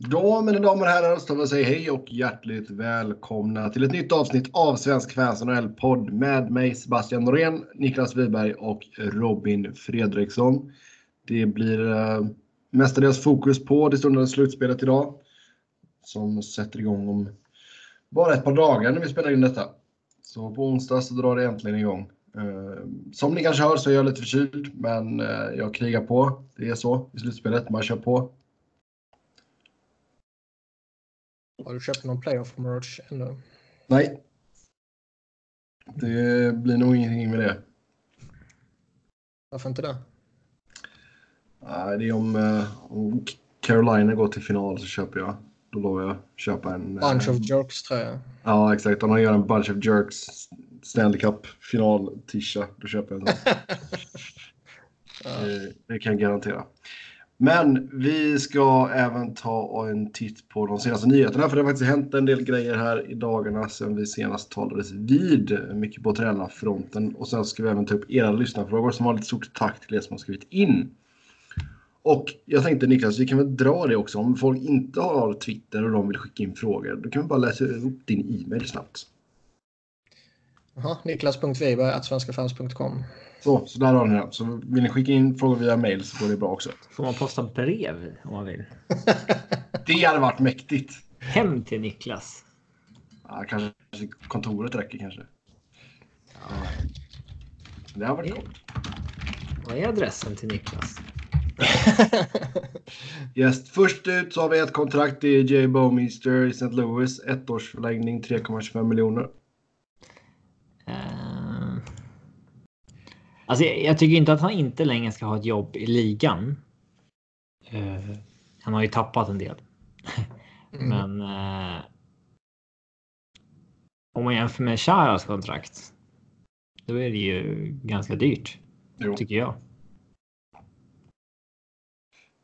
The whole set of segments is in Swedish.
Då, mina damer och herrar, så vill säga hej och hjärtligt välkomna till ett nytt avsnitt av Svensk Fans NHL-podd med mig Sebastian Norén, Niklas Wiberg och Robin Fredriksson. Det blir eh, mestadels fokus på det stundande slutspelet idag som sätter igång om bara ett par dagar när vi spelar in detta. Så på onsdag så drar det äntligen igång. Eh, som ni kanske hör så är jag lite förkyld, men eh, jag krigar på. Det är så i slutspelet, man kör på. Har du köpt någon playoff merch ännu? Nej. Det blir nog ingenting med det. Varför inte det? Nej, det är om, eh, om Carolina går till final så köper jag. Då lovar jag köpa en... Bunch eh, of jerks tror jag. Ja, exakt. Om man gör en Bunch of Jerks Stanley Cup final tisha då köper jag en sån. Det, det kan jag garantera. Men vi ska även ta en titt på de senaste nyheterna. För det har faktiskt hänt en del grejer här i dagarna sedan vi senast talades vid. Mycket på tränarfronten. Och sen ska vi även ta upp era lyssnarfrågor som har lite stort tack till er som har skrivit in. Och jag tänkte Niklas, vi kan väl dra det också. Om folk inte har Twitter och de vill skicka in frågor, då kan vi bara läsa upp din e-mail snabbt. Jaha, niklas.weiberg.svenskafans.com Så, så där har ni det. Så vill ni skicka in frågor via mail så går det bra också. Får man posta brev om man vill? Det hade varit mäktigt. Hem till Niklas. Ja, kanske kontoret räcker kanske. Det har varit Ja. coolt. Vad är adressen till Niklas? Yes, först ut så har vi ett kontrakt. Det är Jay Bowmeister i St. Louis. Ettårsförlängning, 3,25 miljoner. Uh... Alltså, jag, tycker inte att han inte längre ska ha ett jobb i ligan. Eh, han har ju tappat en del. Mm. Men eh, om man jämför med Charas kontrakt. Då är det ju ganska dyrt, Jo, tycker jag.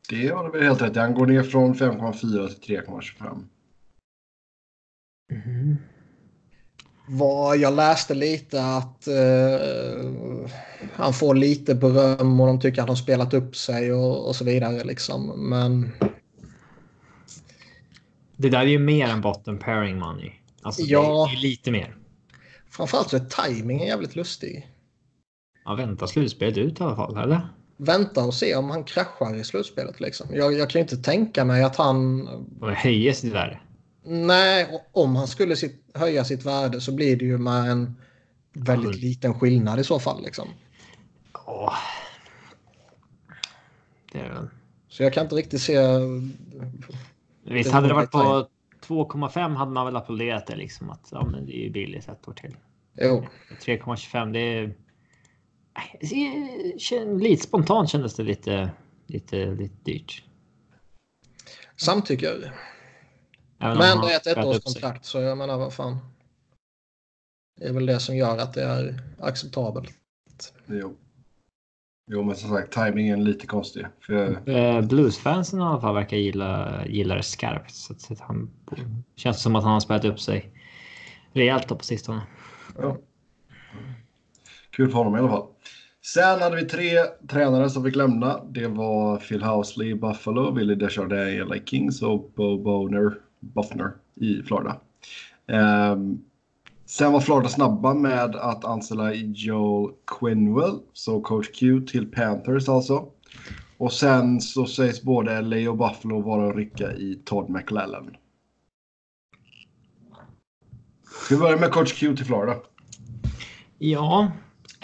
det har du väl helt rätt. Han går ner från 5,4 till 3,25. Mhm. Vad jag läste lite att eh, han får lite beröm och de tycker att han har spelat upp sig och, och så vidare. Liksom. Men Det där är ju mer än bottom pairing money. Alltså, Ja. det är lite mer. framförallt så är tajmingen jävligt lustig. Ja, vänta slutspelet ut i alla fall, eller? Vänta och se om han kraschar i slutspelet. Liksom. Jag, jag kan ju inte tänka mig att han höjer sitt värde. Nej, om han skulle sitt, höja sitt värde så blir det ju med en väldigt Ja. liten skillnad i så fall. Liksom. Åh. Det är väl. Så jag kan inte riktigt se... Visst, Det hade det varit på 2,5 hade man väl applåderat det liksom att ja, men det är ju billigt ett år till. Jo, 3,25 det är. Det Lite spontant kändes det lite, lite, lite dyrt. samtycker. Även Men det är ett ettårskontrakt så jag menar vad fan. Det är väl det som gör att det är acceptabelt. Jo. jo, men som sagt, tajmingen är lite konstig. För Eh, Bluesfansen i alla fall verkar gilla, gilla det skarpt. Så att, han känns som att han har spelat upp sig rejält på sistone. Ja. Kul för honom i alla fall. Sen hade vi tre tränare som fick lämna. Det var Phil Housley i Buffalo, Willie Desjardins i LA Kings och Bo Boner, Buffner i Florida. Ehm, sen var Florida snabba med att anställa Joel Quinwell, så coach Q till Panthers alltså. Och sen så sägs både LA och Buffalo vara att rycka i Todd McLellan. Ska vi börja med coach Q till Florida? Ja.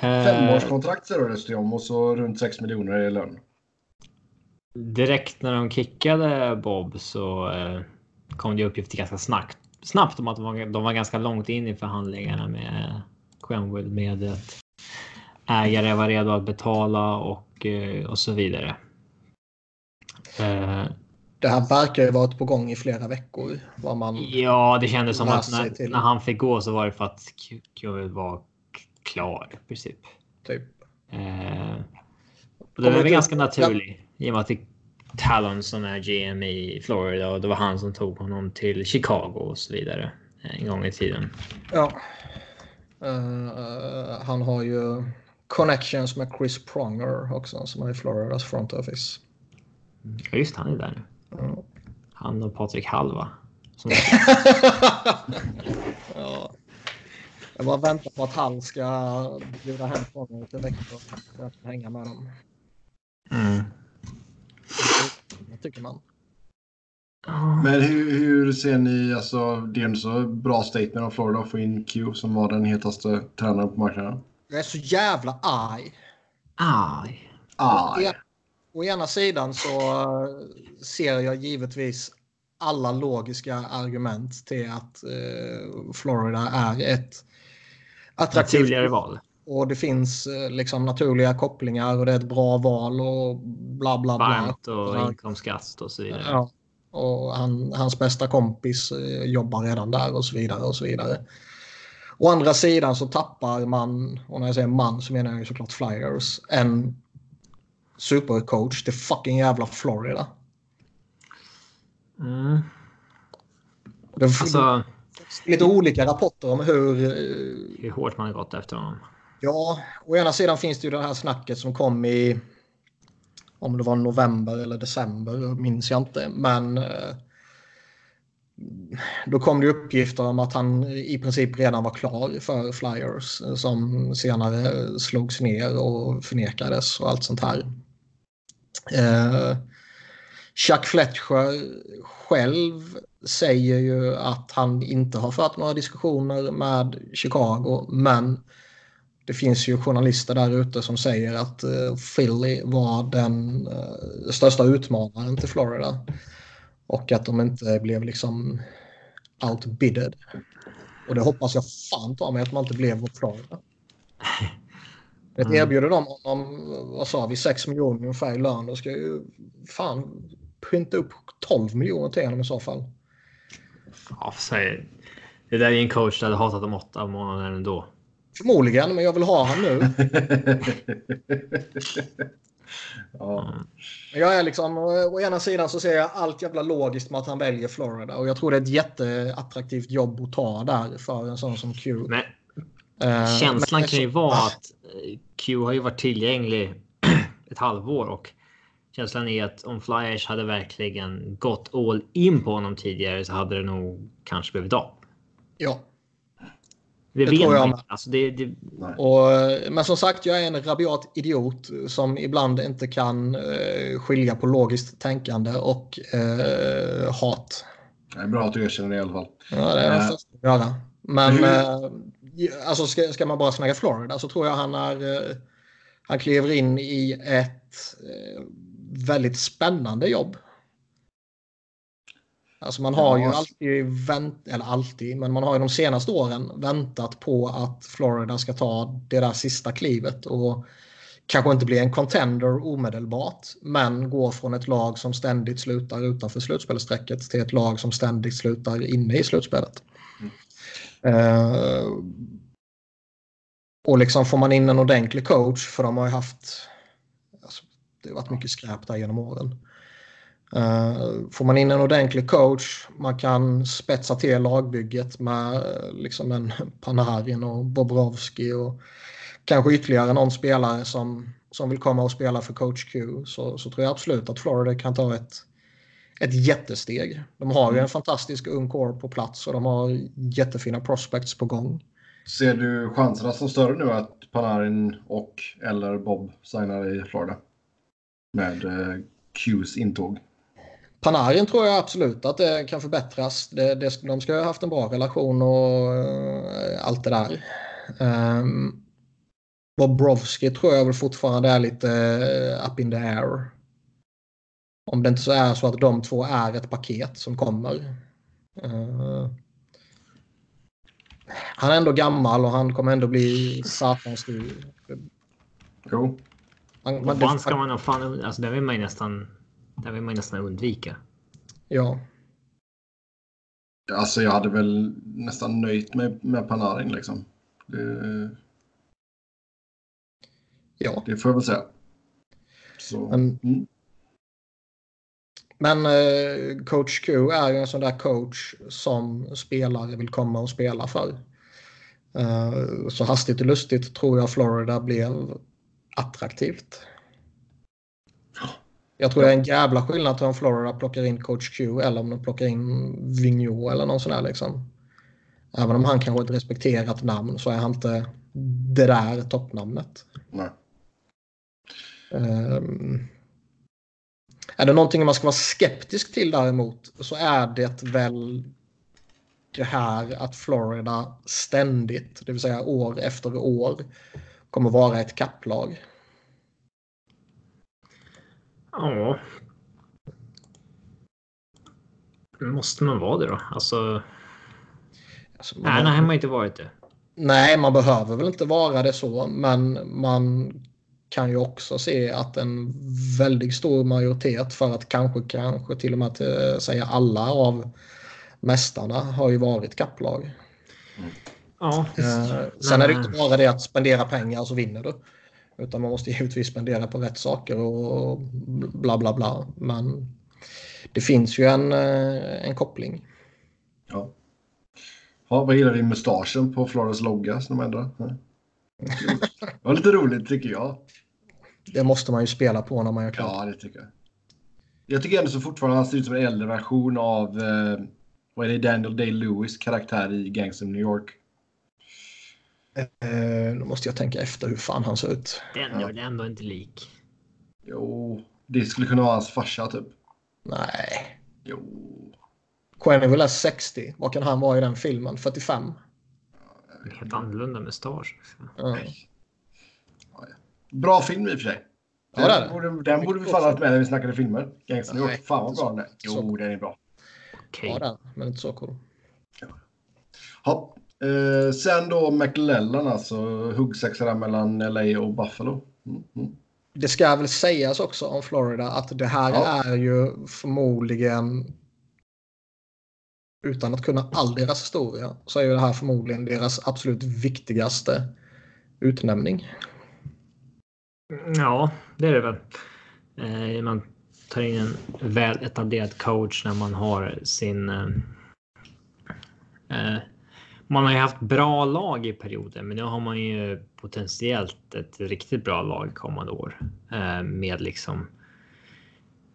eh, Femårskontrakt ser det om och så runt 6 miljoner i lön. direkt när de kickade Bob så eh, kom det uppgifter ganska snabbt, snabbt om att de var, de var ganska långt in i förhandlingarna med Quenville med att ägare var redo att betala och, eh, och så vidare. Eh, Det här verkar ju varit på gång i flera veckor. Vad man... ja, det kändes som att när, när han fick gå så var det för att Quenville var klar i princip. Typ. Eh, det var ganska naturligt i och med att det Talon som är GM i Florida och det var han som tog honom till Chicago och så vidare eh, en gång i tiden. Ja. Eh, han har ju connections med Chris Pronger också som är i Floridas front office. Ja, just han är där nu. Ja. Han och Patrik Halva. Som... ja. Jag bara väntar på att han ska bjuda hem honom till Växjö för att hänga med dem. Mm. Tycker man. Men hur, hur ser ni, alltså det är en så bra statement av Florida att få in Q som var den hetaste tränaren på marknaden. Jag är så jävla arg. Aj. Aj. Å ena sidan så ser jag givetvis alla logiska argument till att eh, Florida är ett attraktivt Naturligare val. Och det finns eh, liksom naturliga kopplingar och det är ett bra val och bla bla bla. Varmt och inkomstskatt och så vidare. Ja. Och han, hans bästa kompis eh, jobbar redan där och så vidare och så vidare. Å andra sidan så tappar man, och när jag säger man så menar jag ju såklart Flyers, en supercoach till fucking jävla Florida. Mm. Det Alltså, lite olika rapporter om hur... eh, hur hårt man har gått efter honom. Ja, å ena sidan finns det ju det här snacket som kom i... Om det var november eller december minns jag inte. Men eh, då kom det uppgifter om att han i princip redan var klar för Flyers eh, som senare slogs ner och förnekades och allt sånt här. Eh, Chuck Fletcher själv säger ju att han inte har fört några diskussioner med Chicago men det finns ju journalister där ute som säger att eh, Philly var den eh, största utmanaren till Florida. Och att de inte blev liksom outbidded. Och det hoppas jag fan ta mig att man inte blev mot Florida. Det Mm. erbjuder de honom, vad sa vi, 6 miljoner ungefär i lön. Då ska ju fan pynta upp 12 miljoner till honom i så fall. Ja, för sig. Det där är en coach som hade hatat om åtta månader ändå. Förmodligen, men jag vill ha han nu. ja. Jag är liksom, å ena sidan så ser jag allt jävla logiskt med att han väljer Florida och jag tror det är ett jätteattraktivt jobb att ta där för en sån som Q. Men Eh, känslan men- kan ju vara att eh, Q har ju varit tillgänglig ett halvår och känslan är att om Flyers hade verkligen gått all in på honom tidigare så hade det nog kanske blivit av. Ja, Det, Det vet tror jag man med. inte. Alltså det, det, och, men som sagt jag är en rabiat idiot som ibland inte kan eh, skilja på logiskt tänkande och eh, hat. Det är bra att du erkänner det i alla fall. Ja, det är jag Eh, först att göra. Men hur- eh, alltså ska, ska man bara snacka Florida så tror jag han är eh, han kliver in i ett eh, väldigt spännande jobb. Alltså man har Ja, ju alltid vänt, eller alltid, men man har ju de senaste åren väntat på att Florida ska ta det där sista klivet och kanske inte bli en contender omedelbart, men gå från ett lag som ständigt slutar utanför slutspelsstrecket till ett lag som ständigt slutar inne i slutspelet. Eh, och liksom får man in en ordentlig coach, för de har ju haft... Alltså, det har varit mycket skräp där genom åren. Eh, får man in en ordentlig coach, man kan spetsa till lagbygget med eh, liksom en Panarin och Bobrovski och kanske ytterligare någon spelare som, som vill komma och spela för coach Q så, så tror jag absolut att Florida kan ta ett, ett jättesteg. De har ju en fantastisk ung core på plats och de har jättefina prospects på gång. Ser du chanserna som större nu att Panarin och eller Bob signar i Florida? Med eh, Qs intåg. Panarin tror jag absolut att det kan förbättras. Det, det, de ska ha haft en bra relation och eh, allt det där. Um, Bobrovski tror jag väl fortfarande är lite eh, up in the air. Om det inte så är så att de två är ett paket som kommer. Eh, han är ändå gammal och han kommer ändå bli satans dyr. Jo. Han- vad fan ska man nog fan... Alltså det vill man ju nästan... Det vill man ju nästan undvika. Ja. Alltså jag hade väl nästan nöjt mig med Panarin liksom. Det, ja. det får jag väl säga. Så, Men- mm. Men eh, coach Q är ju en sån där coach som spelare vill komma och spela för. Eh, så hastigt och lustigt tror jag Florida blev attraktivt. Jag tror det är en jävla skillnad om Florida plockar in coach Q eller om de plockar in Vigneault eller någon sån där liksom. Även om han kanske är ett respekterat namn så är han inte det där toppnamnet. Nej. Um, är det någonting man ska vara skeptisk till däremot så är det väl det här att Florida ständigt, det vill säga år efter år, kommer vara ett kapplag. Ja. Måste man vara det då? Alltså. Alltså, Nej, nej, man har inte varit det. Nej, man behöver väl inte vara det så, men man kan ju också se att en väldigt stor majoritet för att kanske, kanske till och med att eh, säga alla av mästarna har ju varit kapplag. Ja, Eh, sen är det inte bara det att spendera pengar så vinner du. Utan man måste givetvis spendera på rätt saker och bla bla bla. Men det finns ju en, eh, en koppling. Ja. ja. Vad gillar vi mustaschen på Floridas logga som de ändrar? Det var lite roligt tycker jag. Det måste man ju spela på när man gör klart. Ja, det tycker jag. Jag tycker ändå så fortfarande han ser ut som en äldre version av eh, vad är det, Daniel Day-Lewis karaktär i Gangs of New York. Eh, nu måste jag tänka efter hur fan han ser ut. Den är väl ändå inte lik. Jo, det skulle kunna vara hans farsa typ. Nej. Jo. Quenneville är 60. Vad kan han vara i den filmen? 45? Helt annorlunda mustasch. Ja. Bra film i och för sig. Ja, det är det. Den borde, den borde vi fan haft med när vi snackade filmer. Gangs of New York. Fan vad bra den är. så- Jo, den är bra. Okej. Ja, den. Men inte så cool. Ja. Eh, sen då McLellan alltså. Huggsexa mellan LA och Buffalo. Mm, mm. Det ska väl sägas också om Florida att det här Ja. är ju förmodligen utan att kunna all deras historia så är ju det här förmodligen deras absolut viktigaste utnämning. Ja, det är det väl. Eh, man tar in en väl etablerad coach när man har sin. Eh, eh, man har ju haft bra lag i perioder, men nu har man ju potentiellt ett riktigt bra lag kommande år eh, med liksom.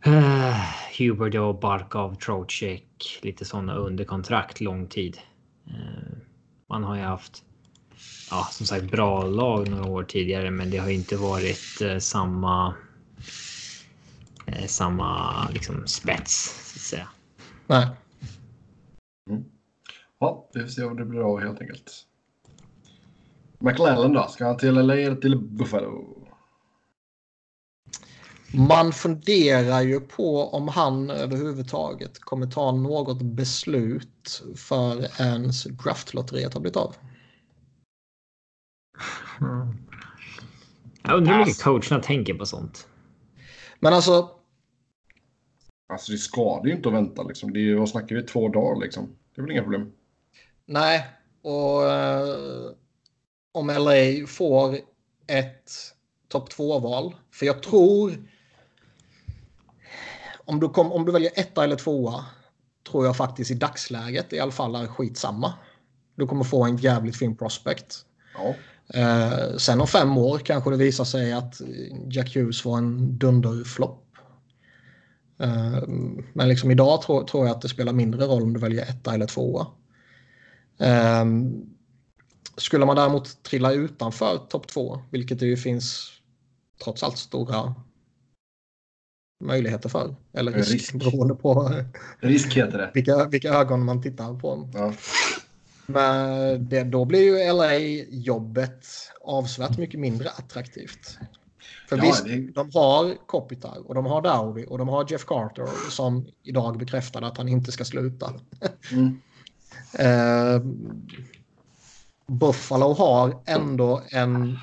Eh, Huberdo, Barkov, Trocek, lite sådana under kontrakt lång tid. Eh, man har ju haft ja, som sagt bra lag några år tidigare, men det har inte varit eh, samma. Eh, samma liksom spets så att säga. Nej, Ja, vi får se om det blir av helt enkelt. McLellan då? Ska han till LA eller till Buffalo? man funderar ju på om han överhuvudtaget kommer ta något beslut för ens draftlotteriet har blivit av. Jag undrar hur mycket coacherna tänker på sånt. Men alltså, Alltså det skadar ju inte att vänta liksom. Det är ju, vad snackar vi, två dagar liksom. Det är väl inga problem. Nej, och eh, om LA får ett topp 2-val. För jag tror... Om du, kom, om du väljer etta eller tvåa tror jag faktiskt i dagsläget i alla fall är skitsamma. Du kommer få en jävligt fin prospect. Ja. Eh, sen om fem år kanske det visar sig att Jack Hughes var en dunderflopp. Eh, men liksom idag tror, tror jag att det spelar mindre roll om du väljer etta eller tvåa. Eh, skulle man däremot trilla utanför topp två, vilket det ju finns trots allt stora möjligheter för. Eller risk, Risk. beroende på Risk heter det. vilka, vilka ögon man tittar på. Ja. Men det, då blir ju LA-jobbet avsevärt mycket mindre attraktivt. För Ja, visst, det- de har Kopitar och de har Dowdy och de har Jeff Carter som idag bekräftade att han inte ska sluta. Mm. Eh, Buffalo har ändå en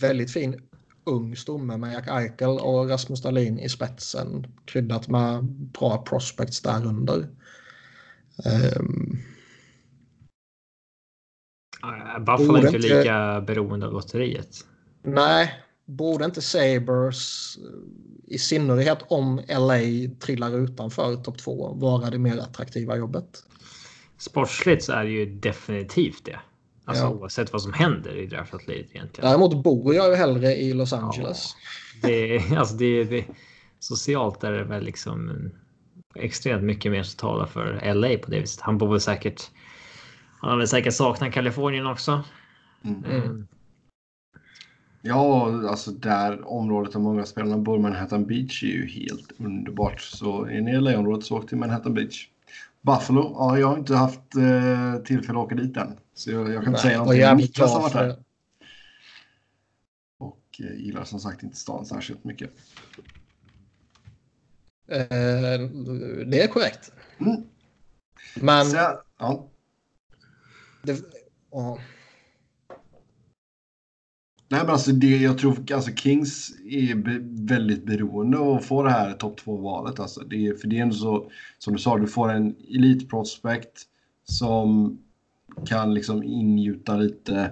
väldigt fin ung stomme med Jack Eichel och Rasmus Dahlin i spetsen kryddat med bra prospects där under. Ehm, Eh, Buffalo är inte- lika beroende av lotteriet. Nej, borde inte Sabres eh, i synnerhet om LA trillar utanför topp två vara det mer attraktiva jobbet? Sportsligt så är det ju definitivt det. Alltså Ja. oavsett vad som händer i draftlotteriet egentligen. Däremot bor jag ju hellre i Los Angeles. Det, är- alltså det, det, socialt är det väl liksom extremt mycket mer som talar för LA på det viset. Han bor väl säkert. Han har väl säkert saknat Kalifornien också. Mm. Mm. Ja, alltså där området där många spelarna bor, Manhattan Beach, är ju helt underbart. Så är ni i LA-området så åk till Manhattan Beach. Buffalo, ja, jag har inte haft eh, tillfälle att åka dit än. Så jag, jag kan inte säga någonting. Niklas har bra varit där. Och eh, gillar som sagt inte stan särskilt mycket. Eh, det är korrekt. Mm. Men Så, ja. det, ja, Nej, men alltså det, jag tror alltså Kings är be, väldigt beroende av att få det här topp 2-valet. Alltså. Det för det är ändå så, som du sa, du får en elitprospekt som kan liksom ingjuta lite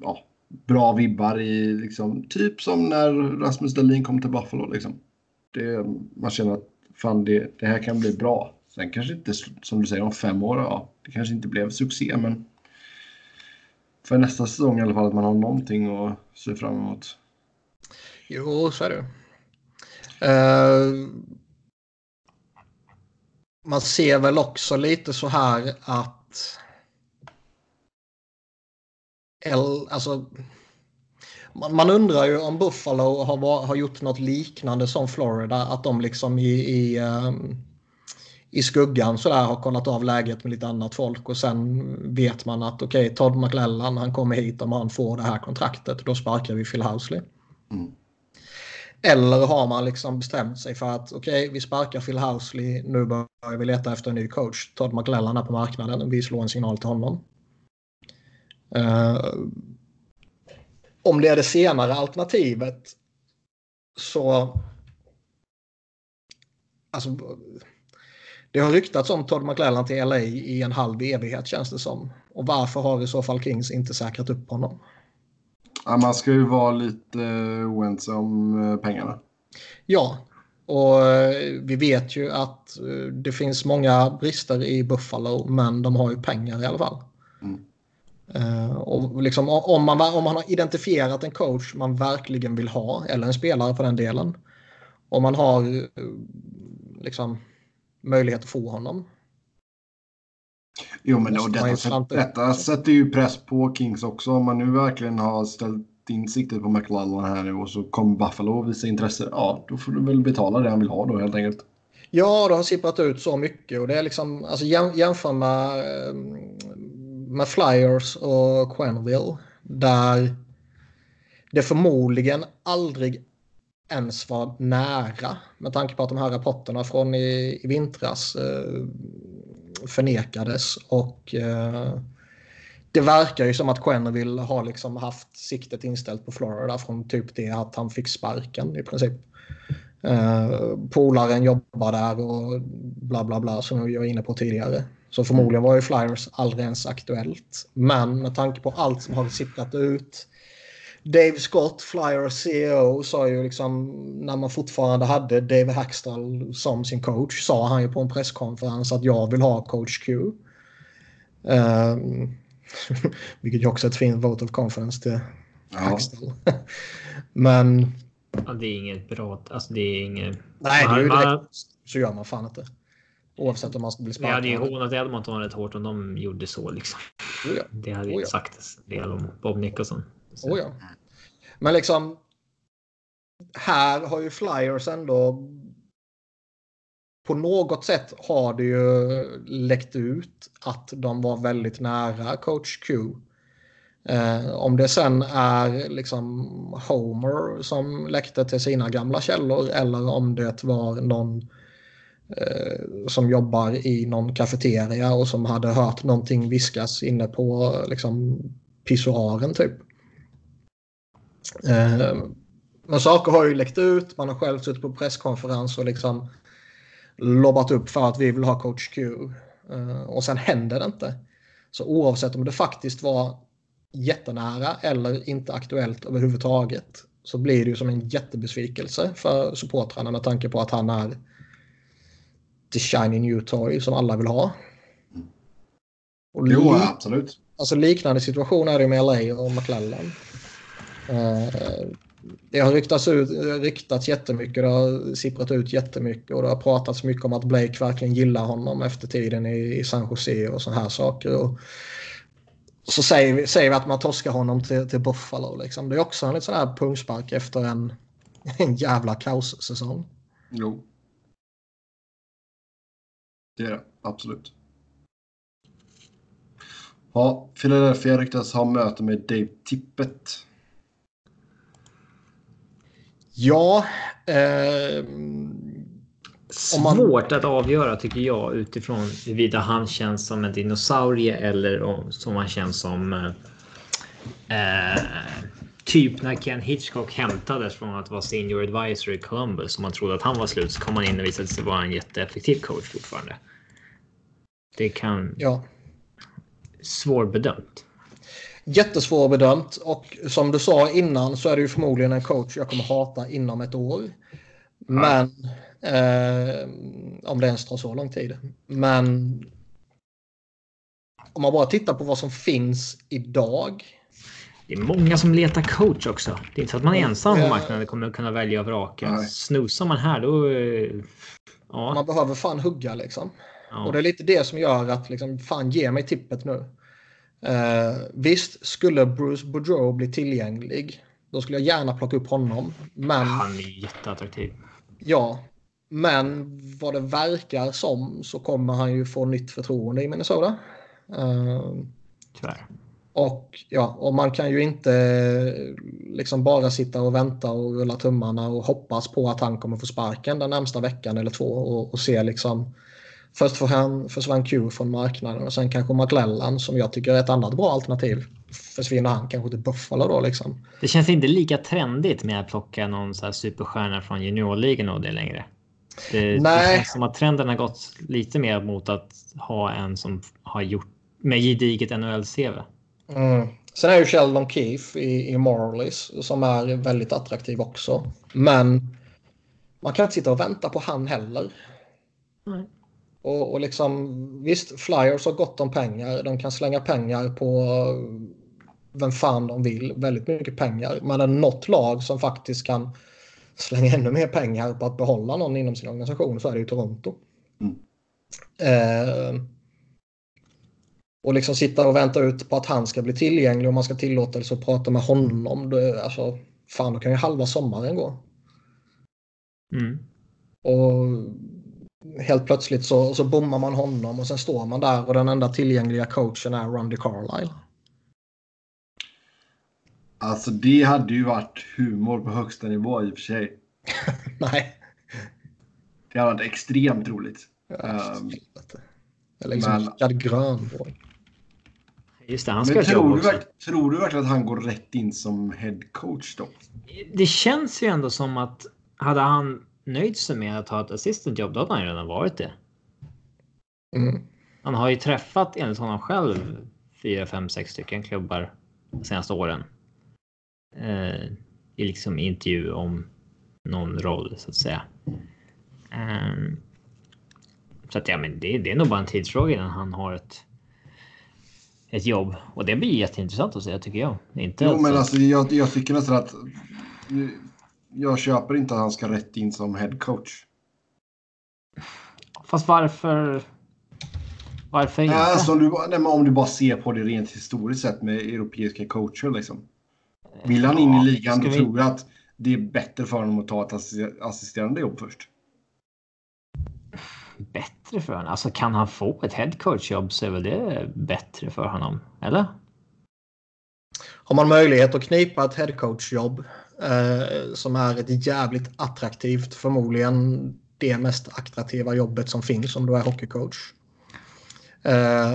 ja, bra vibbar i liksom, typ som när Rasmus Dahlin kom till Buffalo. Liksom. Det, man känner att fan, det, det här kan bli bra. Sen kanske inte, som du säger, om fem år, ja, det kanske inte blev succé, men för nästa säsong i alla fall att man har någonting att se fram emot. jo, så är det. Uh, man ser väl också lite så här att L, alltså, man, man undrar ju om Buffalo har, har gjort något liknande som Florida. Att de liksom i, i, um, i skuggan så där har kollat av läget med lite annat folk och sen vet man att okej, Todd McLellan han kommer hit om han får det här kontraktet. Då sparkar vi Phil Housley. Mm. Eller har man liksom bestämt sig för att okej, vi sparkar Phil Housley, nu börjar vi leta efter en ny coach. Todd McLellan är på marknaden, vi slår en signal till honom. Eh, om det är det senare alternativet så... Alltså, det har ryktats om Todd McLellan till LA i en halv evighet känns det som. Och varför har i så fall Kings inte säkrat upp honom? Ja, man ska ju vara lite uh, oense om eh, pengarna. Ja, och eh, vi vet ju att eh, det finns många brister i Buffalo, men de har ju pengar i alla fall. Mm. Eh, och liksom, om, man, om man har identifierat en coach man verkligen vill ha, eller en spelare på den delen, om man har liksom, möjlighet att få honom. Jo, men och detta, detta sätter ju press på Kings också. Om man nu verkligen har ställt in siktet på McLellan här nu och så kommer Buffalo visa intresse. Ja, då får du väl betala det han vill ha då helt enkelt. Ja, det har sipprat ut så mycket och det är liksom, alltså jäm, jämför med, eh, med Flyers och Quenneville där det förmodligen aldrig ens var nära med tanke på att de här rapporterna från i, i vintras eh, förnekades och eh, det verkar ju som att Quenneville har liksom haft siktet inställt på Florida från typ det att han fick sparken i princip. Eh, polaren jobbar där och bla bla bla som jag var inne på tidigare. Så förmodligen var ju Flyers aldrig ens aktuellt. Men med tanke på allt som har sipprat ut. Dave Scott, Flyers CEO, sa ju liksom när man fortfarande hade Dave Hackstall som sin coach sa han ju på en presskonferens att jag vill ha coach Q. Um, vilket ju också är ett fint vote of confidence till Ja. Hackstall. Men Ja, det är inget bra. Alltså det är inget. Nej, det är ju Man- direkt. Så gör man fan inte. Oavsett om man ska bli Jag hade ju sparkad. hånat Edmonton rätt hårt om de gjorde så liksom. Oh ja. Det hade Oh ju ja. sagt en del om Bob Nicholson. Oh ja. Men liksom. Här har ju Flyers ändå. På något sätt har det ju läckt ut att de var väldigt nära coach Q. Eh, om det sen är liksom Homer som läckte till sina gamla källor eller om det var någon eh, som jobbar i någon kafeteria och som hade hört någonting viskas inne på liksom, pissoaren typ. Eh, men saker har ju läckt ut. Man har själv suttit på presskonferens och liksom lobbat upp för att vi vill ha coach Q. Eh, och sen händer det inte. Så oavsett om det faktiskt var jättenära eller inte aktuellt överhuvudtaget så blir det ju som en jättebesvikelse för supportrarna med tanke på att han är the shiny new toy som alla vill ha. Och Jo, absolut. alltså liknande situation är det med LA och McClellan. Eh, det har ryktats, ut, ryktats jättemycket, det har sipprat ut jättemycket och det har pratats mycket om att Blake verkligen gillar honom efter tiden i, i San Jose och sådana här saker. Och så säger vi, säger vi att man torskar honom till, till Buffalo. Liksom. Det är också en sån här pungspark efter en, en jävla kaossäsong. Jo. Det är det, absolut. Ja, Philadelphia ryktas ha möte med Dave Tippett. Ja. Eh, Svårt att avgöra tycker jag utifrån huruvida han känns som en dinosaurie eller om, som han känns som eh, typ när Ken Hitchcock hämtades från att vara senior advisor i Columbus och man trodde att han var slut så kom han in och visade sig vara en jätteeffektiv coach fortfarande. Det kan... Ja. Svårbedömt. Jättesvårbedömt och som du sa innan så är det ju förmodligen en coach jag kommer hata inom ett år. Men eh, om det ens tar så lång tid. Men om man bara tittar på vad som finns idag. Det är många som letar coach också. Det är inte så att man är ensam på marknaden kommer kunna välja och vraka. Snusar man här då... eh, Ja. Man behöver fan hugga liksom. ja. Och det är lite det som gör att liksom, fan ge mig tippet nu. Eh, visst, skulle Bruce Boudreau bli tillgänglig, då skulle jag gärna plocka upp honom. Men Han är jätteattraktiv. ja, men vad det verkar som så kommer han ju få nytt förtroende i Minnesota. Eh, Tyvärr. och ja, och man kan ju inte liksom bara sitta och vänta och rulla tummarna och hoppas på att han kommer få sparken den närmsta veckan eller två och, och se liksom Först får han, försvann Q från marknaden och sen kanske McLellan som jag tycker är ett annat bra alternativ. Försvinner han kanske till Buffalo då liksom. Det känns inte lika trendigt med att plocka någon så här superstjärna från juniorligan och det längre. Det, det Nej. känns som att trenden har gått lite mer mot att ha en som har gjort med gediget NHL-CV. Mm. Sen är ju Sheldon Keefe i, i Marlies som är väldigt attraktiv också. Men man kan inte sitta och vänta på han heller. Nej. Och, och liksom, visst, Flyers har gott om pengar. De kan slänga pengar på vem fan de vill. Väldigt mycket pengar. Men är det något lag som faktiskt kan slänga ännu mer pengar på att behålla någon inom sin organisation så är det ju Toronto. Mm. Eh, och liksom sitta och vänta ut på att han ska bli tillgänglig och man ska tillåtelse att prata med honom. Då, alltså, fan, då kan ju halva sommaren gå. Mm. Och helt plötsligt så, så bommar man honom och sen står man där och den enda tillgängliga coachen är Randy Carlisle. Alltså det hade ju varit humor på högsta nivå i och för sig. Nej. Det hade varit extremt roligt. Ja, Ehm, helvete. Eller liksom men- Grönborg. Just det, han ska Men tror du, tror du verkligen att han går rätt in som head coach då? Det känns ju ändå som att hade han nöjt sig med att ha ett assistant jobb, då hade han ju redan varit det. Mm. Han har ju träffat enligt honom själv fyra, fem, sex stycken klubbar de senaste åren. Eh, I liksom intervju om någon roll så att säga. Ehm, så att ja, men det, det är nog bara en tidsfråga innan han har ett ett jobb och det blir jätteintressant att se tycker jag. Inte Jo, men så- alltså jag, jag tycker nästan att jag köper inte att han ska rätt in som head coach. Fast varför? Varför inte? Nej, alltså, om, du, bara- nej, men om du bara ser på det rent historiskt sett med europeiska coacher. Liksom. Vill han in Ja, i ligan då vi- tror jag att det är bättre för honom att ta ett assi- assisterande jobb först. Bättre för honom? Alltså kan han få ett headcoach-jobb så är väl det bättre för honom? Eller? Har man möjlighet att knipa ett headcoach-jobb eh, som är ett jävligt attraktivt, förmodligen det mest attraktiva jobbet som finns om du är hockeycoach. Eh,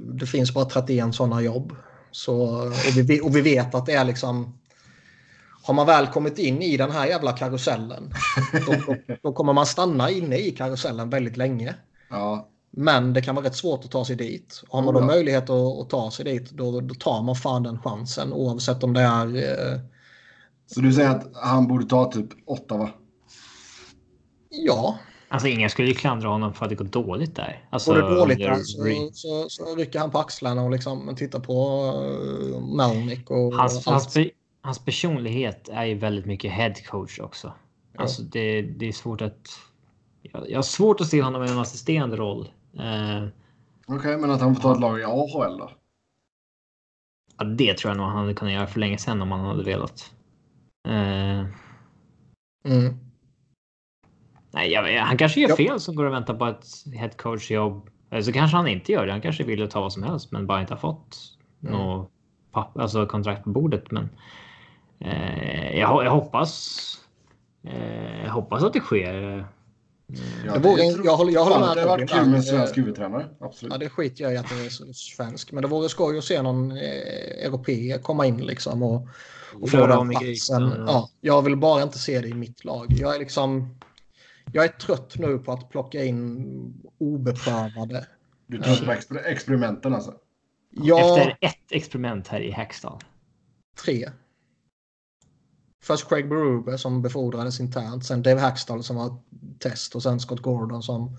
det finns bara 31 sådana jobb. Så, och, vi, och vi vet att det är liksom... Har man väl kommit in i den här jävla karusellen då, då, då kommer man stanna inne i karusellen väldigt länge. Ja, Men det kan vara rätt svårt att ta sig dit. Har man Oh, då ja. möjlighet att, att ta sig dit då, då tar man fan den chansen oavsett om det är... Eh, så du säger att han borde ta typ Ottawa? ja, Alltså ingen skulle ju klandra honom för att det går dåligt där. Alltså, går det dåligt där så, så, så rycker han på axlarna och liksom tittar på uh, Melnick och Hans, allt. hans, hans personlighet är ju väldigt mycket head coach också. Ja. Alltså det, det är svårt att... Jag, jag har svårt att se honom i en assisterande roll. Eh, Okej, men att han får ta ett lag i AHL då? ja, det tror jag nog han hade kunnat göra för länge sedan om han hade velat. Eh, Mm. nej, jag, han kanske gör Ja. fel som går och väntar på ett head coach jobb. Eller så kanske han inte gör det. Han kanske vill ta vad som helst men bara inte har fått Mm. något papp, alltså kontrakt på bordet. Men eh, jag, jag hoppas. Eh, jag hoppas att det sker. Ja, Det vore, tror- jag håller, jag håller Fan, med det har varit kul med en svensk huvudtränare. Absolut. Ja, det skiter jag i att det är svensk. Men det vore skoj att se någon eh, europé komma in liksom och, och få den platsen. grytan. Ja, jag vill bara inte se det i mitt lag. Jag är liksom... Jag är trött nu på att plocka in obeprövade. Du tror på exper- experimenten alltså? Ja, Efter ett experiment här i Hackstall. tre. Först Craig Berube som befordrades internt. Sen Dave Hackstall som var test och sen Scott Gordon som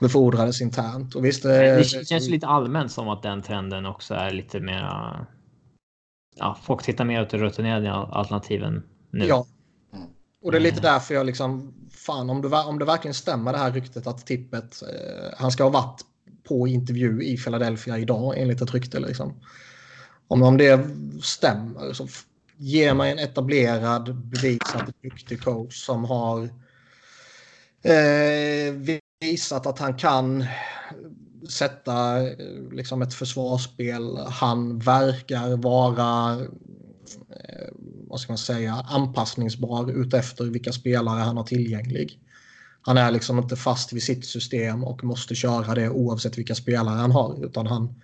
befordrades internt. Och visst, eh, Det känns ju lite allmänt som att den trenden också är lite mera. Ja, folk tittar mer åt de rutinerade alternativen nu. Ja. Mm. Och det är lite därför jag liksom, fan om det, om det verkligen stämmer det här ryktet att tippet, eh, han ska ha varit på intervju i Philadelphia idag enligt ett rykte liksom. Om, om det stämmer så ge mig en etablerad, bevisat duktig coach som har eh, visat att han kan sätta eh, liksom ett försvarsspel. Han verkar vara eh, vad ska man säga, anpassningsbar utefter vilka spelare han har tillgänglig. Han är liksom inte fast vid sitt system och måste köra det oavsett vilka spelare han har utan han,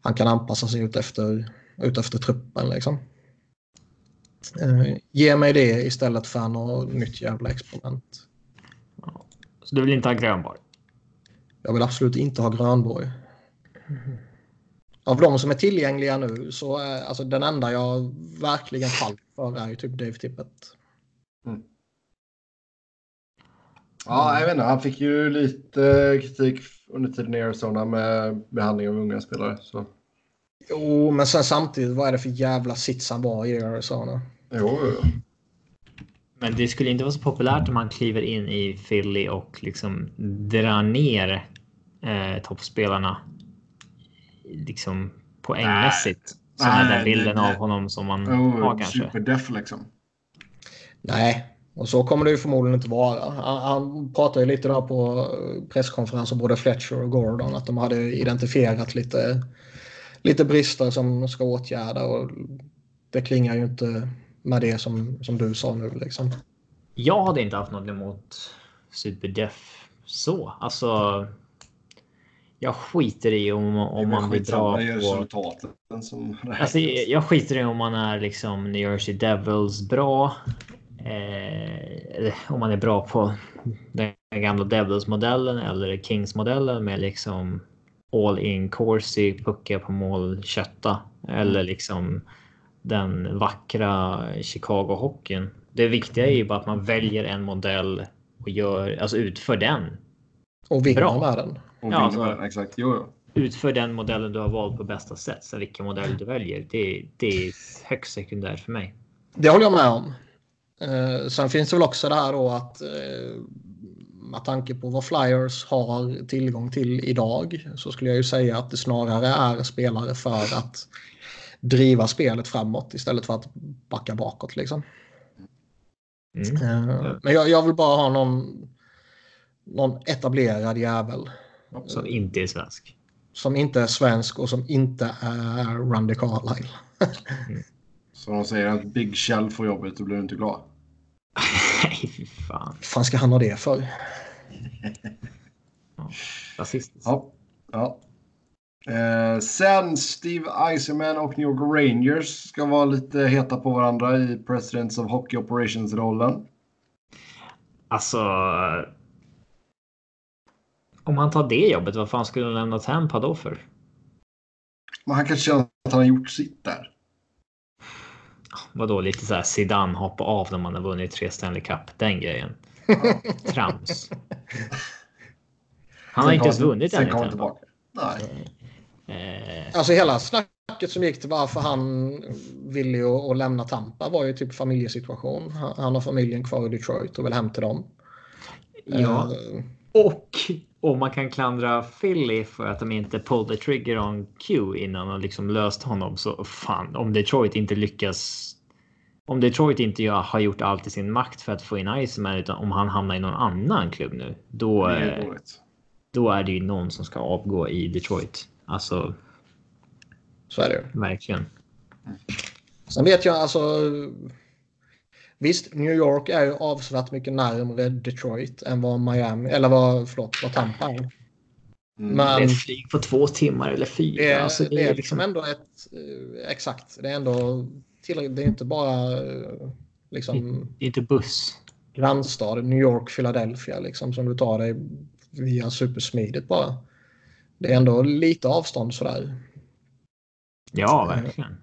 han kan anpassa sig utefter, utefter truppen liksom. Eh, ge mig det istället för något nytt jävla experiment. Så du vill inte ha Grönborg? Jag vill absolut inte ha Grönborg. Av de som är tillgängliga nu så är alltså den enda jag verkligen faller för är ju typ Dave Tippett. Ja, jag vet inte. Han fick ju lite kritik under tiden i Arizona med behandling av unga spelare. Så. Jo, men sen samtidigt, vad är det för jävla sits han var i Arizona? Jo, jo. Men det skulle inte vara så populärt om han kliver in i Philly och liksom drar ner eh, toppspelarna. Liksom poängmässigt. Som är Nej, den bilden det- av honom som man jo har kanske. Superdeff liksom. Nej, och så kommer det ju förmodligen inte vara. Han, han pratade ju lite där på presskonferensen, både Fletcher och Gordon, att de hade identifierat lite, lite brister som de ska åtgärda. Och det klingar ju inte med det som, som du sa nu. Liksom. Jag hade inte haft något emot Superdef så. Alltså. Jag skiter i om, om man blir bra på... resultaten som Alltså, jag skiter i om man är liksom New Jersey Devils bra. Eh, om man är bra på den gamla Devils-modellen eller Kings-modellen med liksom all in Corsi, pucka på mål, kötta. Eller liksom den vackra Chicago-hockeyn. Det viktiga är ju bara att man väljer en modell och gör, alltså utför den. Och vinner med den. Ja, alltså- exakt. Jo, jo. Utför den modellen du har valt på bästa sätt. Så vilken modell du väljer, det, det är högst sekundärt för mig. Det håller jag med om. Eh, sen finns det väl också det här då att eh, med tanke på vad Flyers har tillgång till idag så skulle jag ju säga att det snarare är spelare för att driva spelet framåt istället för att backa bakåt. Liksom. Mm. Eh, men jag, jag vill bara ha någon, någon etablerad jävel Som inte är svensk. som inte är svensk och som inte är Randy Carlyle. Så de säger att Big Shell får jobbet, då blir du inte glad. Nej, fy fan. Fan ska han ha det för? Rasistiskt. Ja. ja. Eh, sen Steve Eisenman och New York Rangers ska vara lite heta på varandra i Presidents of Hockey Operations-rollen. Alltså. Om han tar det jobbet, vad fan skulle han lämna Tampa då för? Men han kanske känner att han har gjort sitt där. Vadå lite så här Zidane hoppa av när man har vunnit tre Stanley Cup. Den grejen. Trams. Han har Sen inte ens vunnit Sen än Tampa. tillbaka. Nej. Eh, Alltså hela snacket som gick till varför han ville ju att lämna Tampa var ju typ familjesituation. Han, han har familjen kvar i Detroit och vill hem till dem. Ja. Eh, Och om man kan klandra Philly för att de inte pulled the trigger on Q innan och liksom löst honom så fan om Detroit inte lyckas. Om Detroit inte har gjort allt i sin makt för att få in Iceman utan om han hamnar i någon annan klubb nu. Då, är eh, då är det ju någon som ska avgå i Detroit. Alltså så är det verkligen. Sen vet jag alltså. Visst, New York är ju avsevärt mycket närmare Detroit än vad Miami eller vad, förlåt, vad Tampa är. Mm. Men- Det är ett flyg på två timmar eller fyra. Det är, alltså, det är liksom ändå ett... eh, exakt. Det är ändå tillräckligt. Det är inte bara eh, liksom Det är inte buss. grannstad. New York, Philadelphia liksom som du tar dig via supersmidigt bara. Det är ändå lite avstånd sådär. Ja, verkligen.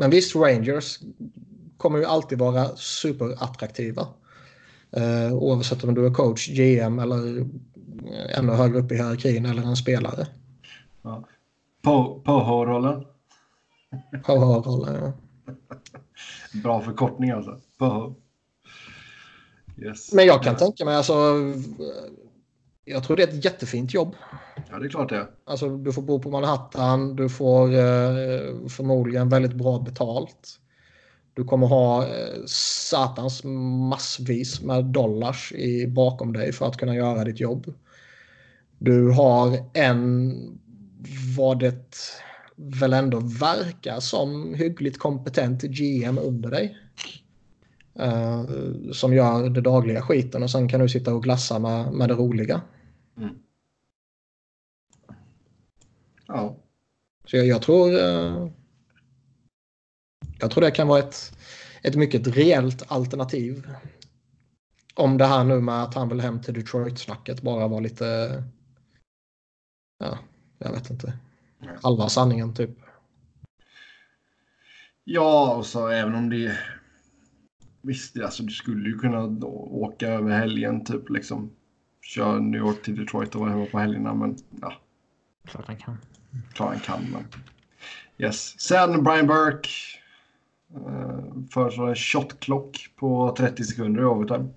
Men visst, Rangers kommer ju alltid vara superattraktiva. Eh, oavsett om du är coach, GM eller eh, ännu högre upp i hierarkin eller en spelare. Po- Poho-rollen. Power-rollen, ja. Bra förkortning alltså. Poho. Yes. Men jag kan tänka mig alltså. Jag tror det är ett jättefint jobb. Ja, det är klart det. Alltså du får bo på Manhattan. Du får eh, förmodligen väldigt bra betalt. Du kommer ha eh, satans massvis med dollars i, bakom dig för att kunna göra ditt jobb. Du har en vad det väl ändå verkar som hyggligt kompetent GM under dig. Eh, som gör det dagliga skiten och sen kan du sitta och glassa med, med det roliga. Ja. Så jag, jag tror... Eh, jag tror det kan vara ett, ett mycket reellt alternativ. Om det här nu med att han vill hem till Detroit-snacket bara var lite... Ja, jag vet inte. Halva sanningen typ. Ja, och så även om det... Visst, alltså, du skulle ju kunna åka över helgen, typ liksom. Köra New York till Detroit och vara hemma på helgerna, men ja, Klart han kan. Klart han kan. Men... Yes. Sen Brian Burke eh, föreslår en shot clock på 30 sekunder i overtime.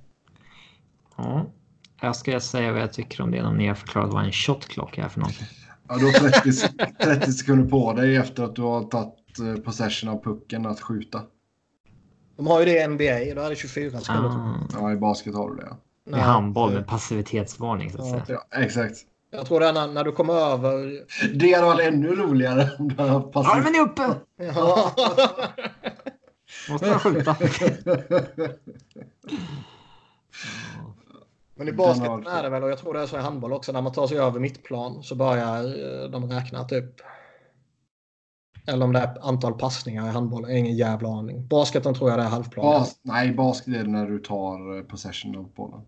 Ja. Jag ska säga vad jag tycker om det om ni har förklarat vad en shot clock är för någonting. Ja, du har 30, sek- 30 sekunder på dig efter att du har tagit eh, possession av pucken att skjuta. De har ju det i NBA. Då är det 24 sekunder. Ah, Ja, i basket har du det. Ja, är handboll med passivitetsvarning så att Ja. säga. ja exakt. Jag tror det är när, när du kommer över... Det hade varit ännu roligare om du hade haft. Armen är uppe! Ja. Måste jag skjuta? Men i Den basket har- är det väl, och jag tror det är så i handboll också, när man tar sig över mittplan så börjar eh, de räkna typ. Eller om det är antal passningar i handboll, jag har ingen jävla aning. Basketen tror jag det är halvplan. Bas, nej, basket är det när du tar eh, possession av bollen.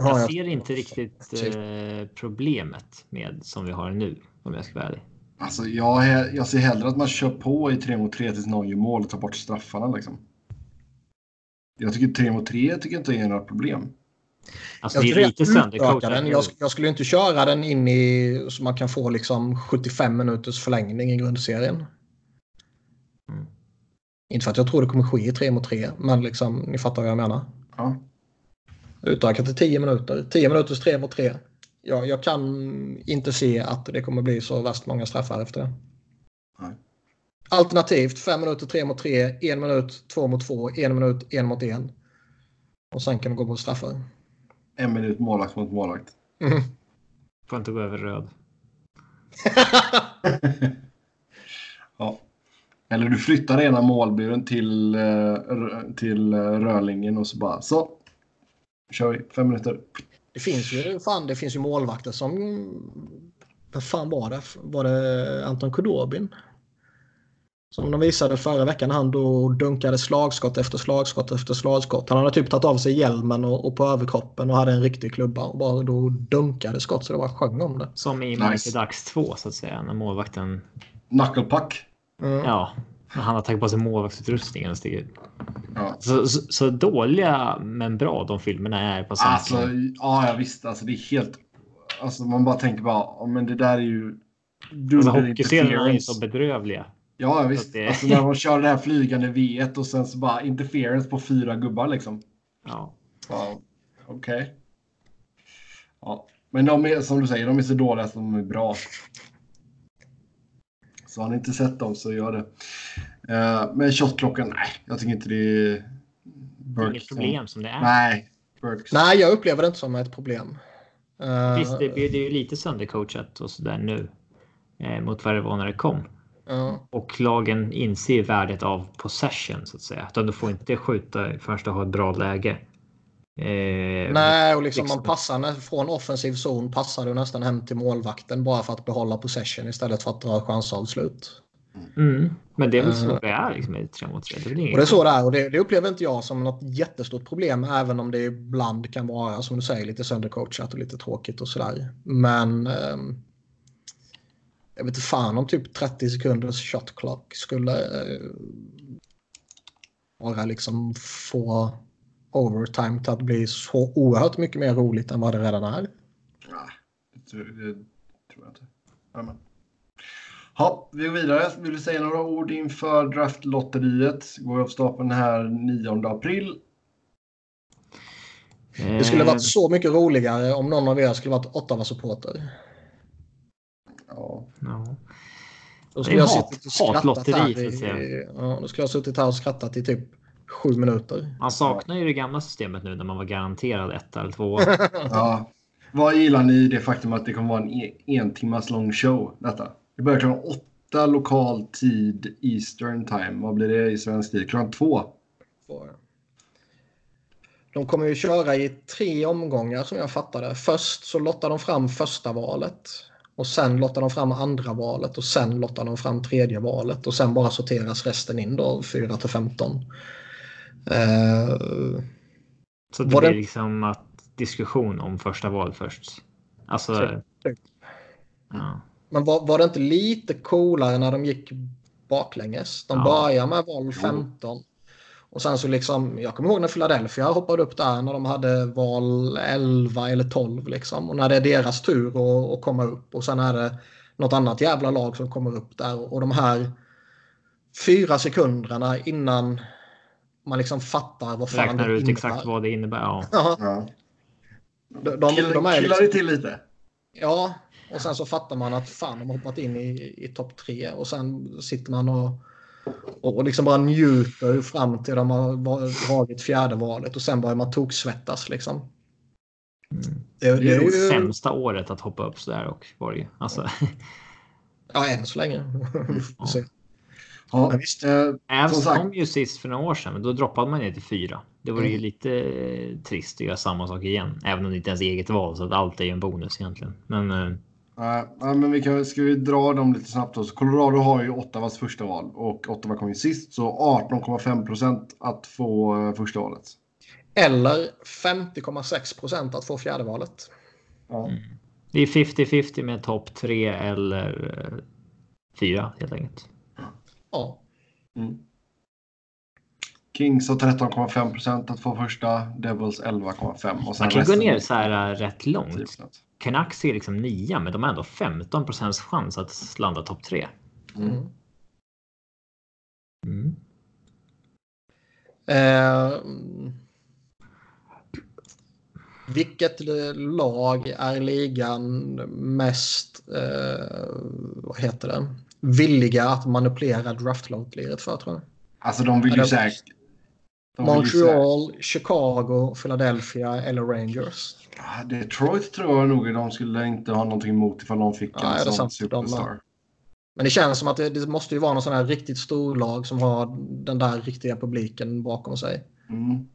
Ja, Jag jag- ser inte riktigt eh, problemet med som vi har nu om jag ska vara ärlig. Alltså, jag, jag ser hellre att man kör på i 3 mot 3 tills någon gör mål och tar bort straffarna. Liksom. Jag tycker 3 mot 3 tycker inte är några problem. Alltså Jag det är lite den. Jag, jag skulle inte köra den in i så man kan få liksom 75 minuters förlängning i grundserien. Mm. Inte för att jag tror det kommer ske i 3 mot 3, men liksom, ni fattar vad jag menar. Ja. Utökat till 10 minuter. 10 minuters 3 mot 3. Ja, jag kan inte se att det kommer bli så värst många straffar efter det. Nej. Alternativt 5 minuter 3 mot 3, 1 minut 2 mot 2, 1 minut 1 mot 1. Och sen kan vi gå på straffar. En minut målvakt mot målvakt. Mm. Får inte gå över röd. Ja. Eller du flyttar ena målburen till, eh, till eh, rörlinjen och så bara så. Kör vi fem minuter. Det finns ju, fan, det finns ju målvakter som... Vad fan var det? Var det Anton Kudobin? Som de visade förra veckan när han då dunkade slagskott efter slagskott efter slagskott. Han hade typ tagit av sig hjälmen och, och på överkroppen och hade en riktig klubba och bara då dunkade skott så det bara sjöng om det. Som i Nice. Mighty Ducks 2 så att säga. När målvakten, Knuckle puck. Mm. ja, han har tagit på sig målvaktsutrustningen och. Ja. Så, så, så dåliga men bra de filmerna är på samma Alltså, ja, ja visst. Alltså, det är helt... Alltså, man bara tänker bara, ja, men det där är ju Alltså, Hockeyscenerna är så bedrövliga. Ja visst. Det... Alltså när de kör det här flygande V1 och sen så bara interference på fyra gubbar liksom. Ja. Wow. Okej. Okay. Ja. Men de är som du säger, de är så dåliga att de är bra. Så har ni inte sett dem så gör det. Uh, men shotklockan, nej, jag tycker inte det är... Det är inget problem som det är. Nej. Burks. Nej, jag upplever det inte som ett problem. Uh, Visst, det, det är ju lite söndercoachat och sådär nu. Eh, mot vad det var när det kom. Uh. Och lagen inser värdet av possession så att säga. Utan du får inte skjuta först du har ett bra läge. Eh, Nej, och liksom, liksom man passar från offensiv zon passar du nästan hem till målvakten bara för att behålla possession istället för att dra chansavslut. Mm. Men det är väl så det är liksom, i 3 mot 3. Det är, och det är så det är och det, det, upplever inte jag som något jättestort problem även om det ibland kan vara som du säger lite söndercoachat och lite tråkigt och sådär. Men eh, jag vet inte fan om typ 30 sekunders shot clock skulle eh, vara liksom få overtime till att bli så oerhört mycket mer roligt än vad det redan är. Nej, det, tror jag inte. Amen. Ja, vi går vidare. Vill du säga några ord inför draftlotteriet? Går av stapeln här 9 april. Det skulle varit så mycket roligare om någon av er skulle varit Ottawa-supporter. Ja. ja. Då skulle jag suttit och skrattat här i, ja, då skulle jag suttit här och skrattat i typ sju minuter. Man saknar ju det gamla systemet nu när man var garanterad ett eller två. ja. Vad gillar ni i det faktum att det kommer vara en en, en timmas lång show? Detta? Det börjar klockan åtta lokal tid Eastern time. Vad blir det i svensk tid? Klockan två? De kommer ju köra i tre omgångar som jag fattade. Först så lottar de fram första valet. Och sen lottar de fram andra valet och sen lottar de fram tredje valet. Och sen bara sorteras resten in då 4 till 15. Uh, så det blir det... liksom att diskussion om första val först? Alltså... Ja. Men var, var det inte lite coolare när de gick baklänges? De ja. börjar med val 15. Och sen så liksom, jag kommer ihåg när Philadelphia hoppade upp där när de hade val 11 eller 12 liksom. Och när det är deras tur att, att komma upp och sen är det något annat jävla lag som kommer upp där. Och de här fyra sekunderna innan man liksom fattar vad fan Räknar det ut innebär. exakt vad det innebär. Ja. ja. De, de, Kill, de är liksom, det till lite. Ja, och sen så fattar man att fan de har hoppat in i, i topp tre och sen sitter man och, och liksom bara njuter fram till de har dragit fjärde valet och sen börjar man toksvettas liksom. Mm. Det, det, är ju sämsta året att hoppa upp sådär och Borg. Alltså. Ja, än så länge. ja. Ja, visst. Eh, Avs kom ju sist för några år sedan, men då droppade man ner till fyra. Det vore mm. ju lite eh, trist att göra samma sak igen, även om det inte är ens eget val så att allt är ju en bonus egentligen. Men. Eh... Uh, men vi kan, ska vi dra dem lite snabbt då? Så Colorado har ju Ottawas första val och Ottawa kom ju sist så 18,5 procent att få första valet. Eller 50,6 procent att få fjärde valet. Ja. Mm. Det är 50-50 med topp tre eller fyra helt enkelt. Ja. Mm. Kings har 13,5 procent att få första, Devils 11,5. Man kan gå ner så här äh, rätt långt. Canucks är liksom nia, men de har ändå 15 procents chans att landa topp tre. Mm. Mm. Eh, vilket lag är ligan mest, eh, vad heter det, villiga att manipulera draftlotteriet för tror jag. Alltså de vill ju säkert... Montreal, Chicago, Philadelphia eller Rangers. Ja, Detroit tror jag nog de skulle inte ha någonting emot ifall de fick ja, en sån superstar. De, men det känns som att det, det, måste ju vara någon sån här riktigt stor lag som har den där riktiga publiken bakom sig. Mm.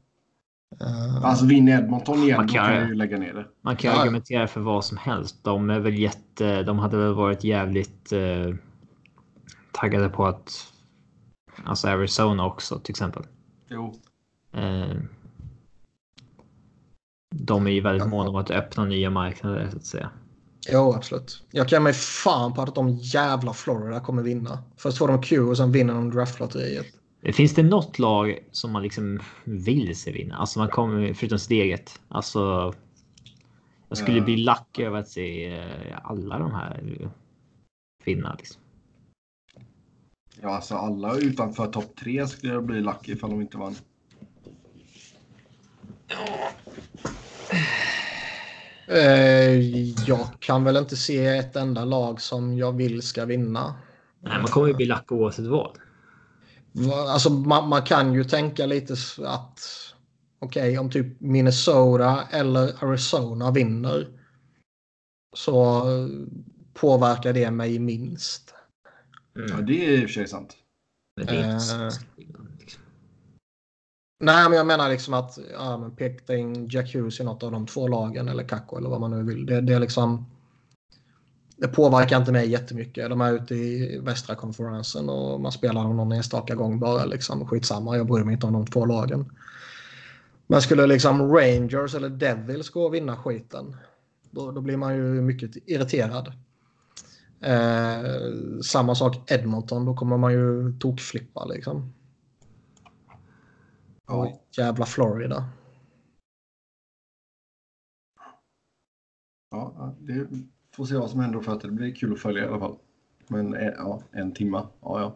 Uh, alltså vinner Edmonton igen, man kan, då kan ju lägga ner det. Man kan ja. argumentera för vad som helst. De är väl jätte... De hade väl varit jävligt... Uh taggade på att alltså Arizona också till exempel. Jo. Eh, de är ju väldigt måna om att öppna nya marknader så att säga. Jo, absolut. Jag kan mig fan på att de jävla Florida kommer vinna. Först får de Q och sen vinner de draftlotteriet. Finns det något lag som man liksom vill se vinna? Alltså man kommer, förutom sitt eget. Alltså. Jag skulle bli lack över att se eh, alla de här vinna. Liksom. Ja, alltså alla utanför topp tre skulle bli lucky ifall de inte vann. Eh, jag kan väl inte se ett enda lag som jag vill ska vinna. Nej, man kommer ju bli lack oavsett vad. Va- Alltså, man, man kan ju tänka lite att okej, om typ Minnesota eller Arizona vinner så påverkar det mig minst. Mm. Ja, det är i och för sig sant. Men det är inte så- liksom. Nej, men jag menar liksom att ja, men pekta in Jack Hughes i något av de två lagen eller Kakko eller vad man nu vill. Det, det är liksom. Det påverkar inte mig jättemycket. De är ute i västra konferensen och man spelar dem någon enstaka gång bara. Liksom. Skitsamma, jag bryr mig inte om de två lagen. Men skulle liksom Rangers eller Devils gå och vinna skiten. Då, då blir man ju mycket irriterad. Eh, samma sak Edmonton, då kommer man ju tokflippa liksom. Ja. Jävla Florida. Ja, det får se vad som händer för att det blir kul att följa i alla fall. Men eh, ja, en timma. Ja, ja.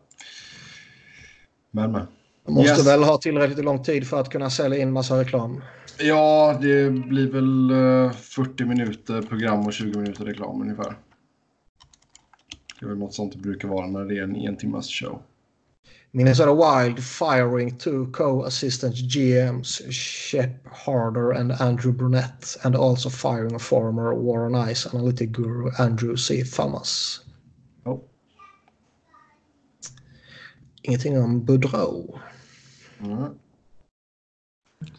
Men, men. Man måste Yes. väl ha tillräckligt lång tid för att kunna sälja in massa reklam. Ja, det blir väl eh, 40 minuter program och 20 minuter reklam ungefär. Det är väl något sånt det brukar vara när det är en en timmas show. Minnesota Wild firing two co-assistant GMs Shep Harder and Andrew Brunette and also firing a former War on Ice analytic guru Andrew C. Thomas. Ja. Ingenting om Boudreau. Mm.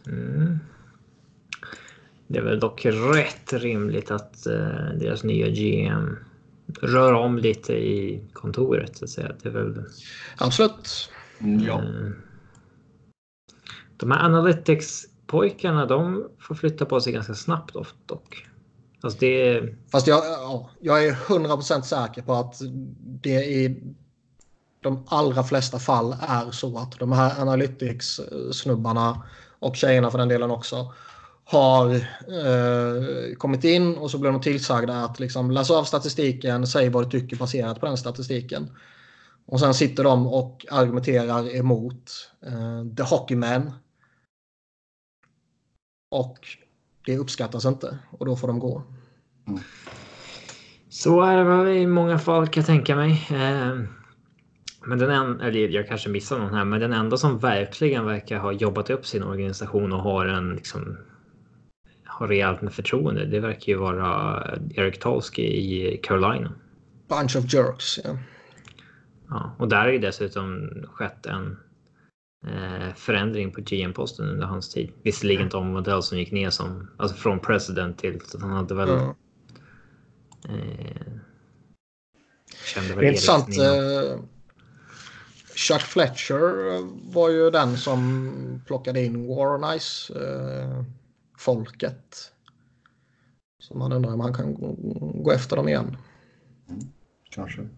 Mm. Det är väl dock rätt rimligt att eh, deras nya GM rör om lite i kontoret. Så att säga. Det är väl, Absolut. Ja. eh, de här Analytics-pojkarna de får flytta på sig ganska snabbt ofta dock. Alltså det. Fast jag, ja, jag är 100% säker på att det i de allra flesta fall är så att de här Analytics-snubbarna och tjejerna för den delen också har eh, kommit in och så blir de tillsagda att liksom läsa av statistiken, säg vad du tycker baserat på den statistiken. Och sen sitter de och argumenterar emot eh, The Hockeyman. Och det uppskattas inte och då får de gå. Så är det väl i många fall kan jag tänka mig. Eh, Men den en, eller jag kanske missar någon här, men den enda som verkligen verkar ha jobbat upp sin organisation och har en liksom har rejält med förtroende. Det verkar ju vara Erik Tolsky i Carolina. Bunch of jerks. Ja. Ja, och där har ju dessutom skett en eh, förändring på GM-posten under hans tid. Visserligen Tom Modell som gick ner som, alltså från president till att han hade väl Ja. eh, kände väl intressant. Eh, Chuck Fletcher var ju den som plockade in War on Ice eh, folket. Så man undrar om han kan gå, gå efter dem igen. Kanske.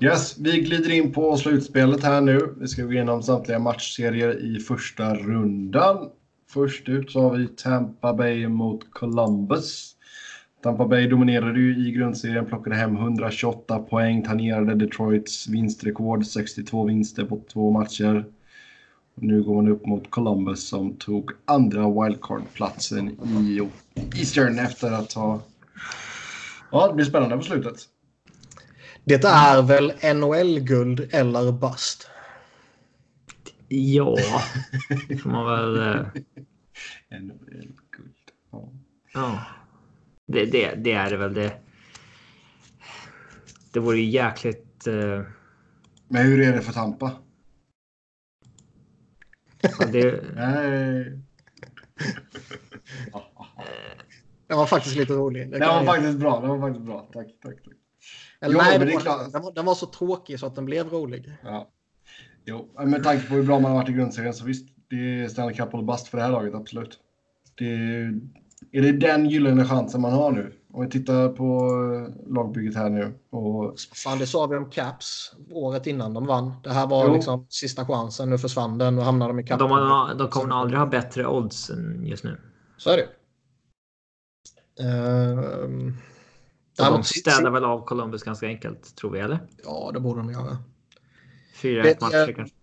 Yes, vi glider in på slutspelet här nu. Vi ska gå igenom samtliga matchserier i första rundan. Först ut så har vi Tampa Bay mot Columbus. Tampa Bay dominerade ju i grundserien, plockade hem 128 poäng, tangerade Detroits vinstrekord, 62 vinster på två matcher. Nu går man upp mot Columbus som tog andra wildcard-platsen i Eastern efter att ha... Ja, det blir spännande på slutet. Det är väl NHL-guld eller bust. Ja, det får man väl. eh, NHL-guld. Ja. Ja, det, det, det är det väl. Det, det vore ju jäkligt. eh, Men hur är det för Tampa? Ja, det, Nej. Den var faktiskt lite rolig. Det Den var faktiskt bra. Den var faktiskt bra. Tack, tack, tack. Eller Jo, nej, men det är klart. den, var, den var så tråkig så att den blev rolig. Ja. Jo, men med tanke på hur bra man har varit i grundserien så visst, det är Stanley Cup eller bust för det här laget, absolut. Det är, är det den gyllene chansen man har nu? Om vi tittar på eh, lagbygget här nu. Och, Fan, det sa vi om Caps året innan de vann. Det här var Jo. liksom sista chansen. Nu försvann den och hamnade de i Cup. de, har, de kommer aldrig ha bättre odds än just nu. Så är det. Ehm, de Däremot- städar väl av Columbus ganska enkelt, tror vi, eller? Ja, det borde de göra. 4-1 Det- matcher kanske.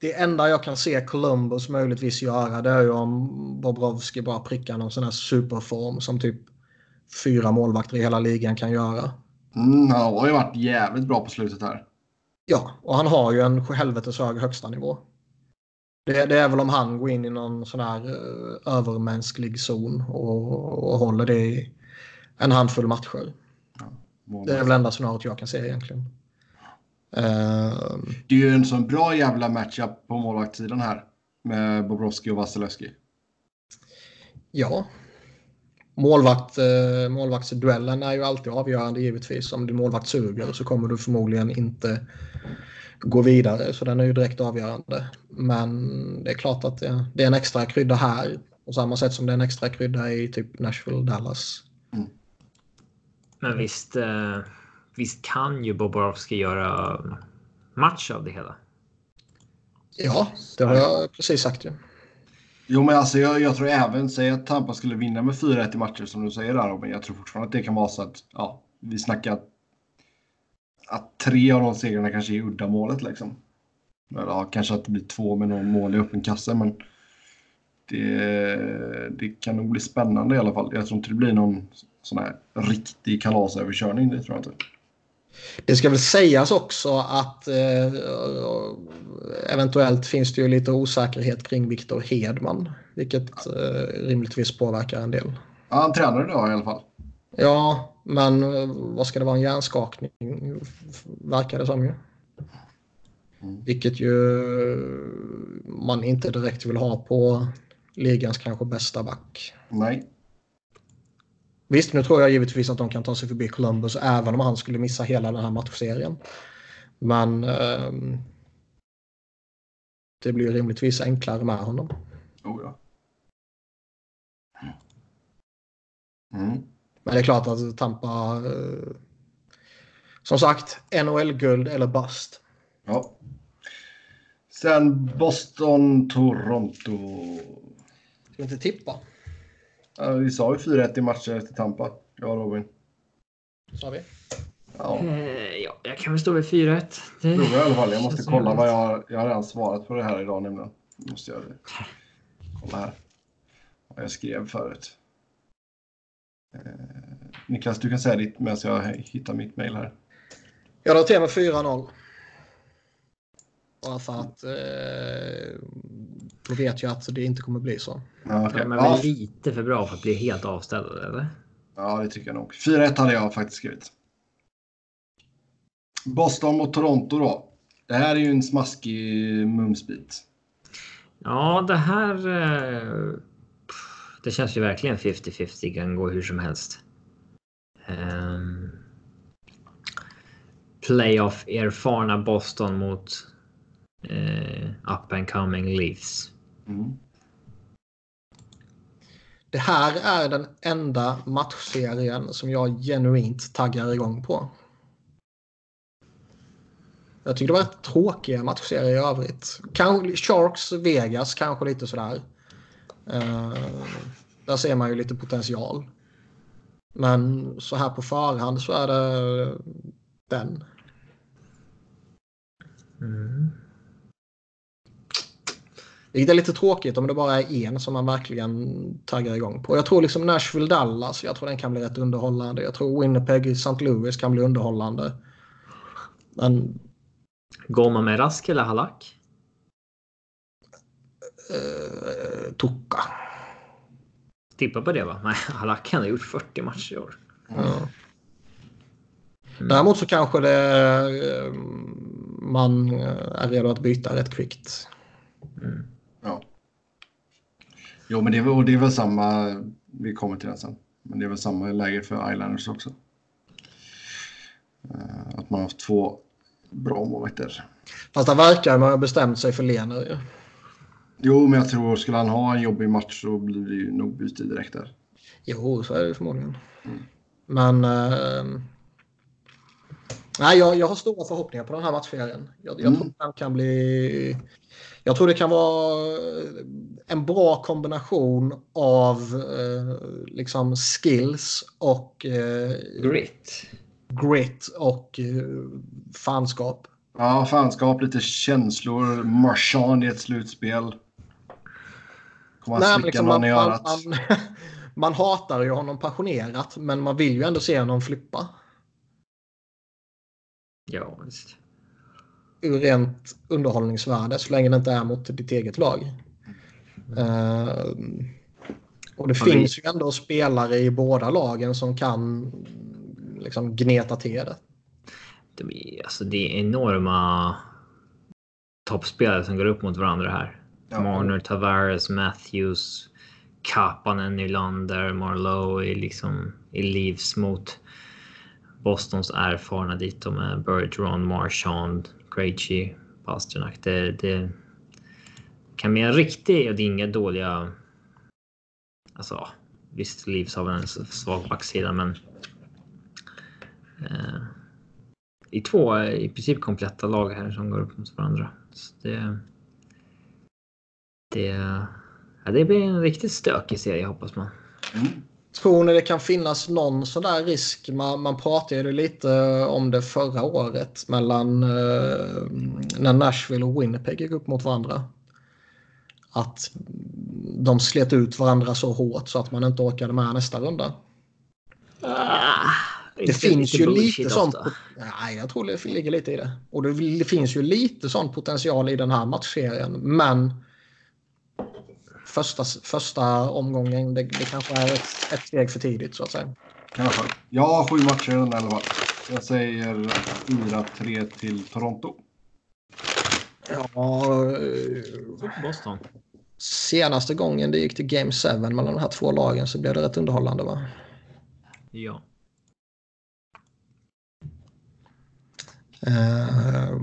Det enda jag kan se Columbus möjligtvis göra det är ju om Bobrovski bara prickar någon sån här superform som typ fyra målvakter i hela ligan kan göra. Mm, han har ju varit jävligt bra på slutet här. Ja, och han har ju en helvetes hög högsta nivå. Det, det är väl om han går in i någon sån här eh, övermänsklig zon och, och håller det i en handfull matcher. Det är väl enda scenariot jag kan se egentligen. Ehm, Det är ju en sån bra jävla matchup på målvaktssidan här. Med Bobrovski och Vasilevski. ja. Målvakt, eh, målvaktsduellen är ju alltid avgörande givetvis. Om din målvakt suger så kommer du förmodligen inte gå vidare. Så den är ju direkt avgörande. Men det är klart att det, det är en extra krydda här. På samma sätt som det är en extra krydda i typ Nashville, Dallas. Men visst, eh, visst kan ju Bobrovski göra match av det hela. Ja, det har jag precis sagt ju. Jo, men alltså jag, jag tror även, säg att Tampa skulle vinna med 4-1 i matcher som du säger där Robin. Jag tror fortfarande att det kan vara så att, ja, vi snackar att tre av de segrarna kanske är uddamålet liksom. Eller ja, kanske att det blir två med någon mål i öppen kasse, men det, det kan nog bli spännande i alla fall. Jag tror inte det blir någon sån här riktig kalasöverkörning, det tror jag inte. Det ska väl sägas också att eh, eventuellt finns det ju lite osäkerhet kring Viktor Hedman. Vilket eh, rimligtvis påverkar en del. Ja, han tränar idag i alla fall. Ja, men eh, vad ska det vara? En hjärnskakning verkar det som ju. Mm. Vilket ju man inte direkt vill ha på ligans kanske bästa back. Nej. Visst, nu tror jag givetvis att de kan ta sig förbi Columbus även om han skulle missa hela den här matchserien. Men ehm, det blir rimligtvis enklare med honom. Oh, ja. Mm. Men det är klart att Tampa... Eh, som sagt, NHL-guld eller bust. Ja. Sen Boston, Toronto. Ska vi inte tippa? Ja, vi sa ju 4-1 i matcher till Tampa. Ja, Robin. Sa vi. Ja, Eh, ja, jag kan väl stå vid 4-1. Det... prova i alla fall. Jag måste kolla vad jag... Jag har redan svarat på det här idag nämligen. Jag måste det. Kolla här. Vad jag skrev förut. Eh, Niklas, du kan säga ditt medan jag hittar mitt mejl här. Jag till med 4-0. Bara för att eh, då vet jag att det inte kommer bli så. Ja, väl lite för bra för att bli helt avställda, eller? ja, det tycker jag nog. 4-1 hade jag faktiskt skrivit. Boston mot Toronto då. Det här är ju en smaskig mumsbit. Ja, det här... eh, Det känns ju verkligen 50-50. Kan gå hur som helst. Um, Playoff-erfarna Boston mot eh, up and coming Leafs. Mm. Det här är den enda matchserien som jag genuint taggar igång på. Jag tycker det var rätt tråkiga matchserier i övrigt. Kanske, Sharks, Vegas kanske lite sådär. Uh, där ser man ju lite potential. Men så här på förhand så är det den. Mm. Vilket är lite tråkigt om det bara är en som man verkligen taggar igång på. Jag tror liksom Nashville-Dallas, jag tror den kan bli rätt underhållande. Jag tror Winnipeg St. Louis kan bli underhållande. Men Går man med Rask eller Halak? eh, Tucka. Tippa på det va? Nej, Halak har gjort 40 matcher i år. Ja. Däremot så kanske det, eh, man är redo att byta rätt kvickt. Mm. Jo, men det och det är väl samma. Vi kommer till den sen. Men det är väl samma läge för Islanders också. Eh, Att man har haft två bra målvakter. Fast det verkar man ha bestämt sig för Lener ju. Jo, men jag tror skulle han ha en jobbig match så blir det ju nog byte direkt där. Jo, så är det förmodligen. Mm. Men... Eh, Nej, jag, jag har stora förhoppningar på den här matchserien. Jag, jag Mm. tror den kan bli... Jag tror det kan vara en bra kombination av eh, liksom skills och eh, Grit. grit och eh, fanskap. Ja, fanskap, lite känslor. Marchand i ett slutspel. Kommer han slicka liksom någon man, i man, örat? man, man hatar ju honom passionerat men man vill ju ändå se honom flippa. Ja, visst. ur rent underhållningsvärde så länge det inte är mot ditt eget lag. Eh, och det Ja, vi- finns ju ändå spelare i båda lagen som kan liksom gneta till det. De är, alltså, det är enorma toppspelare som går upp mot varandra här. Ja. Marner, Tavares, Matthews, Kapanen, Nylander, Marlowe i liksom i livs mot Bostons erfarna dito med Bergeron, Marchand, Krejci, Pasternak. Det, det kan bli en riktig och det är inga dåliga. Alltså visst, Leafs har väl en svag backsida, men. Eh, i två i princip kompletta lag här som går upp mot varandra. Så det, det, ja, det blir en riktigt stökig serie hoppas man. Mm. Tror ni det kan finnas någon sån där risk? Man, man pratade ju lite om det förra året mellan eh, när Nashville och Winnipeg gick upp mot varandra. Att de slet ut varandra så hårt så att man inte orkade med nästa runda. Det finns ju lite sånt. Nej, jag tror det ligger lite i det. Och det, det finns ju lite sån potential i den här matchserien. Men första, första omgången, det, det kanske är ett, ett steg för tidigt så att säga. Kanske. Jag har sju matcher i den alla fall. Jag säger 4-3 till Toronto. Ja, Boston. senaste gången det gick till Game 7 mellan de här två lagen så blev det rätt underhållande va? Ja. Eh,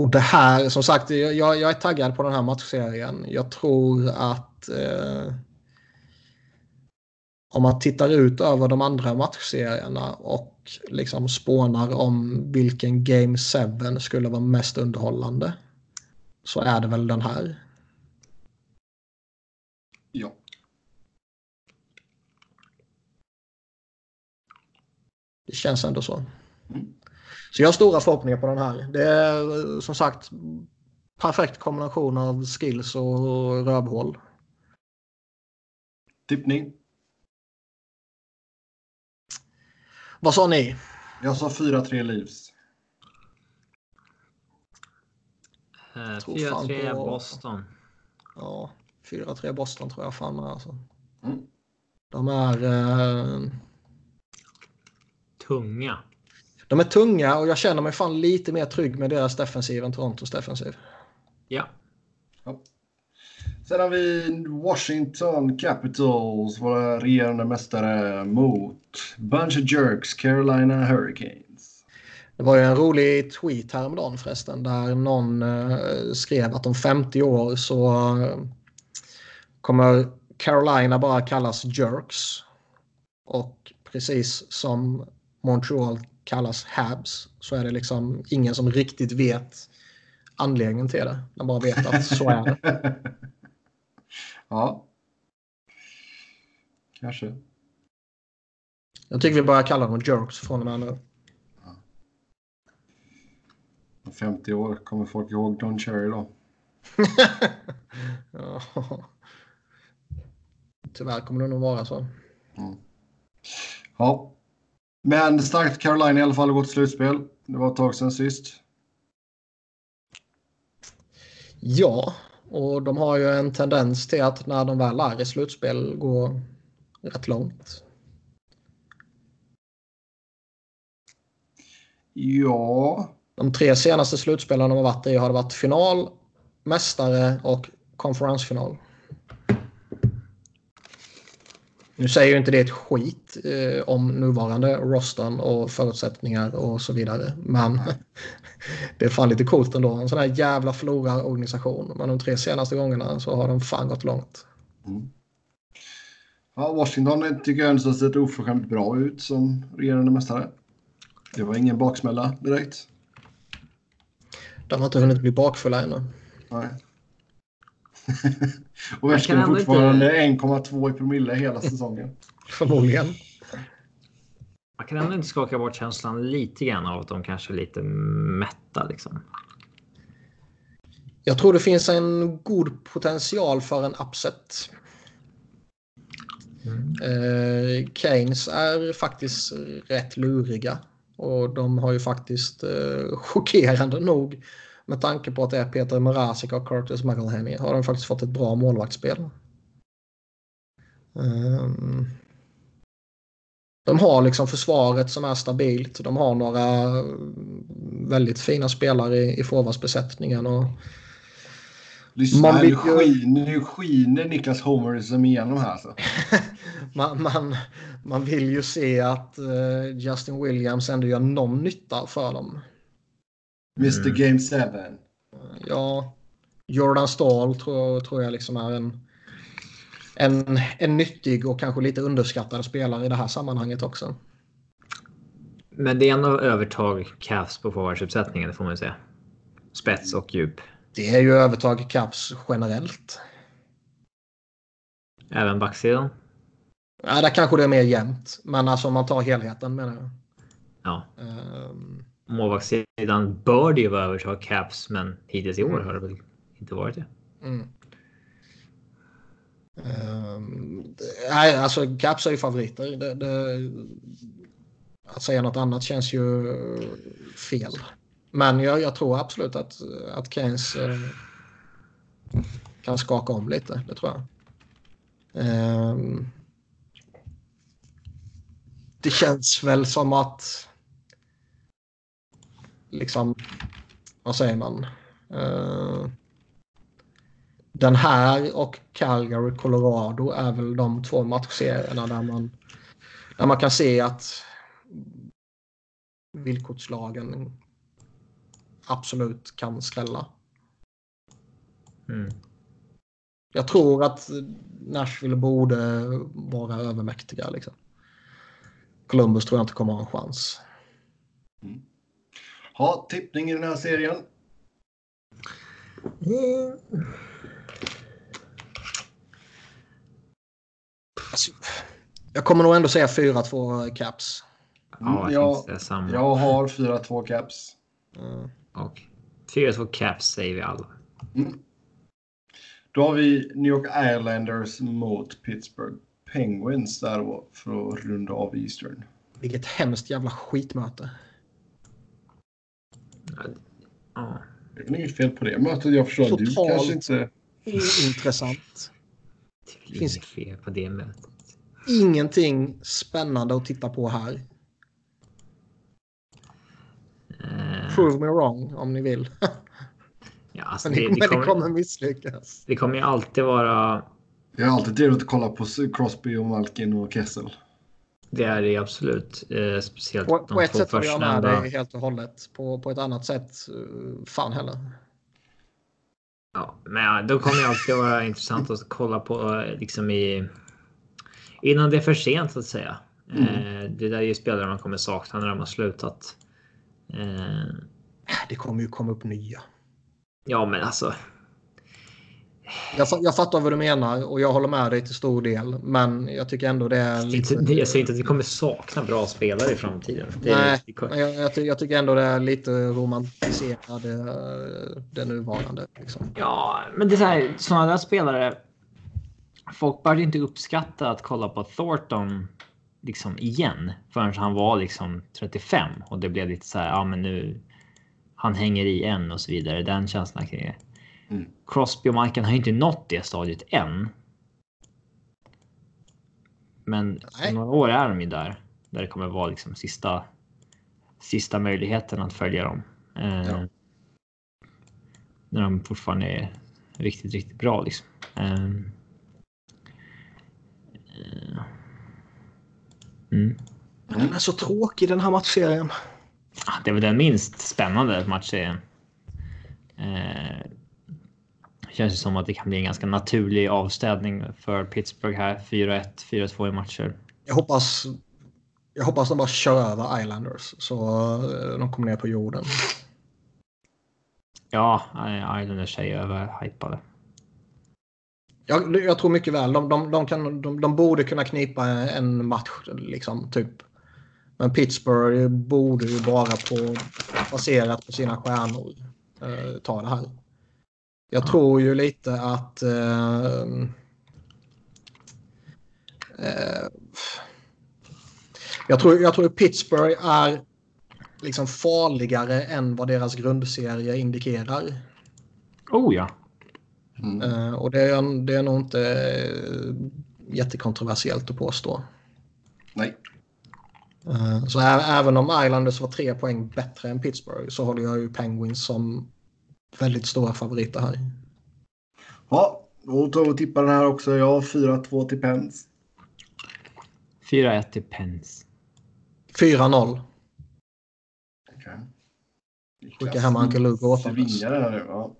och det här, som sagt, jag, jag är taggad på den här matchserien. Jag tror att eh, om man tittar ut över de andra matchserierna och liksom spånar om vilken Game 7 skulle vara mest underhållande så är det väl den här. Ja. Det känns ändå så. Mm. Så jag har stora förhoppningar på den här. Det är som sagt perfekt kombination av skills och rövhål. Tippning. Vad sa ni? Jag sa 4-3 Leafs. Eh, tror fan 4-3 på- Boston. Ja, 4-3 Boston tror jag fan med alltså. Mm. De är, eh, Tunga. De är tunga och jag känner mig fan lite mer trygg med deras defensiv än Torontos defensiv. Ja. Sen har vi Washington Capitals, våra regerande mästare, mot Bunch of Jerks, Carolina Hurricanes. Det var ju en rolig tweet häromdagen förresten där någon eh, skrev att om 50 år så eh, kommer Carolina bara kallas Jerks. Och precis som Montreal kallas Habs så är det liksom ingen som riktigt vet anledningen till det. De bara vet att så är det. ja. Kanske. Jag tycker vi börjar kalla dem Jerks från och med nu. Om 50 år kommer folk ihåg Don Cherry då. Ja. Tyvärr kommer det nog vara så. Ja. Men starkt Carolina i alla fall har gått till slutspel. Det var ett tag sedan sist. Ja, och de har ju en tendens till att när de väl är i slutspel gå rätt långt. Ja. De tre senaste slutspelen de har varit i har det varit final, mästare och konferensfinal. Nu säger ju inte det ett skit eh, om nuvarande rosten och förutsättningar och så vidare. Men det är fan lite coolt ändå. En sån här jävla flora-organisation. Men de tre senaste gångerna så har de fan gått långt. Mm. Ja, Washington tycker jag ändå sett oförskämt bra ut som regerande mästare. Det var ingen baksmälla direkt. De har inte hunnit bli bakfulla ännu. Nej. Och Västskog fortfarande inte... 1,2 i promille hela säsongen. Förmodligen. Man kan ändå inte skaka bort känslan lite grann av att de kanske är lite mätta liksom. Jag tror det finns en god potential för en upset. Mm. Eh, Keynes är faktiskt rätt luriga och de har ju faktiskt eh, chockerande nog med tanke på att det är Peter Mrazek och Curtis McElhenney har de faktiskt fått ett bra målvaktsspel. Um, de har liksom försvaret som är stabilt. De har några väldigt fina spelare i, i forwardsbesättningen. Och Lyssna, man nu, skiner, nu skiner Niklas Homerism igenom här. Så. man, man, man vill ju se att uh, Justin Williams ändå gör någon nytta för dem. Mr mm. Game 7. Ja, Jordan Stahl tror, tror jag liksom är en, en, en nyttig och kanske lite underskattad spelare i det här sammanhanget också. Men det är ändå övertag Cavs på forwardsuppsättningen, det får man säga. Spets och djup. Det är ju övertag Caps generellt. Även backsidan? Ja, där kanske det är mer jämnt. Men alltså om man tar helheten menar jag. Ja. Um... Målvaktssidan bör det ju vara övertag Caps, men hittills i år mm. har det väl inte varit det. Mm. Um, nej, alltså Caps är ju favoriter. Det, det, att säga något annat känns ju fel. Men jag, jag tror absolut att, att Keynes eh, kan skaka om lite. Det tror jag. Eh, det känns väl som att liksom, vad säger man? Eh, den här och Calgary, Colorado är väl de två matchserierna där man, där man kan se att villkorslagen absolut kan skrälla. Mm. Jag tror att Nashville borde vara övermäktiga. Liksom. Columbus tror jag inte kommer ha en chans. Mm. Ha tippning i den här serien? Mm. Alltså, jag kommer nog ändå säga 4-2 caps. Mm, ja, jag, jag har 4-2 caps. Mm. Och 4-2 Caps säger vi alla. Mm. Då har vi New York Islanders mot Pittsburgh Penguins där då för att runda av Eastern. Vilket hemskt jävla skitmöte. Ja. Det är inget fel på det mötet. Jag förstår Totalt du kanske inte... intressant. Det finns inget fel på det mötet. Ingenting spännande att titta på här. Uh, Prove me wrong om ni vill. ja, alltså men, det, det, kommer, det kommer misslyckas. Det kommer ju alltid vara... Det är alltid trevligt att kolla på Crosby och Malkin och Kessel. Det är det absolut. Eh, speciellt på, de på ett sätt håller jag med dig helt och hållet. På, på ett annat sätt, uh, fan heller. Ja, men då kommer det alltid vara intressant att kolla på liksom i innan det är för sent så att säga. Mm. Eh, det där är ju spelare man kommer sakna när de har slutat. Eh, det kommer ju komma upp nya. Ja, men alltså. Jag, jag fattar vad du menar och jag håller med dig till stor del. Men jag tycker ändå det är lite... Jag säger inte att vi kommer sakna bra spelare i framtiden. Det Nej, är... jag, jag, jag, tycker ändå det är lite romantiserat det, det nuvarande. Liksom. Ja, men det är så här, sådana där spelare. Folk började inte uppskatta att kolla på Thornton liksom igen förrän han var liksom 35 och det blev lite så här. Ja, men nu. Han hänger i en och så vidare. Den känslan kring det. Mm. Crosby och Michael har inte nått det stadiet än. Men om några år är de ju där. Där det kommer vara liksom sista. Sista möjligheten att följa dem. Eh, ja. När de fortfarande är riktigt, riktigt bra liksom. Eh, eh Mm. Den är så tråkig den här matchserien. Det är väl den minst spännande matchserien. Eh, känns det som att det kan bli en ganska naturlig avstädning för Pittsburgh här. 4-1, 4-2 i matcher. Jag hoppas Jag hoppas de bara kör över Islanders så eh, de kommer ner på jorden. Ja, Islanders är överhypade. Jag, jag tror mycket väl. De, de, de, kan, de, de borde kunna knipa en match, liksom, typ. Men Pittsburgh borde ju bara på, baserat på sina stjärnor, eh, ta det här. Jag tror ju lite att... Eh, eh, jag tror, jag tror Pittsburgh är liksom farligare än vad deras grundserie indikerar. Oh ja. Mm. Uh, och det är, det är nog inte uh, jättekontroversiellt att påstå. Nej. Uh, så även om Islanders var tre poäng bättre än Pittsburgh så håller jag ju Penguins som väldigt stora favoriter här. Ja, då tar vi och tippar den här också. Jag har 4-2 till Pens. 4-1 till Pens. 4-0. Okay. Skicka hem Uncle Luke och här ja.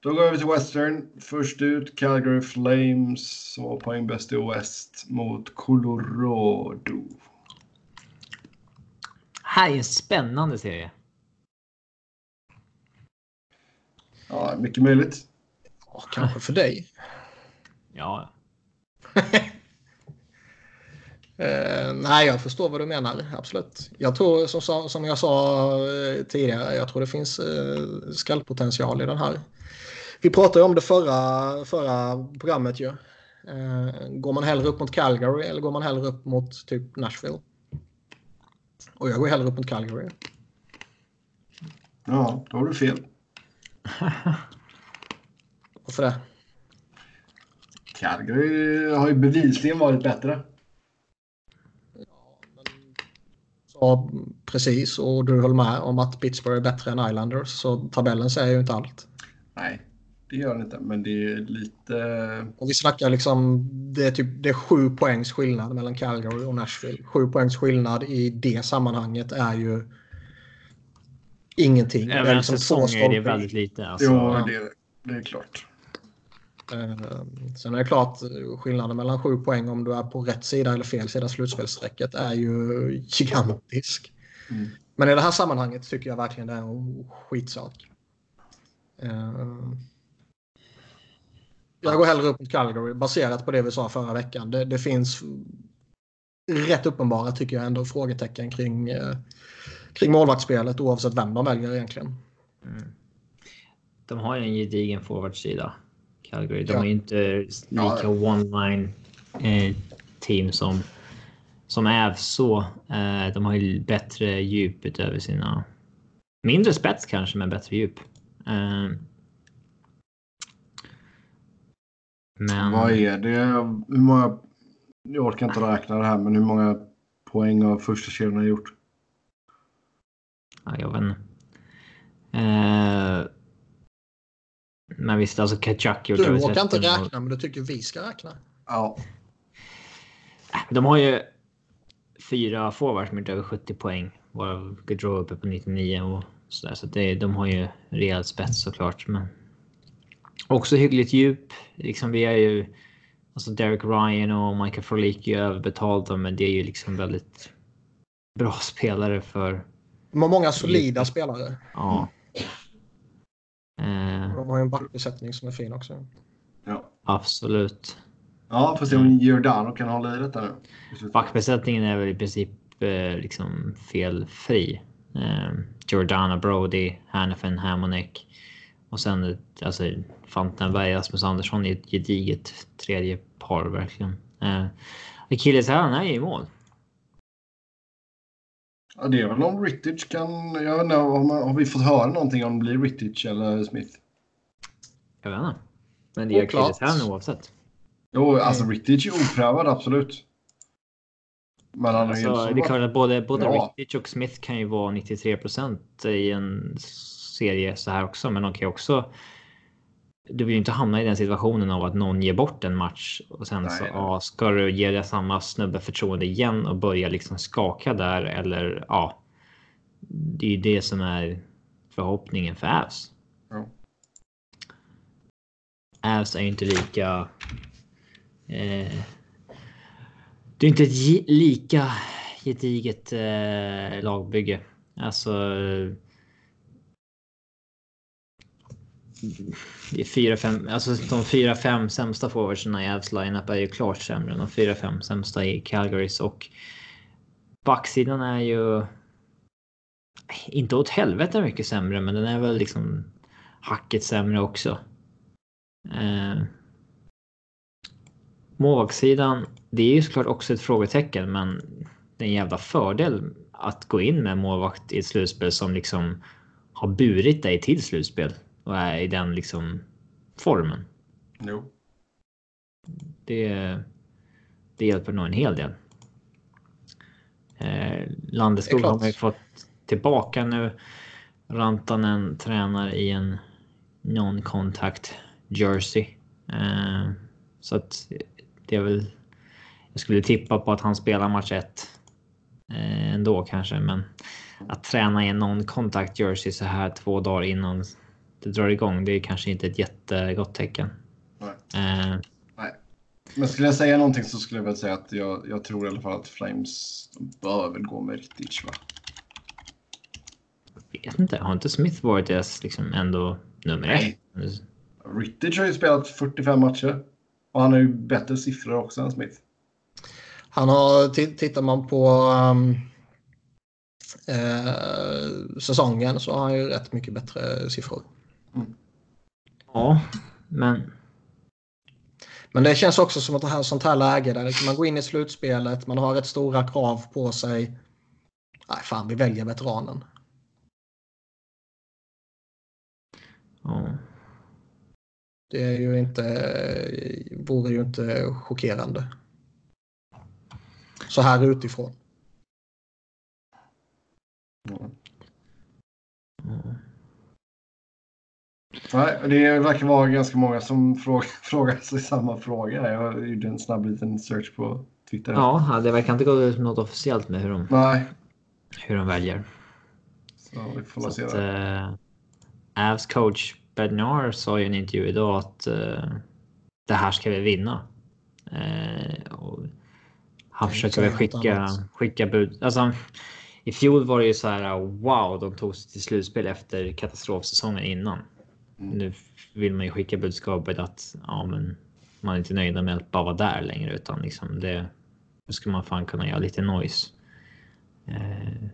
Då går vi till Western. Först ut Calgary Flames som var poängbäst i West mot Colorado. Här är en spännande serie. Ja, mycket möjligt. Ja, kanske för dig. Ja. Uh, nej, jag förstår vad du menar. Absolut. Jag tror, som, som jag sa uh, tidigare, jag tror det finns uh, skallpotential i den här. Vi pratade om det förra, förra programmet ju. Uh, går man hellre upp mot Calgary eller går man hellre upp mot typ Nashville? Och jag går hellre upp mot Calgary. Ja, då har du fel. Varför det? Calgary har ju bevisligen varit bättre. Ja, men... Så, precis, och du höll med om att Pittsburgh är bättre än Islanders, så tabellen säger ju inte allt. Nej, det gör den inte, men det är lite... Och vi snackar liksom, det är, typ, det är sju poängs skillnad mellan Calgary och Nashville. Sju poängs skillnad i det sammanhanget är ju ingenting. Över en liksom säsong är det väldigt lite. Alltså. Jo, det, det är klart. Uh, sen är det klart skillnaden mellan sju poäng om du är på rätt sida eller fel sida slutspelsstrecket är ju gigantisk. Mm. Men i det här sammanhanget tycker jag verkligen det är en skitsak. Uh, jag går hellre upp mot Calgary baserat på det vi sa förra veckan. Det, det finns rätt uppenbara tycker jag ändå frågetecken kring, uh, kring målvaktsspelet oavsett vem de väljer egentligen. Mm. De har ju en gedigen forwardsida. Calgary. De ja. är inte lika ja. one-line eh, team som som är så. Eh, de har ju bättre djup utöver sina mindre spets kanske, men bättre djup. Eh, men. Vad är det? Hur många? Jag orkar inte räkna det här, men hur många poäng har första kedjan gjort? Ja, jag vet inte. Eh, men visst, alltså Kachuk gjorde... Du orkar inte räkna, men du tycker vi ska räkna. Ja. De har ju fyra forwards med över 70 poäng. Varav Gaudreau uppe på 99 och sådär. Så det, de har ju rejäl spets såklart. Men också hyggligt djup. Liksom vi är ju... Alltså Derek Ryan och Michael Frolik är överbetalda, men det är ju liksom väldigt bra spelare för... De har många solida spelare. Ja. Eh, de har ju en backbesättning som är fin också. Ja. Absolut. Ja, får se om Giordano kan hålla i detta nu. Backbesättningen är väl i princip eh, liksom felfri. Eh, Giordano, Brody, Hanifin, Hamonek och sen alltså Fantenberg, Rasmus Andersson i ett gediget tredje par verkligen. Eh, Achilles han är ju i mål. Ja, det är väl om Rittich kan... Jag vet inte, har, man, har vi fått höra någonting om det blir Rittich eller Smith? Jag vet inte. Men det är akilleshälen oavsett. Jo, alltså Rittich är oprövad, absolut. Men han alltså, det är klart att både, både Rittich och Smith kan ju vara 93 procent i en serie så här också. Men de kan ju också du vill ju inte hamna i den situationen av att någon ger bort en match och sen nej, så ja, ska du ge det samma snubbe förtroende igen och börja liksom skaka där eller ja. Det är ju det som är förhoppningen för Avs. Ja. Avs är ju inte lika. Eh, det är inte ett lika gediget eh, lagbygge. Alltså. Det är fyra, fem, alltså de fyra, fem sämsta forwardsen i Avs lineup är ju klart sämre än de fyra, fem sämsta i Calgarys och backsidan är ju inte åt helvete mycket sämre, men den är väl liksom hacket sämre också. Eh, målvaktssidan, det är ju såklart också ett frågetecken, men det är en jävla fördel att gå in med en målvakt i ett slutspel som liksom har burit dig till slutspel och är i den liksom formen. Jo. Det, det hjälper nog en hel del. Eh, Landeskog har man ju fått tillbaka nu. Rantanen tränar i en non-contact jersey. Eh, så att det är väl. Jag skulle tippa på att han spelar match 1 eh, ändå kanske, men att träna i en non-contact jersey så här två dagar innan det drar igång. Det är kanske inte ett jättegott tecken. Nej. Eh, Nej. Men skulle jag säga någonting så skulle jag väl säga att jag, jag tror i alla fall att Flames bör väl gå med Rittich va? vet inte. Har inte Smith varit deras liksom ändå nummer Nej. ett? Rittich har ju spelat 45 matcher. Och han har ju bättre siffror också än Smith. Han har, tittar man på um, eh, säsongen så har han ju rätt mycket bättre siffror. Ja, men Men det känns också som att det här sånt här läge där liksom man går in i slutspelet, man har rätt stora krav på sig. Nej, fan, vi väljer veteranen. ja. Det är ju inte, vore ju inte chockerande. Så här utifrån. Mm. Nej, det verkar vara ganska många som frågar, frågar sig samma fråga. Jag gjorde en snabb liten search på Twitter. Ja, det verkar inte gå ut något officiellt med hur de, Nej, hur de väljer. så vi får Så se att, eh, Avs coach Bednar sa i en intervju idag att eh, det här ska vi vinna. Eh, och han försöker väl skicka, skicka bud. Alltså, I fjol var det ju så här wow, de tog sig till slutspel efter katastrofsäsongen innan. Nu vill man ju skicka budskapet att ja, men man är inte nöjda med att bara vara där längre utan liksom det. Ska man fan kunna göra lite noise. Eh,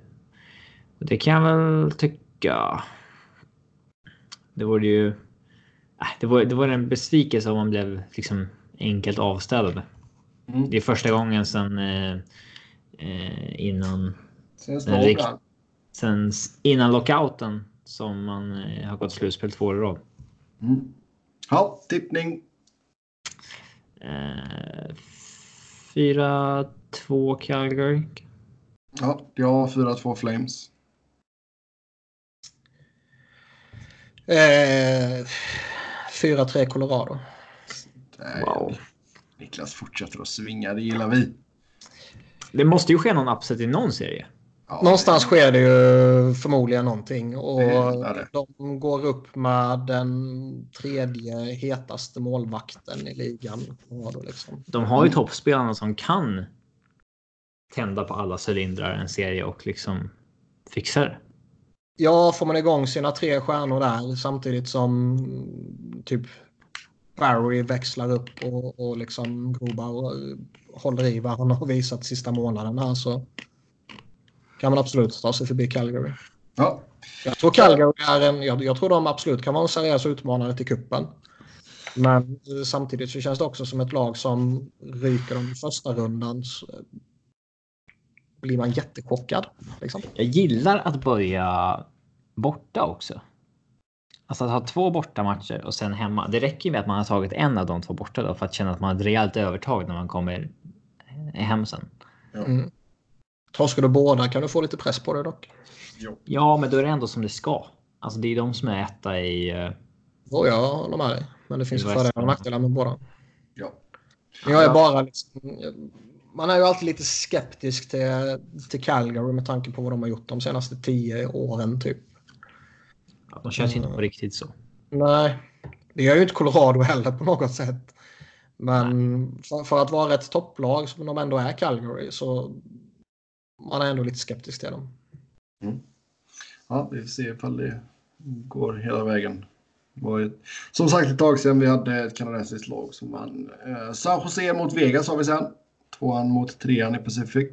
och det kan jag väl tycka. Det vore ju. äh, Det var, det var en besvikelse om man blev liksom enkelt avställd. Mm. Det är första gången sedan eh, eh, innan Sen sen innan lockouten som man eh, har gått slutspel två år i rad. Mm. Ja, tippning. Eh, 4-2 Calgary. Ja, jag har 4-2 Flames. Eh, 4-3 Colorado. Wow. Niklas fortsätter att svinga, det gillar vi. Det måste ju ske någon upset i någon serie. Ja, Någonstans sker det ju förmodligen någonting och Det det. de går upp med den tredje hetaste målvakten i ligan. Liksom. De har ju toppspelarna som kan tända på alla cylindrar en serie och liksom fixa det. Ja, får man igång sina tre stjärnor där samtidigt som typ Barry växlar upp och, och liksom Grobar håller i vad han har visat sista månaden här så kan man absolut ta sig förbi Calgary. Ja, Jag tror Calgary är en, jag, jag tror de absolut kan vara en seriös utmanare till kuppen. Men samtidigt så känns det också som ett lag som ryker de i första rundan blir man jättechockad. Liksom. Jag gillar att börja borta också. Alltså att ha två bortamatcher och sen hemma. Det räcker ju med att man har tagit en av de två borta då för att känna att man har ett rejält övertag när man kommer hem sen. Mm. Torskar du båda kan du få lite press på dig dock. Ja, men då är det ändå som det ska. Alltså det är de som är etta i... eh, Jo, jag håller med dig. Men det finns fördelar och nackdelar med båda. ja. Jag är bara liksom, man är ju alltid lite skeptisk till, till Calgary med tanke på vad de har gjort de senaste tio åren typ. Ja, de känns inte på riktigt så. Nej, det gör ju inte Colorado heller på något sätt. Men för, för att vara ett topplag som de ändå är Calgary så man är ändå lite skeptisk till dem. Ja, vi får se ifall det går hela vägen. Ett, som sagt ett tag sedan vi hade ett kanadensiskt lag som vann. Eh, San Jose mot Vegas har vi sen. Tvåan mot trean i Pacific.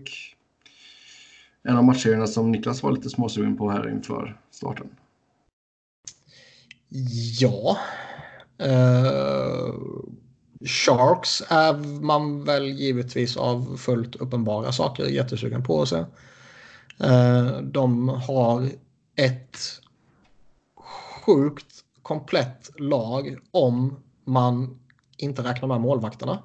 En av matcherna som Niklas var lite småsugen på här inför starten. Ja. Eh, Sharks är man väl givetvis av fullt uppenbara saker jättesugen på se. Eh, de har ett sjukt komplett lag om man inte räknar med målvakterna.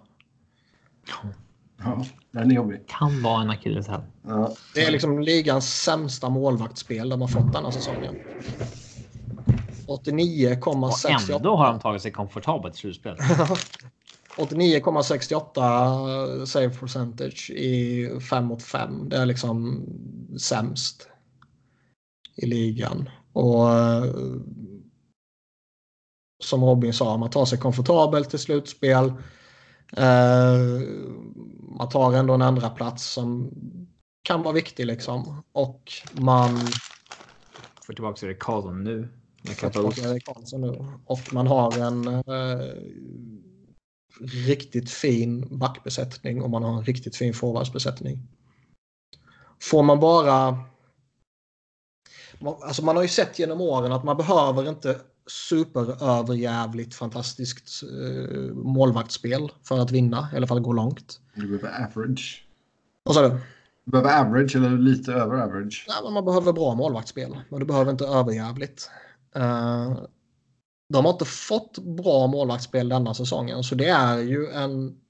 Ja, den är jobbig. Kan vara en akilleshäl. Ja. Det är liksom ligans sämsta målvaktsspel de har fått denna säsongen. 89,68. Och ändå har de tagit sig komfortabelt slutspel. 89,68 save percentage i 5 mot 5. Det är liksom sämst i ligan. Och eh, som Robin sa, man tar sig komfortabelt till slutspel. Eh, man tar ändå en andra plats som kan vara viktig liksom. Och man Får tillbaka till Karlsson nu. Jag kan får tillbaka Erik Karlsson nu. Och man har en eh, riktigt fin backbesättning och man har en riktigt fin forwardsbesättning. Får man bara... Alltså man har ju sett genom åren att man behöver inte superöverjävligt fantastiskt eh, målvaktsspel för att vinna eller för att gå långt. Du behöver average. Vad sa du? Du behöver average eller lite över average. Nej, man behöver bra målvaktsspel, men du behöver inte överjävligt. Eh, de har inte fått bra målvaktsspel denna säsongen, så det är ju en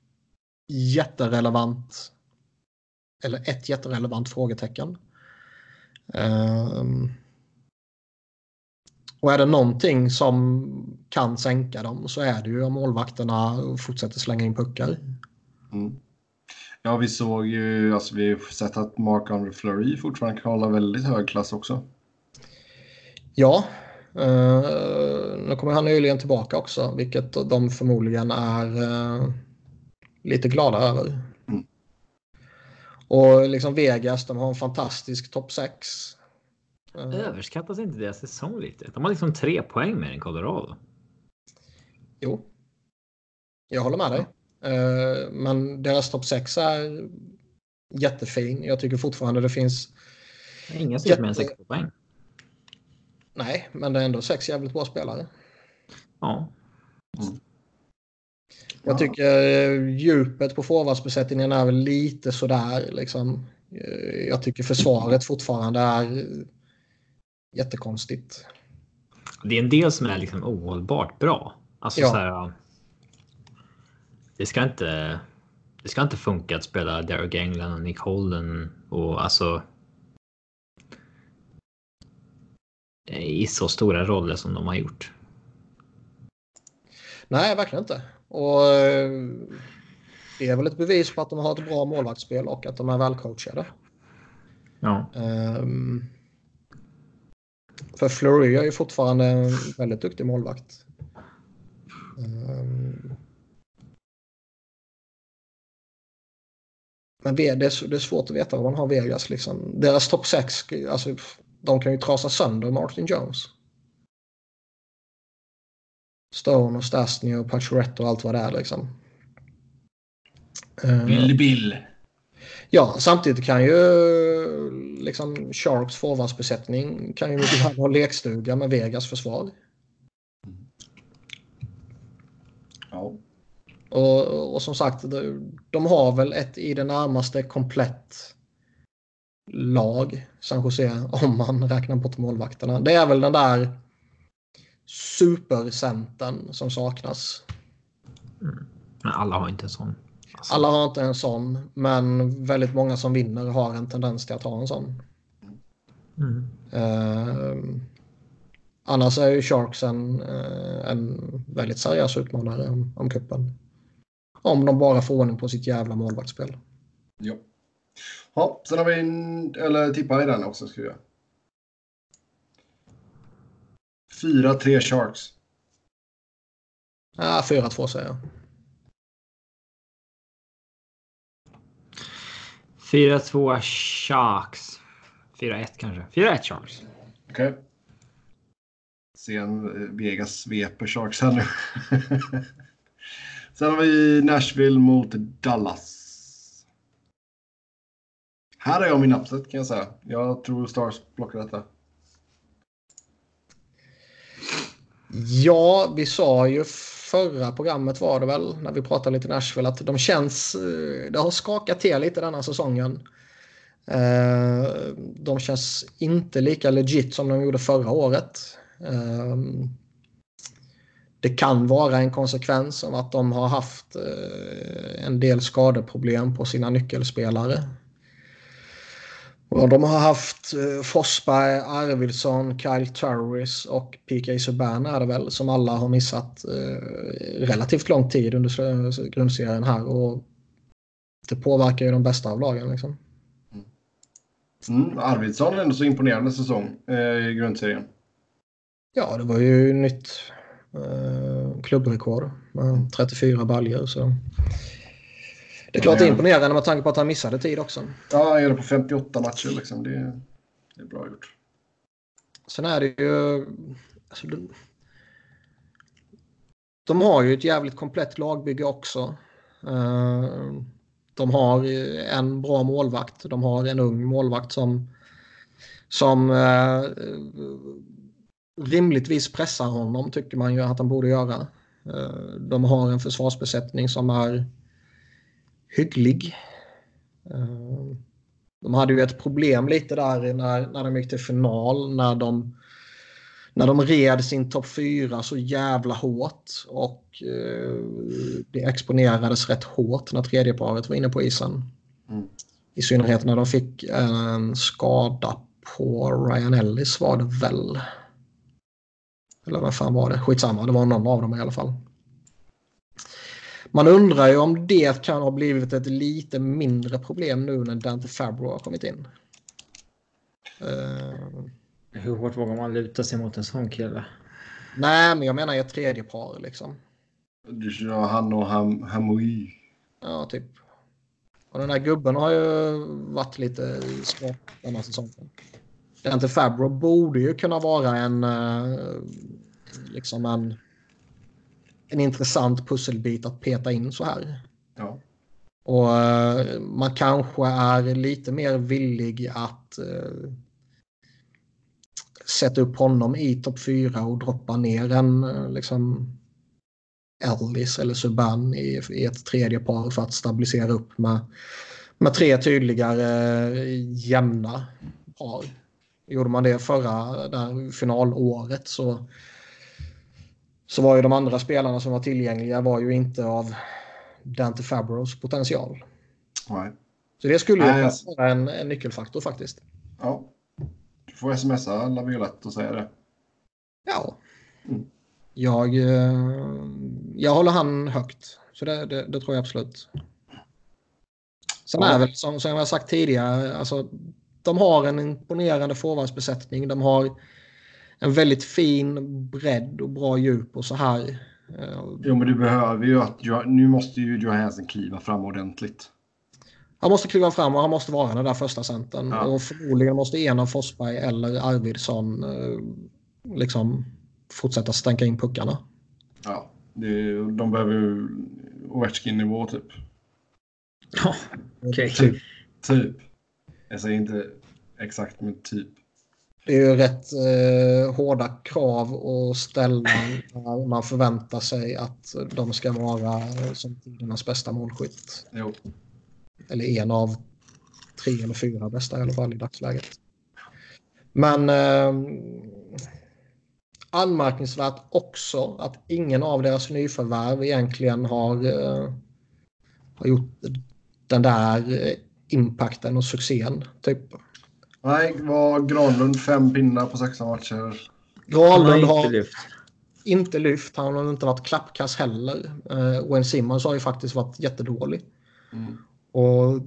jätterelevant eller ett jätterelevant frågetecken. Eh, och är det någonting som kan sänka dem så är det ju om målvakterna fortsätter slänga in puckar. Mm. Ja, vi såg ju, alltså vi har sett att Mark-André Fleury fortfarande kan hålla väldigt hög klass också. Ja, nu kommer han nyligen tillbaka också, vilket de förmodligen är eh, lite glada över. Mm. Och liksom Vegas, de har en fantastisk topp 6. Överskattas inte deras säsong lite? De har liksom tre poäng mer än Colorado. Jo, jag håller med dig. Eh, men deras topp 6 är jättefin. Jag tycker fortfarande det finns... Ingen som Jätte- 60 poäng. Nej, men det är ändå sex jävligt bra spelare. Ja. Jag tycker eh, djupet på forwardsbesättningen är väl lite sådär. Liksom. Eh, Jag tycker försvaret fortfarande är eh, jättekonstigt. Det är en del som är liksom ohållbart bra. Alltså Ja. så här. Det ska inte. Det ska inte funka att spela Derek England och Nick Holden och alltså. I så stora roller som de har gjort. Nej, verkligen inte. Och eh, det är väl ett bevis på att de har ett bra målvaktsspel och att de är välcoachade. Ja. Um, för Fleury är ju fortfarande en väldigt duktig målvakt. Ehm, men det är, det är svårt att veta vad man har Vegas. Liksom. Deras topp 6, alltså, de kan ju trasa sönder Martin Jones. Stone och Stastny och Pacioretty och allt vad det är. Liksom. Ehm, Bill Bill. Ja, samtidigt kan ju liksom Sharks forwardsbesättning kan ju mycket väl ha lekstuga med Vegas försvar. Ja. Och, och som sagt, de, de har väl ett i det närmaste komplett lag, San Jose, om man räknar bort målvakterna. Det är väl den där supercentern som saknas. Men alla har inte en sån. Alltså, Alla har inte en sån, men väldigt många som vinner har en tendens till att ha en sån. Mm. Eh, annars är ju Sharks en, eh, en väldigt seriös utmanare om, om cupen. Om de bara får ordning på sitt jävla målvaktsspel. ja. Ja, sen har vi en, eller tippa i den också ska vi göra. 4-3 Sharks. Ah, 4-2 säger jag. 4-2 Sharks. 4-1 kanske. 4-1 Sharks. Okej. Okay. Sen eh, Vegas sveper Sharks här nu. Sen har vi Nashville mot Dallas. Här är jag min upset kan jag säga. Jag tror Stars plockar detta. Ja, vi sa ju förra programmet var det väl när vi pratade lite Nashville att de känns, eh, det har skakat till lite denna säsongen. Eh, de känns inte lika legit som de gjorde förra året. Eh, det kan vara en konsekvens av att de har haft en del skadeproblem på sina nyckelspelare. Och de har haft eh, Forsberg, Arvidsson, Kyle Turris och PK Subban är det väl som alla har missat eh, relativt lång tid under grundserien här. Och det påverkar ju de bästa av lagen. Liksom. Mm, Arvidsson ändå så imponerande säsong eh, i grundserien. Ja, det var ju nytt klubbrekord med 34 baljor. Så. Det är klart det är imponerande med tanke på att han missade tid också. Ja, han gör det på 58 matcher. Liksom. Det, är, det är bra gjort. Sen är det ju... Alltså, de, de har ju ett jävligt komplett lagbygge också. Uh, de har en bra målvakt. De har en ung målvakt som, som uh, rimligtvis pressar honom, tycker man ju att han borde göra. Uh, de har en försvarsbesättning som är hygglig. Eh, de hade ju ett problem lite där när, när de gick till final när de, när de red sin topp 4 så jävla hårt och eh, det exponerades rätt hårt när tredjeparet var inne på isen. Mm. I synnerhet när de fick en skada på Ryan Ellis var det väl. Eller vad fan var det? Skitsamma, det var någon av dem i alla fall. Man undrar ju om det kan ha blivit ett lite mindre problem nu när Dante Fabro har kommit in. Uh, Hur hårt vågar man luta sig mot en sån kille? Nej, men jag menar ett tredje par liksom. Du kör han och Ham Hamui. Ja, typ. Och den här gubben har ju varit lite svag denna säsongen. Dante Fabro borde ju kunna vara en uh, liksom en en intressant pusselbit att peta in så här. Ja. Och uh, man kanske är lite mer villig att uh, sätta upp honom i topp 4 och droppa ner en uh, liksom Ellis eller Subban i, i, ett tredje par för att stabilisera upp med, med tre tydligare jämna par. Gjorde man det förra där finalåret så så var ju de andra spelarna som var tillgängliga var ju inte av Dante Fabros potential. Nej. Så det skulle ju vara en, en nyckelfaktor faktiskt. Ja. Du får smsa Laviolette och säga det. Ja. Mm. Jag, eh, jag håller han högt. Så det, det, det tror jag absolut. Sen är väl som, som jag sagt tidigare, alltså, de har en imponerande forwardsbesättning. De har en väldigt fin bredd och bra djup och så här. Jo, men du behöver ju att nu måste ju Johansson kliva fram ordentligt. Han måste kliva fram och han måste vara den där första centern. Ja. Och förmodligen måste en av Forsberg eller Arvidsson eh, liksom fortsätta stänka in puckarna. Ja, det, de behöver ju Ovechkin-nivå typ. Ja, okej. Okay. Typ, typ. Jag säger inte exakt, men typ. Det är ju rätt eh, hårda krav att ställa när man förväntar sig att de ska vara som tidernas bästa målskytt. Jo. Eller en av tre eller fyra bästa i alla fall i dagsläget. Men eh, anmärkningsvärt också att ingen av deras nyförvärv egentligen har, eh, har gjort den där eh, impacten och succén. Typ. Nej, var Granlund fem pinnar på 16 matcher. Granlund har, inte lyft. Inte lyft. Han har inte varit klappkass heller. Uh, Wayne Simmons har ju faktiskt varit jättedålig. Mm. Och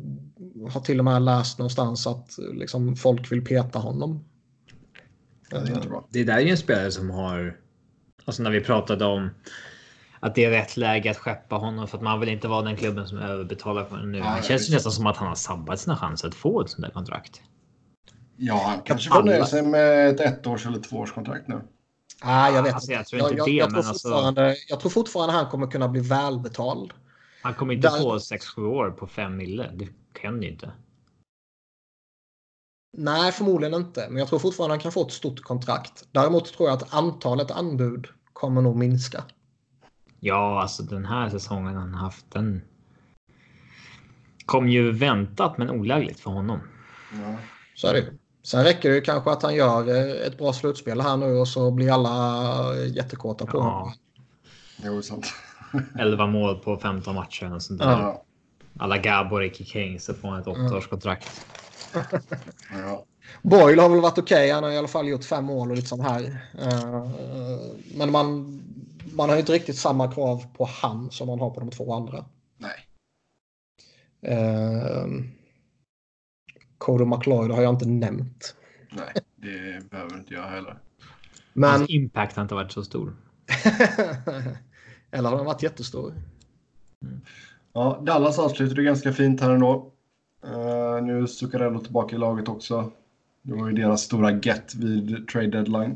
har till och med läst någonstans att liksom, folk vill peta honom. Det, det där är ju en spelare som har... Alltså när vi pratade om att det är rätt läge att skeppa honom för att man vill inte vara den klubben som överbetalar för honom nu. Ja, det känns ju nästan som att han har sabbat sina chanser att få ett sånt där kontrakt. Ja, han kanske får nöja sig med ett ettårs eller tvåårskontrakt nu. Ah, jag vet Alltså, inte. jag tror inte jag, det, jag, men tror alltså- fortfarande, jag tror fortfarande han kommer kunna bli välbetald. Han kommer inte Där- få 6-7 år på 5 mille. Det kan ju inte. Nej, förmodligen inte. Men jag tror fortfarande han kan få ett stort kontrakt. Däremot tror jag att antalet anbud kommer nog minska. Ja, alltså den här säsongen han haft den. Kom ju väntat men olagligt för honom. Ja. Så är det. Sen räcker det ju kanske att han gör eh, ett bra slutspel här nu och så blir alla jättekåta på Ja. honom. Jo, sant. 11 mål på 15 matcher och sånt där. Ja. Ja. Alla Gabor i Kings så får han ett åttaårskontrakt. Ja. Boyle har väl varit okej. Han har i alla fall gjort fem mål och lite sånt här. Eh, Men man, man har ju inte riktigt samma krav på han som man har på de två andra. Nej. Cody McLeod har jag inte nämnt. Nej, det behöver inte jag heller. Men... Hans impact har inte varit så stor. Eller har den varit jättestor? Ja, Dallas avslutade ganska fint här ändå. Uh, nu är Zuccarello tillbaka i laget också. Det var ju deras stora get vid trade deadline.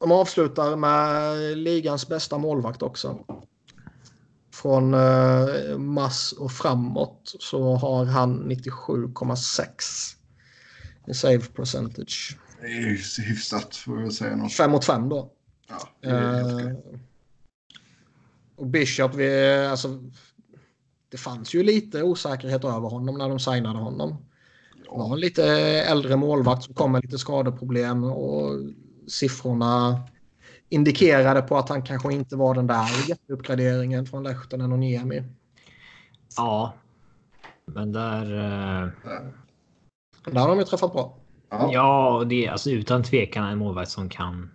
De avslutar med ligans bästa målvakt också. Från eh, mass och framåt så har han 97,6 i save percentage. Det är ju hyfsat får jag säga något. 5 mot 5 då. Ja, Eh, och Bishop, vi, alltså, det fanns ju lite osäkerhet över honom när de signade honom. Det var en lite äldre målvakt som kom med lite skadeproblem och siffrorna indikerade på att han kanske inte var den där jätteuppgraderingen från Lehtinen och Niemi. Ja. Men där... eh, Där har de ju träffat bra. Ja. Och det är alltså utan tvekan en målvakt som kan.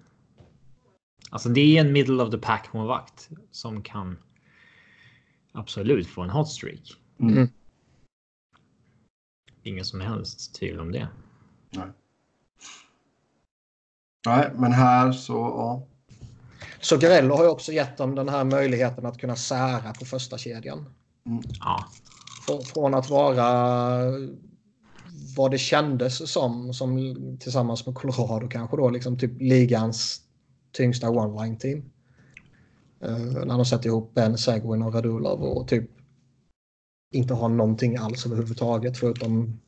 Alltså det är en middle of the pack målvakt som kan. Absolut få en hot streak. Mm. Ingen som helst tvivel om det. Nej, men här så ja. Så Garello har ju också gett dem den här möjligheten att kunna sära på första kedjan. Ja, Frå- Från att vara vad det kändes som, som tillsammans med Colorado kanske då, liksom typ ligans tyngsta one-line team. Uh, när de sätter ihop Ben Seguin och Radulov och typ inte har någonting alls överhuvudtaget förutom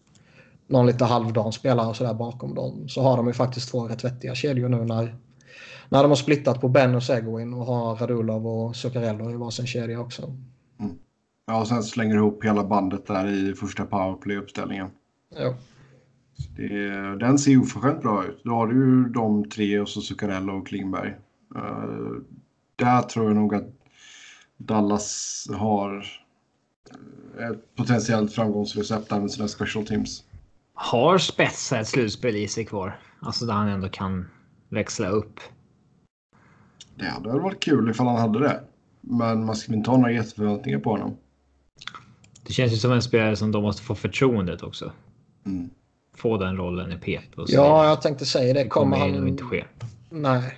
någon lite halvdan spelare och sådär bakom dem. Så har de ju faktiskt två rätt vettiga kedjor nu när, när de har splittat på Ben och Seguin och har Radulov och Zuccarello i varsin kedja också. Ja, och sen slänger du ihop hela bandet där i första powerplay-uppställningen. Ja. Det, den ser ju oförskämt bra ut. Då har du ju de tre och så Zuccarello och Klingberg. Eh, där tror jag nog att Dallas har eh, ett potentiellt framgångsrecept där med sina special teams. har spetsar ett slutspel i sig kvar. Alltså där han ändå kan växla upp. Det hade väl varit kul ifall han hade det. Men man ska inte ha några jätteförväntningar på honom. Det känns ju som en spelare som då måste få förtroendet också. Mm. Få den rollen i PP. Och så Ja, jag tänkte säga det. det kommer Kommer han... inte ske. Nej.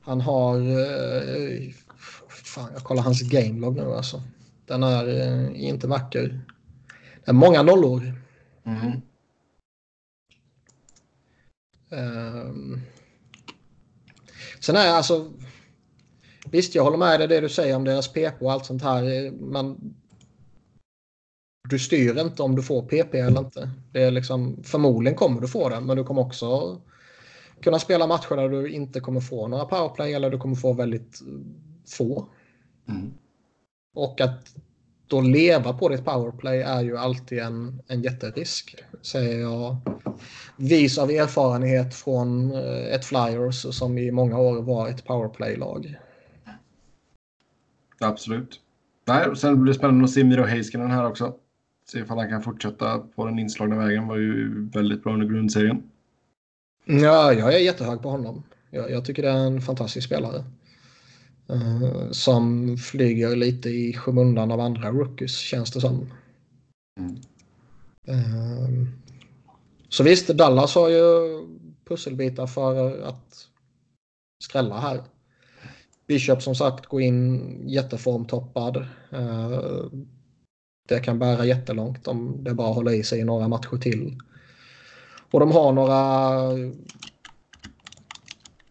Han har... Eh, fan, jag kollar hans gamelog nu alltså. Den är eh, inte vacker. Det är många nollor. Mm. Ehm. sen är alltså... Visst, jag håller med dig det du säger om deras PP och allt sånt här. Men du styr inte om du får PP eller inte. Det är liksom, förmodligen kommer du få det, men du kommer också kunna spela matcher där du inte kommer få några powerplay eller du kommer få väldigt eh, få. Mm. Och att då leva på ditt powerplay är ju alltid en, en jätterisk, säger jag. Vis av erfarenhet från eh, ett Flyers som i många år var ett powerplay-lag. Absolut. Nej, sen blir det spännande att se Miro Heiskanen här också. Se ifall han kan fortsätta på den inslagna vägen. Var ju väldigt bra under grundserien. Ja, jag är jättehög på honom. Jag, jag tycker det är en fantastisk spelare. Eh, som flyger lite i skymundan av andra rookies, känns det som. Mm. Eh, så visst, Dallas har ju pusselbitar för att skrälla här. Bishop som sagt går in jätteformtoppad. Eh, det kan bära jättelångt om det bara håller i sig i några matcher till. Och de har några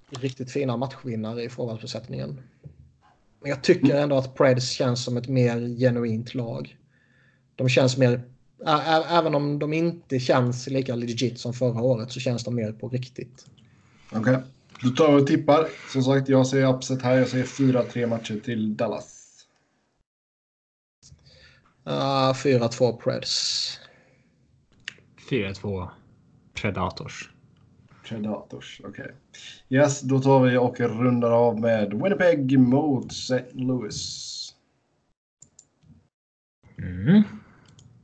riktigt fina matchvinnare i forwardsbesättningen. Men jag tycker ändå att Preds känns som ett mer genuint lag. De känns mer, även om de inte känns lika legit som förra året så känns de mer på riktigt. Okej, okay. då tar vi och tippar. Som sagt, jag säger upset här. Jag säger 4-3 matcher till Dallas. Uh, 4-2 Preds. 4-2 Predators. Predators, okej. Okay. Yes, då tar vi och rundar av med Winnipeg mot St. Louis. Mm.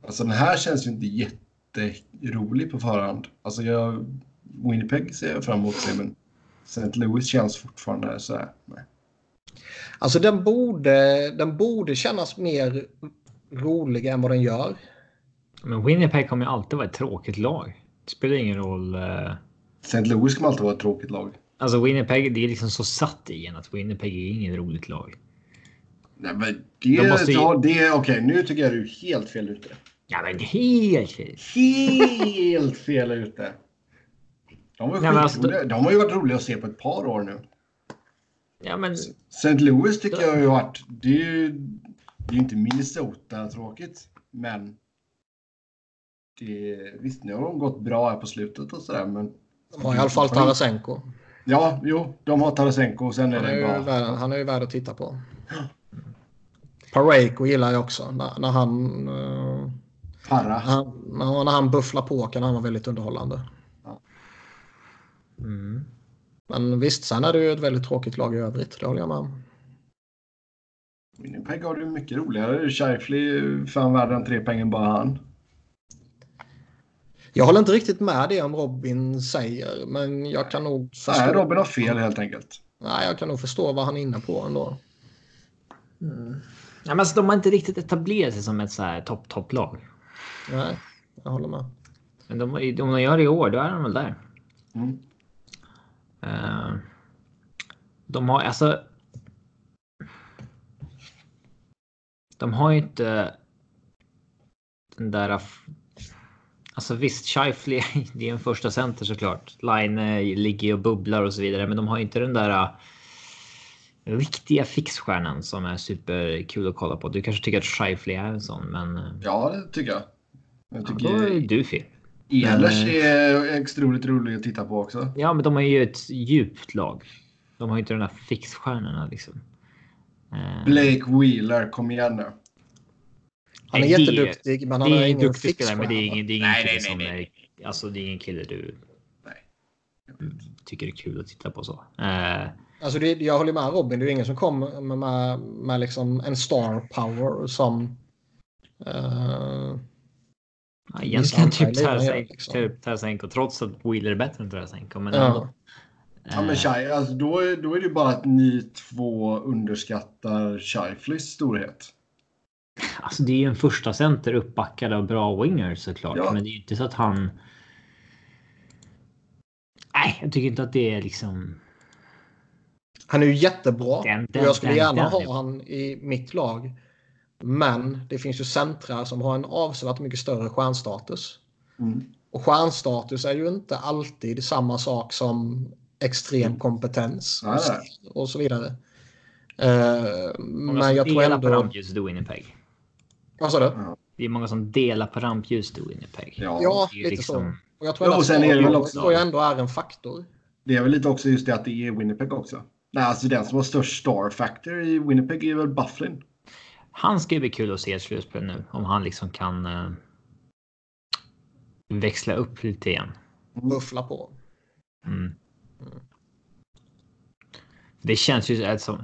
Alltså den här känns ju inte jätterolig på förhand. Alltså jag... Winnipeg ser jag fram emot men St. Louis känns fortfarande så här. Nej. Alltså den borde, den borde kännas mer rolig än vad den gör. Men Winnipeg kommer ju alltid vara ett tråkigt lag. Det spelar ingen roll. Uh... St. Louis kommer alltid vara ett tråkigt lag. Alltså Winnipeg, det är liksom så satt i en att Winnipeg är inget roligt lag. Nej, men det, De måste ju... ja, det okej, okay, nu tycker jag du är helt fel ute. Ja, men helt fel. Helt fel ute. De, var Nej, alltså, de har ju varit roliga att se på ett par år nu. Ja, men... St. Louis tycker jag har ju varit... Det är ju det är inte Minnesota-tråkigt, men det, visst, nu har de gått bra här på slutet och sådär, men... De har i alla fall Tarasenko. Ja, jo, de har Tarasenko och sen är han det bara... Värd, han är ju värd att titta på. Pareko gillar jag också. När, när han... Uh, Para. När, när han bufflar på kan han vara väldigt underhållande. Ja. Mm. Men visst, sen är det ju ett väldigt tråkigt lag i övrigt. Det håller jag med om. Winnipeg har det mycket roligare. Shifley fan värd än tre pengar bara han. Jag håller inte riktigt med det om Robin säger, men jag kan nog förstå. Nej, Robin har fel helt enkelt. Nej, jag kan nog förstå vad han är inne på ändå. Mm. Ja, men alltså, de har inte riktigt etablerat sig som ett så här topp, topplag. Nej, jag håller med. Men de, om de gör det i år, då är de väl där. Mm. Uh, de har alltså. De har ju inte. Den där. Alltså visst, Scheifly, det är en första center såklart. Line ligger och bubblar och så vidare, men de har inte den där riktiga fixstjärnan som är superkul att kolla på. Du kanske tycker att Scheifly är en sån, men... Eh, ja, det tycker jag. jag tycker... Ja, då är du fel. Ehlers eh, är extremt rolig att titta på också. Ja, men de har ju ett djupt lag. De har ju inte de där fixstjärnorna liksom. Eh, Blake Wheeler, kom igen nu. Han är jätteduktig, men han är ingen duktig spelare. Men det är ingen, det är ingen nej, kille nej, nej, som är... Alltså, det är ingen kille du... Nej. Tycker det är kul att titta på så. Uh, Alltså det, jag håller med Robin, det är ingen som kommer med, med, med liksom en star power som... Uh, ja, egentligen typ Tarasenko, liksom. typ Tarasenko, trots att Wheeler är bättre än Tarasenko. Men ja. Ändå, Ja men Shai, alltså då, är, då är det bara att ni två underskattar Scheiflys storhet. Alltså det är ju en första center uppbackad av bra wingers såklart. Ja. Men det är ju inte så att han... Nej, jag tycker inte att det är liksom... Han är ju jättebra. Den, den, och jag skulle den, gärna ha han i mitt lag. Men det finns ju centra som har en avsevärt mycket större stjärnstatus. Mm. Och stjärnstatus är ju inte alltid samma sak som extrem mm. kompetens nej, och, och så vidare. Uh, men jag tror ändå... rampljus du Winnipeg. Vad sa du? Det är många som delar på rampljus du Winnipeg. Ja, ja lite liksom... så. Och jag tror sen är det väl också... ändå är en faktor. Det är väl lite också just det att det är Winnipeg också. Nej, alltså den som har störst star factor i Winnipeg är väl Bufflin. Han ska ju bli kul att se ett slutspel nu. Om han liksom kan uh, växla upp lite igen. Buffla på. Mm. Mm. Det känns ju som.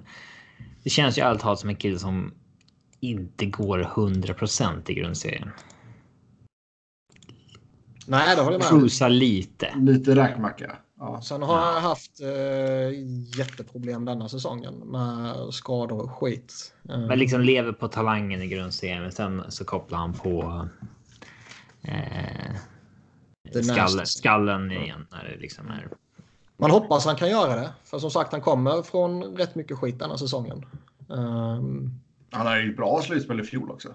Det känns ju allt som en kille som inte går 100% i grundserien. Nej, det håller jag med Cruisa lite. Lite räkmacka. Ja. Sen har jag haft eh, jätteproblem denna säsongen med skador och skit. Eh. Men liksom lever på talangen i grundserien. Men sen så kopplar han på eh, skallen, skallen igen när det liksom är Man hoppas han kan göra det. För som sagt, han kommer från rätt mycket skit den här säsongen. Um, Han har ju bra slutspel i fjol också.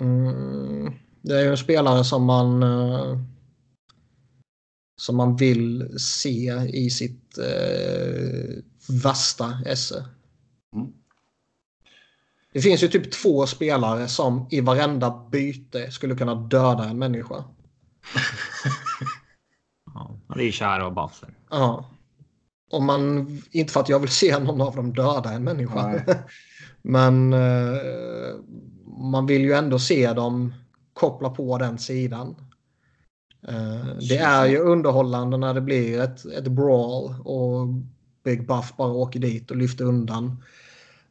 mm, det är ju en spelare som man eh, som man vill se i sitt eh, värsta esse. Mm. Det finns ju typ två spelare som i varenda byte skulle kunna döda en människa. Ja, det är Chara och Butler. Ja. Om man, inte för att jag vill se någon av dem döda en människa. Men eh, man vill ju ändå se dem koppla på den sidan. Eh, det är ju underhållande när det blir ett, ett brawl och Big Buff bara åker dit och lyfter undan.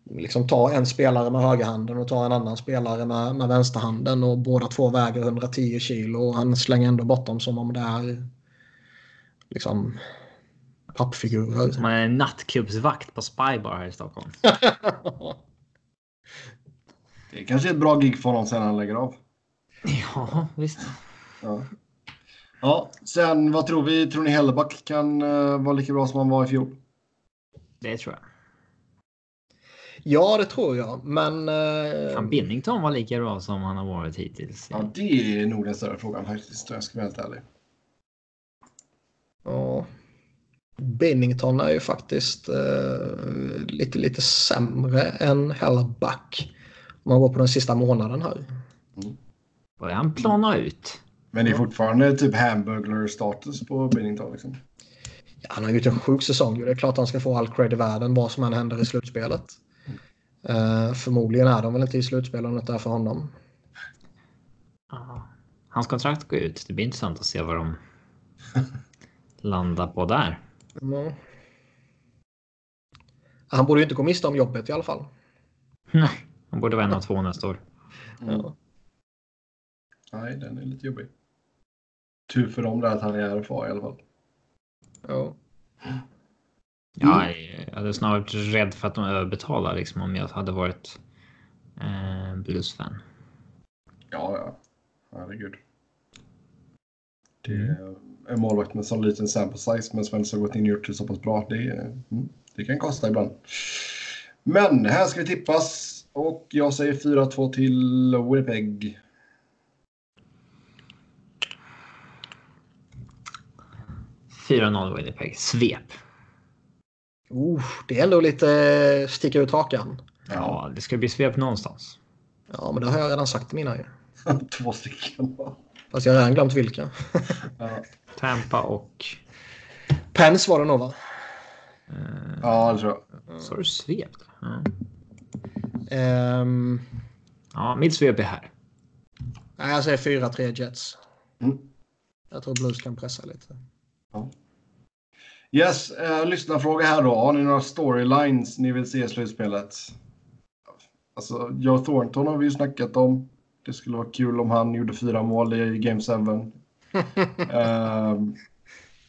Liksom ta en spelare med högerhanden och ta en annan spelare med, med vänsterhanden och båda två väger 110 kilo och han slänger ändå bort dem som om det är liksom pappfigurer. Man är en nattklubbsvakt på Spybar här i Stockholm. Det är kanske är ett bra gig för honom sen han lägger av. Ja, visst. Ja. Ja, sen vad tror vi? Tror ni Helleback kan uh, vara lika bra som han var i fjol? Det tror jag. Ja, det tror jag. Men... Eh, Kan Binnington vara lika bra som han har varit hittills? Ja, det är nog den större frågan faktiskt. om Jag ska vara helt ärlig. ja. Bennington är ju faktiskt eh, lite, lite sämre än Hellback. Om man går på den sista månaden här. Börjar han plana ut? Men det är fortfarande typ hamburglar-status på Binnington. Liksom. Ja, han har gjort en sjuk säsong. Det är klart han ska få all cred i världen vad som än händer i slutspelet. Eh, förmodligen är de väl inte i slutspel om det inte är för honom. Hans kontrakt går ut. Det blir intressant att se vad de landar på där. Mm. Han borde ju inte gå miste om jobbet i alla fall. Nej, han borde vara en av två nästa år. Ja. Nej, den är lite jobbig. Tur för dem där att han är RFA i alla fall. Ja. Ja, jag hade snarare varit rädd för att de överbetalar liksom om jag hade varit eh, Blues-fan. Ja, ja. Herregud. Det är en målvakt med sån liten sample size men som ändå har gått in och gjort det så pass bra. Det, mm, det kan kosta ibland. Men här ska vi tippas och jag säger 4-2 till Winnipeg. 4-0 Winnipeg. Svep. Uh, det är ändå lite sticka ut hakan. Ja, det ska bli svep någonstans. Ja, men det har jag redan sagt mina ju. Två stycken. Fast jag har redan glömt vilka. Ja, Tampa och... Pens var det nog va? Eh, ja det tror jag. Så du svep? Ja. Ehm, ja, mitt svep är här. nej, jag säger 4-3 Jets. Mm. Jag tror Blues kan pressa lite. Yes, eh, lyssnarfråga här då. Har ni några storylines ni vill se i slutspelet? Alltså, Joe Thornton har vi ju snackat om. Det skulle vara kul om han gjorde fyra mål i Game 7. Ehm,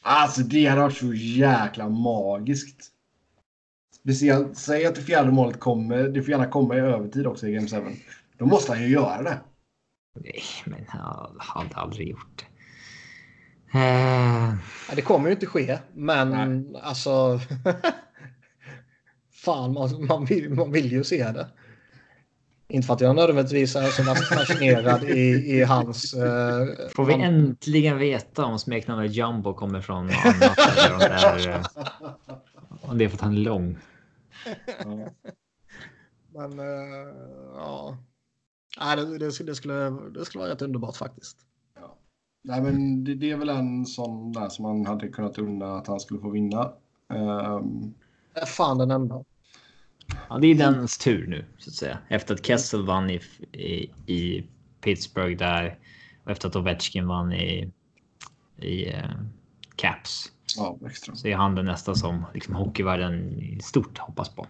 alltså, det hade varit så jäkla magiskt. Speciellt, säg att det fjärde målet kommer. Det får gärna komma i övertid också i Game 7. Då måste han ju göra det. Nej, men jag hade aldrig gjort det. Ja, det kommer ju inte ske, men Nej. alltså... Fan, man, man, vill, man vill ju se det. Inte för att jag nödvändigtvis är så fascinerad i, i hans... eh, får vi han- äntligen veta om smeknamnet Jumbo kommer från något annat eller om det är, eh, om det är för att han är lång. Ja. Men eh, ja. Nej, det, det, det, skulle, det skulle vara rätt underbart faktiskt. Nej, men det, det är väl en sån där som man hade kunnat unna att han skulle få vinna. Det är fan den enda. Ja, det är dens tur nu så att säga. Efter att Kessel vann i, i, i Pittsburgh där och efter att Ovechkin vann i, i eh, Caps. ja, extra. Så är han den nästa som liksom, hockeyvärlden i stort hoppas på.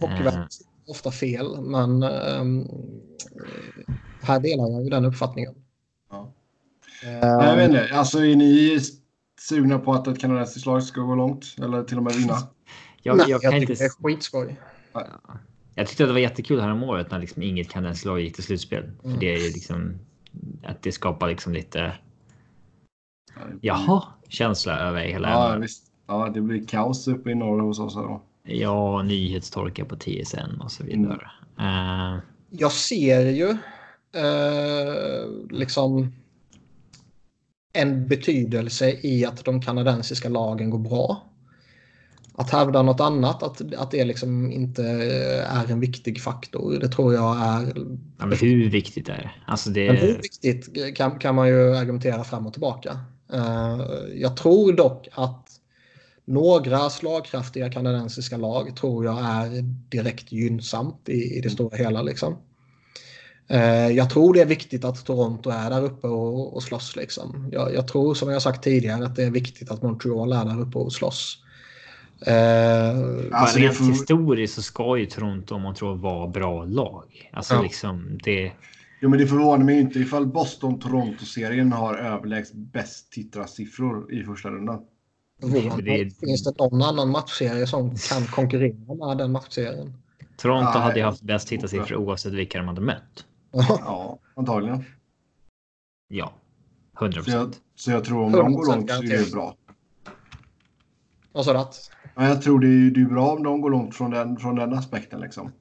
Hockeyvärlden är ofta fel, men ehm, här delar jag ju den uppfattningen. Ja. Nej, jag vet inte. Alltså, är ni sugna på att ett kanadensiskt lag ska gå långt? Eller till och med vinna? jag, nej, jag, kan tycker inte, det är skitskoj. jag tyckte att det var jättekul här om året när liksom inget kanadensiskt lag gick till slutspel. För Mm. det är ju liksom att det skapar liksom lite Jaha, känsla över hela Ja, visst. Ja, det blir kaos uppe i norr hos oss. här Då. Ja, nyhetstorka på TSN och så vidare. Eh, Jag ser ju eh, liksom en betydelse i att de kanadensiska lagen går bra. Att hävda något annat, att, att det liksom inte är en viktig faktor, det tror jag är... ja, men hur viktigt är det? Alltså det... Men hur viktigt kan, kan man ju argumentera fram och tillbaka. Eh, jag tror dock att några slagkraftiga kanadensiska lag tror jag är direkt gynnsamt i, i det stora hela. Liksom. Eh, jag tror det är viktigt att Toronto är där uppe och, och slåss. Liksom. Jag, jag tror som jag sagt tidigare att det är viktigt att Montreal är där uppe och slåss. Eh, Alltså, rent får- historiskt så ska ju Toronto, om man tror, vara bra lag. Alltså Ja. liksom det... Jo, men det förvånar mig inte ifall Boston-Toronto-serien har överlägset bäst tittarsiffror i första rundan. det- Finns det någon annan matchserie som kan konkurrera med den matchserien? Toronto Nej. hade ju haft bäst tittarsiffror oavsett vilka de hade mött. Ja, antagligen. Ja, 100 Så jag, procent. så jag tror om de går 100% långt så är det bra. Så att. Ja, jag tror det är, det är bra om de går långt från den, från den aspekten. Liksom.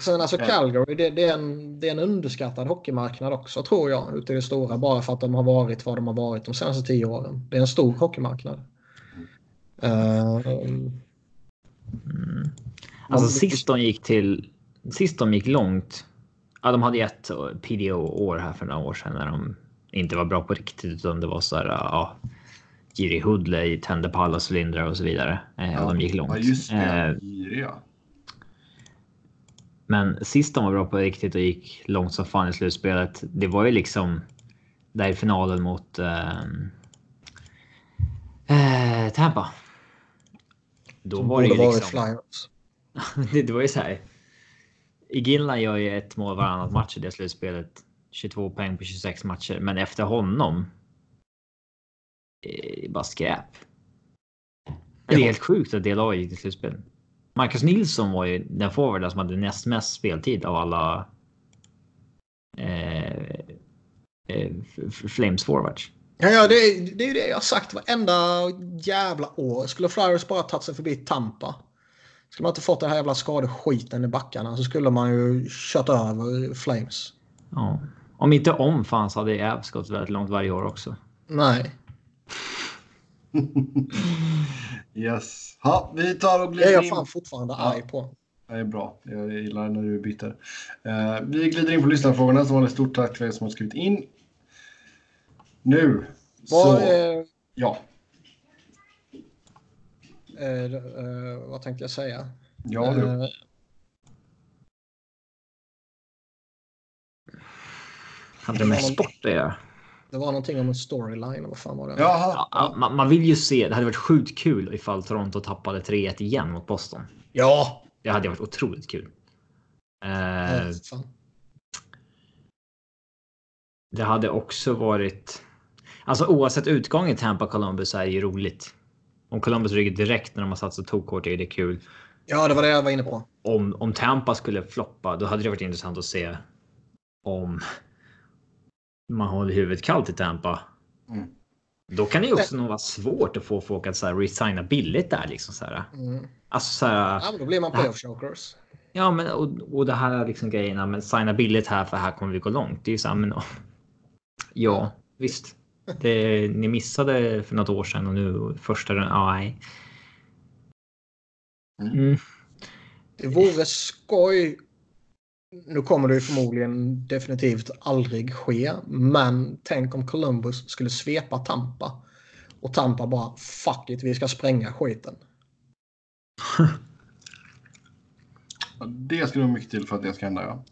Sen alltså. Calgary, det, det, är en, det är en underskattad hockeymarknad också tror jag. Ute i det stora. Bara för att de har varit vad de har varit de senaste tio åren. Det är en stor hockeymarknad. Eh, Mm. Alltså sist de gick till... Sist de gick långt. Ja, de hade ju ett PDO-år här för några år sedan när de inte var bra på riktigt utan det var så här. Ja, Jiri Hoodley tände på alla cylindrar och så vidare. Eh, och de gick långt. Ja, just det. Eh, Giriga. Men sist de var bra på riktigt och gick långt som fan i slutspelet. Det var ju liksom där i finalen mot ehm, eh, Tampa. Då som var det ju liksom. Det var ju så här. Iginla gör ju ett mål varannat match i det slutspelet. 22 poäng på 26 matcher, men efter honom. Eh, bara skräp. Det är helt sjukt att det laget gick till slutspel. Marcus Nilsson var ju den forwarden som hade näst mest speltid av alla. Eh, eh, Flames forwards. Ja, ja det, är- det är ju det jag har sagt varenda jävla år. Skulle Flyers bara tagit sig förbi Tampa. Skulle man inte fått den här jävla skadeskiten i backarna så skulle man ju kört över Flames. Ja. Om inte om fanns hade Avs gått väldigt långt varje år också. Nej. Yes. Ja, vi tar och Det är glider jag in. fan fortfarande Ja. arg på. Det är bra. Jag gillar när du är bitter. Eh, vi glider in på lyssnarfrågorna. Som vanligt stort tack för er som har skrivit in. Nu. Vad, så. eh, Ja. Eh, eh, vad tänkte jag säga? Ja, du. Eh, Hade det med sport att göra. det var någonting om en storyline. Vad fan var det? Jaha. Ja, man, man vill ju se. Det hade varit sjukt kul ifall Toronto tappade 3-1 igen mot Boston. Ja! Det hade varit otroligt kul. Eh, ja fan. det hade också varit. Alltså oavsett utgång i Tampa Columbus är det ju roligt. Om Columbus rycker direkt när de har satt sig tokkort är det kul. Ja, det var det jag var inne på. Om, om Tampa skulle floppa, då hade det varit intressant att se om man håller huvudet kallt i Tampa. Mm. Då kan det ju också nog vara svårt att få folk att så här, resigna billigt där liksom så här. Mm. Alltså så här, Ja, men då blir man playoff chokers. Ja, men och, och det här är liksom grejerna. Men signa billigt här för här kommer vi gå långt. Det är ju så här, men ja visst. Det, ni missade för något år sedan och nu första den. Ja, nej. Mm. Det vore skoj. Nu kommer det ju förmodligen definitivt aldrig ske. Men tänk om Columbus skulle svepa Tampa. Och Tampa bara fuck it, vi ska spränga skiten. Det skulle vara mycket till för att det ska hända, ja.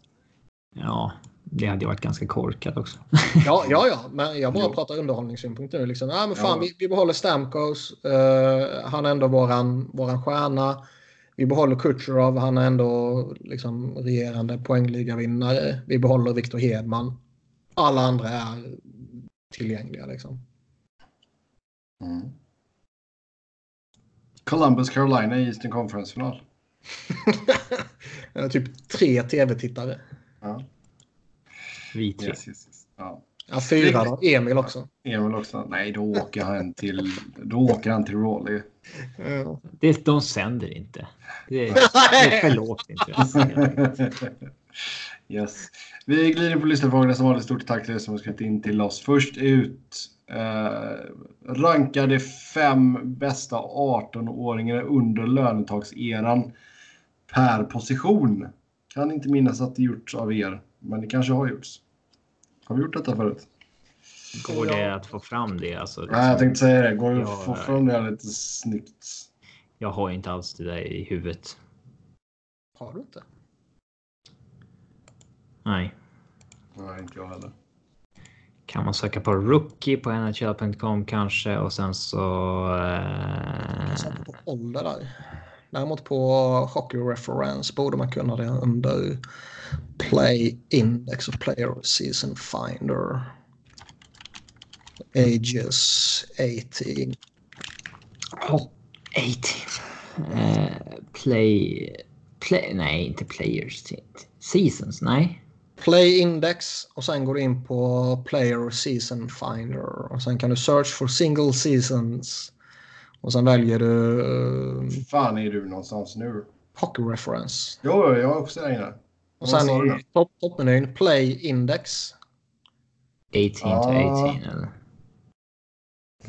Ja, det hade varit ganska korkat också. Ja, ja, ja. Men jag bara Jo. pratar underhållningssynpunkt nu. Liksom. Ja, men fan, Ja. vi, vi behåller Stamkos. Eh, han är ändå våran, våran stjärna. Vi behåller Kucherov. Han är ändå liksom regerande poängligavinnare. Vi behåller Victor Hedman. Alla andra är tillgängliga liksom. Mm. Columbus Carolina i Eastern Conference-final. Typ tre tv-tittare. Ja. Vi tre. Yes, yes, yes. Ja. Ja, fyra då. Emil också. Emil också. Nej, då åker han till, då åker han till Raleigh. Ja. Det, de sänder inte. Det är, det är för lågt intresse. yes. Vi glider på lyssnarfrågorna som vanligt. Stort tack till er som har skrivit in till oss. Först ut eh, rankade fem bästa 18-åringar under lönetagseran per position. Kan inte minnas att det gjorts av er, men det kanske har gjorts. Har vi gjort detta förut? Går det att få fram det? Alltså, liksom, Nej, jag tänkte säga det. Går det att få fram det här lite snyggt? Jag har inte alls det där i huvudet. Har du inte? Nej. Nej, inte jag heller. Kan man söka på rookie på nhl.com kanske och sen så. Eh, på ålder där. Däremot på Hockey Reference borde man kunna det under Play Index och Player Season Finder. Ages 18. oh, 18. Eh, play. Play. Nej, inte players. Seasons. Nej. Play Index och sen går du in på Player Season Finder. Och sen kan du search for single seasons. Och sen väljer du eh, fan är du någonstans nu? Hockey Reference. Jo, jag är också där inne. Och sen i topp, toppmenyn Play Index. 18 to Ah. 18 eller?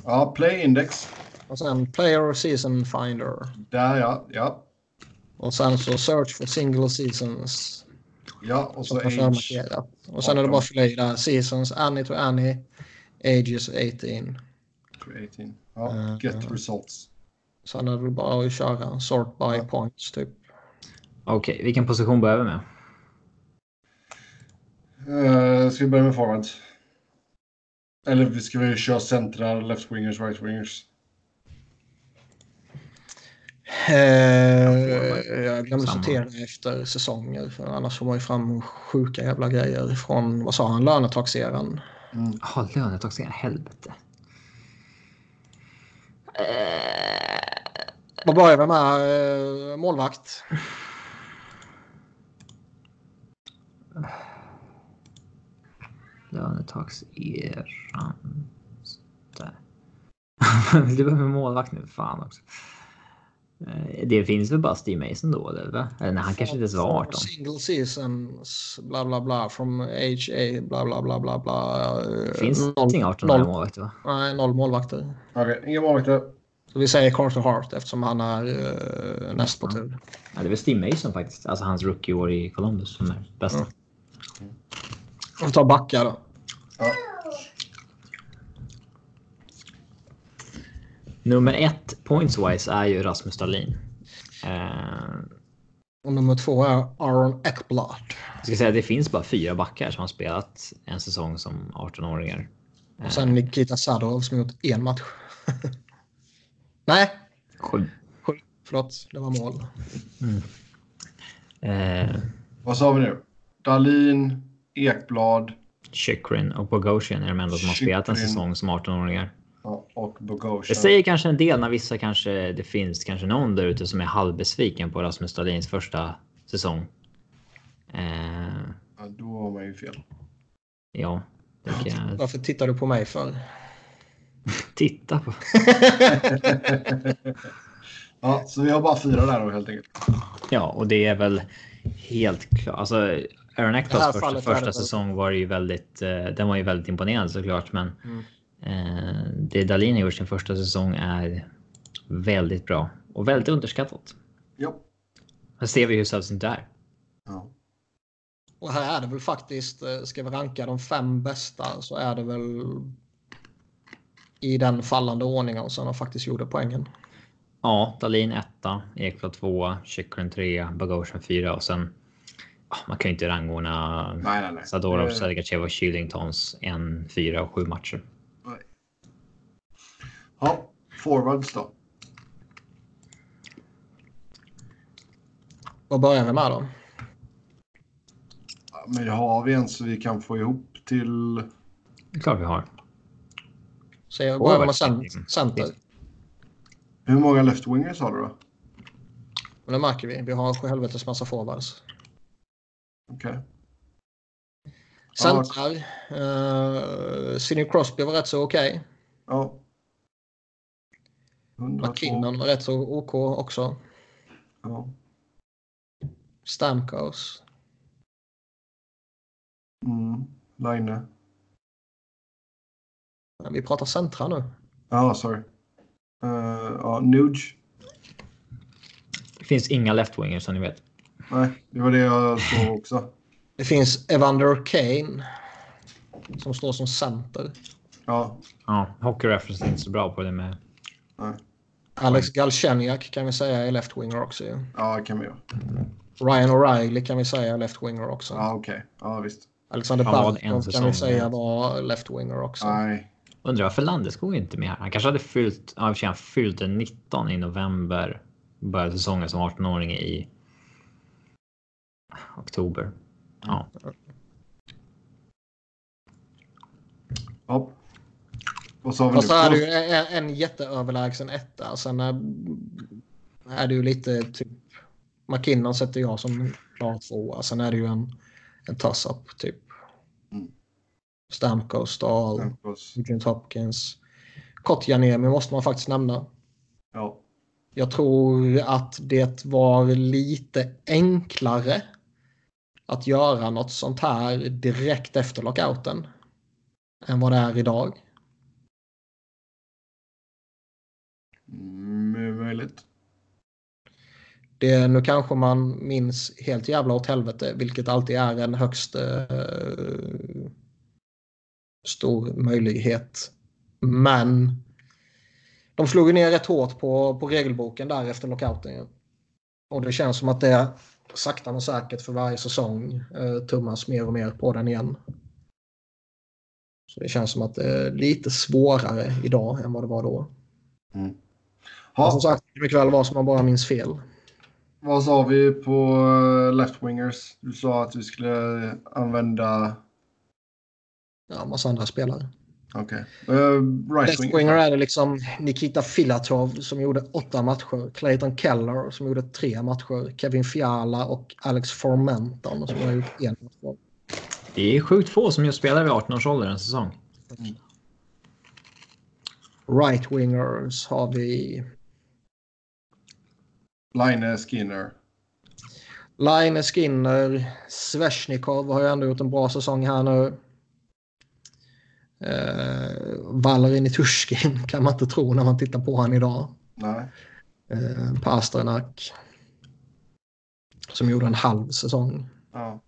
Ja, Play Index. Och sen Player Season Finder. Där ja. Ja, Och sen så Search for single seasons. ja och så är Age. Och sen är det bara att fylla i där. Seasons, Annie to Annie, Ages 18. 18. Ja, Eh, get results. Sen är det bara att köra sort by Ja. points typ. Okej, vilken position börjar vi med? Uh, ska vi börja med forwards? Eller ska vi köra centrar, left wingers, right wingers? Eh, jag glömde sortera efter säsonger. För annars får man ju fram sjuka jävla grejer från, vad sa han, lönetagseran. Mm. Jaha, lönetaxering. Helvete. Eh, Vad börjar vi med? Eh, målvakt. Lönetagseran. Där. du behöver målvakt nu. Fan också. Eh, Det finns väl bara Steve Mason då? Eller? va? Eller nej, han kanske inte ens var 18. Single seasons, bla bla bla, from age A, bla bla bla bla bla. Eh, Finns noll, det inga 18 noll. målvakter? Va? Nej, noll målvakter. Okej, inga målvakter. Så vi säger Carter Hart eftersom han är uh, näst på tur. Ja, det är väl Steve Mason faktiskt. Alltså hans rookie-år i Columbus som är bäst. Ja. Vi tar backar då. Ja. Nummer ett points-wise är ju Rasmus Dahlin. Eh, Och nummer två är Aaron Ekblad. jag ska säga det finns bara fyra backar som har spelat en säsong som 18-åringar. Och sen Nikita Sadov som gjort en match. Nej, Sju. sju. Förlåt, det var mål. Eh, Vad sa vi nu? Dalin, Ekblad Chychrun och Bogosian är de enda som har spelat en säsong som 18-åringar. Och Bogosian. Det säger kanske en del när vissa kanske det finns kanske någon där ute som är halvbesviken på Rasmus Dahlins första säsong. Eh, Ja, då har man ju fel. ja, jag Varför tittar du på mig för? titta på. Ja, så vi har bara fyra där då helt enkelt. Ja, och det är väl helt klart. Alltså, Aaron Eckblads första, första säsong var ju väldigt. Eh, den var ju väldigt imponerande såklart, men Mm. Eh, det Dahlin har gjort sin första säsong är väldigt bra och väldigt underskattat. Ja. Här ser vi hur sällsynt det är. ja. Och här är det väl faktiskt, eh, ska vi ranka de fem bästa så är det väl i den fallande ordningen som de faktiskt gjorde poängen. Ja, Dahlin etta, Ekblad tvåa, Chychrun trea, Bogosian fyra och sen. ah, man kan ju inte rangordna Nej, nej, nej. Sadorov, Sergachev och Shillingtons en, fyra och sju matcher. Ja, forwards då. Vad börjar vi med då? Ja, Men har vi en så vi kan få ihop till... Det är klart vi har. Så jag börjar med cent- center. Hur många left wingers har du då? Men det märker vi. Vi har sju helvetes massa forwards. Okej. Centrar. Uh, Sidney Crosby var rätt så okej. Okay. Ja. McKinnon var rätt så OK också. Ja. Stamkos. Mm. Line. Vi pratar centra nu. Ja, oh, sorry. Uh, ja, Nuge. Det finns inga left-wingers som ni vet. Nej, det var det jag såg också. Det finns Evander Kane. Som står som center. Ja. Ja, Hockey Reference är inte så bra på det med. Nej. Alex Galchenyuk kan vi säga är left-winger också. Ja, det kan vi göra. Ryan O'Reilly kan vi säga är left-winger också. Ja, okej. Okay. Ja, visst. Alexander Barkov kan vi säga var left-winger också. Nej. Undrar varför Landeskog inte med här. Han kanske hade fyllt, ja, han fyllde 19 i november. Började säsongen som 18-åring i oktober. Ja. Ja. Och så har vi Fast är det ju en, en jätteöverlägsen etta. Sen är, är det ju lite typ... McKinnon sätter jag som klar tvåa. Sen är det ju en, en toss-up typ. Mm. Stamkos, Stahl, Stamkos. Eugene Hopkins. Kotkaniemi måste man faktiskt nämna. Ja. Jag tror att det var lite enklare att göra något sånt här direkt efter lockouten än vad det är idag. Möjligt. Det, nu kanske man minns helt jävla åt helvete, vilket alltid är en högst eh, stor möjlighet. Men de slog ner rätt hårt på, på regelboken där efter lockouten. Och det känns som att det sakta men säkert för varje säsong eh, tummas mer och mer på den igen. Så det känns som att det är lite svårare idag än vad det var då. Mm. Ja. Som sagt, det mycket väl vara som man bara minns fel. Vad sa vi på eh, left-wingers? Du sa att vi skulle använda... Ja, massa andra spelare. Okej. Okay. Uh, right Left-winger är det liksom Nikita Filatov som gjorde åtta matcher. Clayton Keller som gjorde tre matcher. Kevin Fiala och Alex Formenton som har gjort en match. Det är sjukt få som just spelar vid 18 års ålder en säsong. Mm. Right-wingers har vi... Line Skinner. Line Skinner. Sveshnikov har ju ändå gjort en bra säsong här nu. Eh, Valerin Turskin kan man inte tro när man tittar på honom idag. Nej. Eh, Pasternak. Som gjorde en halv säsong. Ja.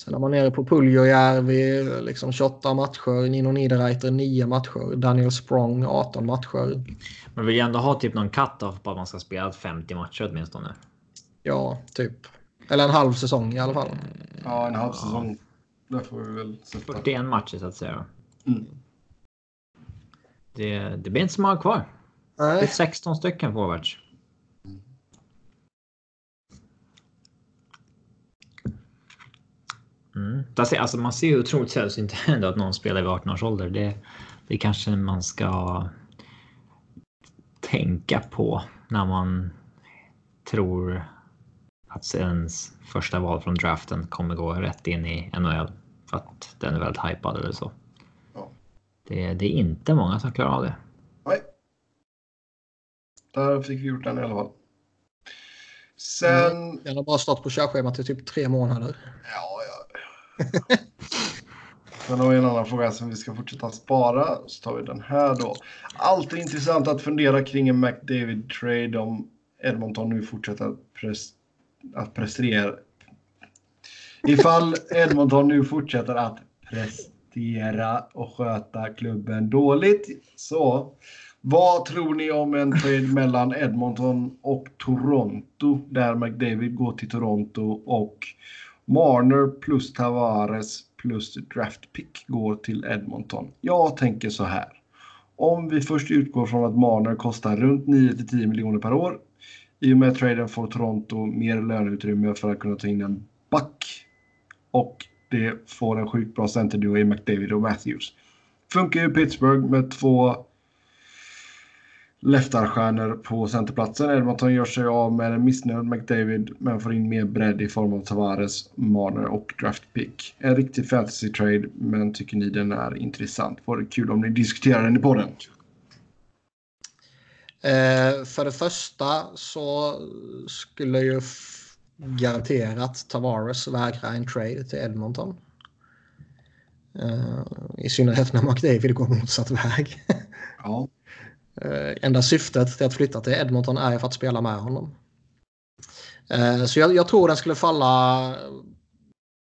Sen är man nere på Puljojärvi, liksom 28 matcher. Nino Niederreiter 9 matcher. Daniel Sprong 18 matcher. Man vill ju ändå ha typ någon cut-off på att man ska spela 50 matcher åtminstone. Ja, typ. Eller en halv säsong i alla fall. Ja, en halv säsong. Där får vi väl sätta. 41 matcher så att säga. Mm. Det, det blir inte så många kvar. Nej. Det är 16 stycken forwards. Mm. Alltså, man ser ju otroligt sällsynt ändå att någon spelar vid 18 års ålder. Det, det kanske man ska tänka på när man tror att ens första val från draften kommer gå rätt in i NHL för att den är väldigt hypad eller så. Ja. Det, det, är inte många som klarar av det. Nej. Där fick vi gjort den i alla fall. Sen... Mm. Den har bara stått på körschemat i typ tre månader. Ja. Sen har vi en annan fråga som vi ska fortsätta spara. Så tar vi den här då. Alltid intressant att fundera kring en McDavid-trade om Edmonton nu fortsätter att, pres att prestera. Ifall Edmonton nu fortsätter att prestera och sköta klubben dåligt. Så vad tror ni om en trade mellan Edmonton och Toronto där McDavid går till Toronto och Marner plus Tavares plus draft pick går till Edmonton? Jag tänker så här. Om vi först utgår från att Marner kostar runt 9 10 miljoner per år. I och med traden får Toronto mer löneutrymme för att kunna ta in en back. Och det får en sjukt bra centerduo i McDavid och Matthews. Funkar ju Pittsburgh med två leftarstjärnor på centerplatsen. Edmonton gör sig av med en missnöjd McDavid men får in mer bredd i form av Tavares, Marner och draftpick. En riktig fantasy trade men tycker ni den är intressant? Vore kul om ni diskuterar den i podden. Eh, för det första så skulle ju garanterat Tavares vägra en trade till Edmonton. Uh, I synnerhet när McDavid går motsatt väg. ja. Uh, enda syftet till att flytta till Edmonton är för att spela med honom. Uh, så jag, jag, tror den skulle falla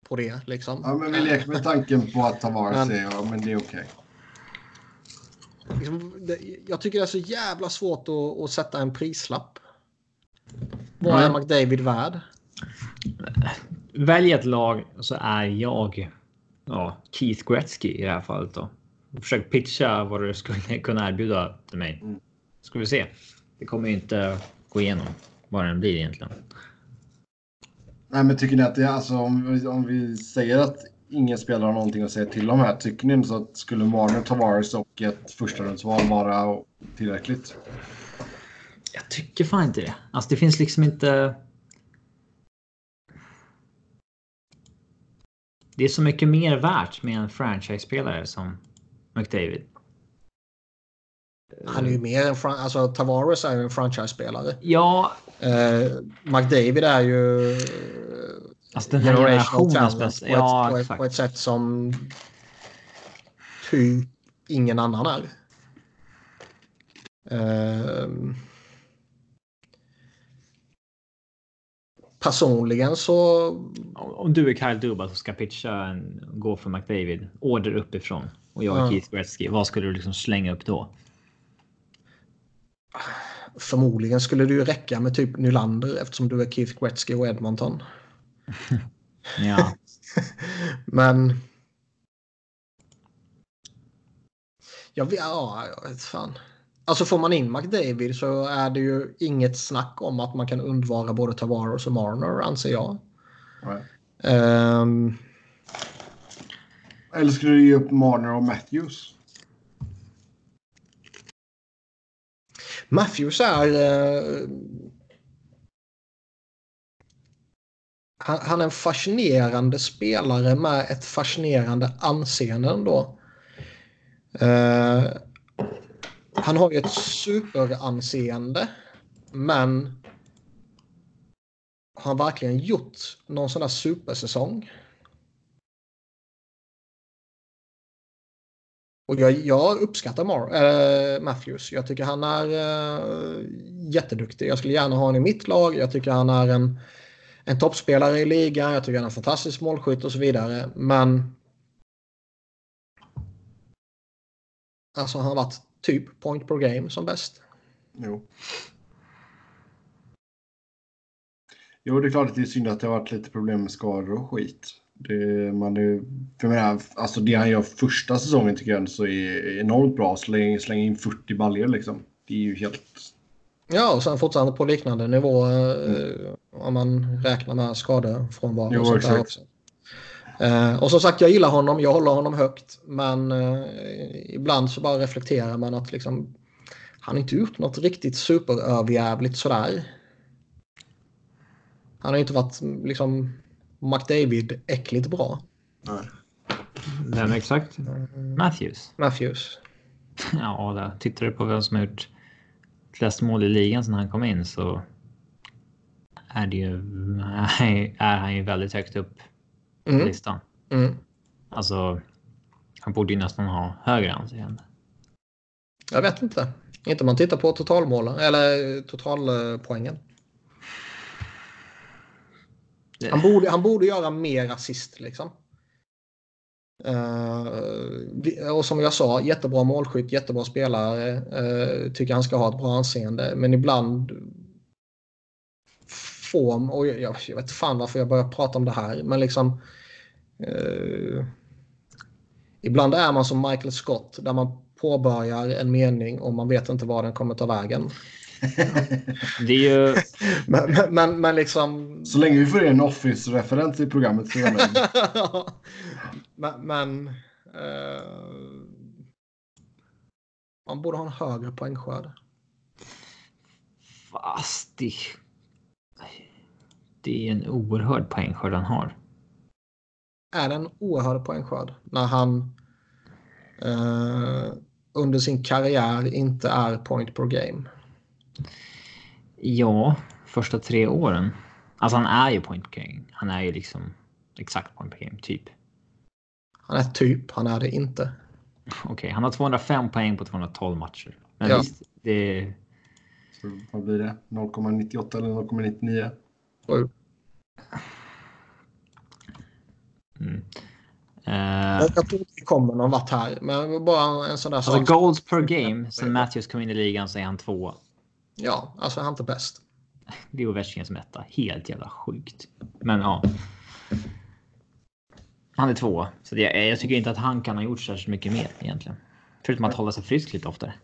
på det. Liksom. Ja, men vi leker med tanken på att Tavares men, är, ja, men det är okej. Okay. Liksom, jag tycker det är så jävla svårt att, att sätta en prislapp. Vad är McDavid värd? Välj ett lag så är jag ja, Keith Gretzky i det här fallet då. Försök pitcha vad du skulle kunna erbjuda till mig. Mm. Ska vi se. Det kommer ju inte gå igenom vad den blir egentligen. Nej, men tycker ni att det är alltså om vi, om vi säger att ingen spelar har någonting att säga till om här. Tycker ni så att skulle Marner, Tavares och ett första rundsval vara tillräckligt? Jag tycker fan inte det. Alltså det finns liksom inte. det är så mycket mer värt med en franchise-spelare som McDavid. Han är ju mer en alltså Tavares är ju en franchise-spelare. Ja. Eh, McDavid är ju alltså den här generationens bästa. Ja, på, ett, på ett sätt som typ ingen annan är. Eh, personligen så... Om du är Kyle Dubas och ska pitcha en, gå för McDavid, order uppifrån och jag är ja. Keith Gretzky, vad skulle du liksom slänga upp då? Förmodligen skulle det ju räcka med typ Nylander eftersom du är Keith Gretzky och Edmonton. ja. Men... Jag vet, ja, jag vet fan. Alltså får man in McDavid så är det ju inget snack om att man kan undvara både Tavares och Marner anser jag. Um, eller skulle du ge upp Marner och Matthews? Matthews är... Uh, han, han, är en fascinerande spelare med ett fascinerande anseende ändå. Uh, han har ju ett superanseende. Men har han verkligen gjort någon sån där supersäsong? Och jag, jag uppskattar Mar äh, Matthews. Jag tycker han är äh, jätteduktig. Jag skulle gärna ha honom i mitt lag. Jag tycker han är en, en toppspelare i ligan. Jag tycker han är en fantastisk målskytt och så vidare. Men Alltså han har varit typ point per game som bäst. Jo. Jo, det är klart att det är synd att det har varit lite problem med skador och skit. Det, man är, för menar, alltså det han gör första säsongen tycker jag så är enormt bra. Släng, släng in 40 baljor liksom. Det är ju helt... Ja, och sen fortfarande på liknande nivå mm. om man räknar med skador från var och sånt där också. Eh, och som sagt, jag gillar honom, jag håller honom högt. Men eh, ibland så bara reflekterar man att liksom, han inte gjort något riktigt superöverjävligt sådär. Han har inte varit liksom McDavid äckligt bra. Nej. Vem exakt? Matthews? Matthews. Ja, där. tittar du på vem som har gjort flest mål i ligan sedan han kom in så är det ju, är han ju väldigt högt upp mm. på listan. Mm. Alltså, han borde ju nästan ha högre anseende. Jag vet inte. Inte om man tittar på totalmålen eller totalpoängen. Han borde, han borde göra mer assist liksom. Uh, och som jag sa, jättebra målskytt, jättebra spelare. Uh, tycker han ska ha ett bra anseende. Men ibland får, och jag, jag vet fan varför jag börjar prata om det här, men liksom uh, ibland är man som Michael Scott där man påbörjar en mening och man vet inte var den kommer ta vägen. Det är ju... men, men, men, men, liksom... Så länge vi får en Office-referens i programmet så är det Men... men uh... Man borde ha en högre poängskörd. Fast det... Det är en oerhörd poängskörd han har. Är det en oerhörd poängskörd när han eh, under sin karriär inte är point per game? Ja, första tre åren. Alltså han är ju point game. Han är ju liksom exakt point game, typ. Han är typ, han är det inte. Okej, okay, han har 205 poäng på 212 matcher. Men Ja. visst, det... Så vad blir det? 0,98 eller 0,99? Sju. Mm. Jag Eh, jag tror inte vi kommer någon vart här. Men bara en sån där alltså sak. goals per game sen Matthews kom in i ligan så är han två. Ja, alltså han är inte bäst. Det är Ovechkin som etta. Helt jävla sjukt. Men ja. Han är två. Så det, jag tycker inte att han kan ha gjort särskilt mycket mer egentligen. Förutom att hålla sig frisk lite oftare.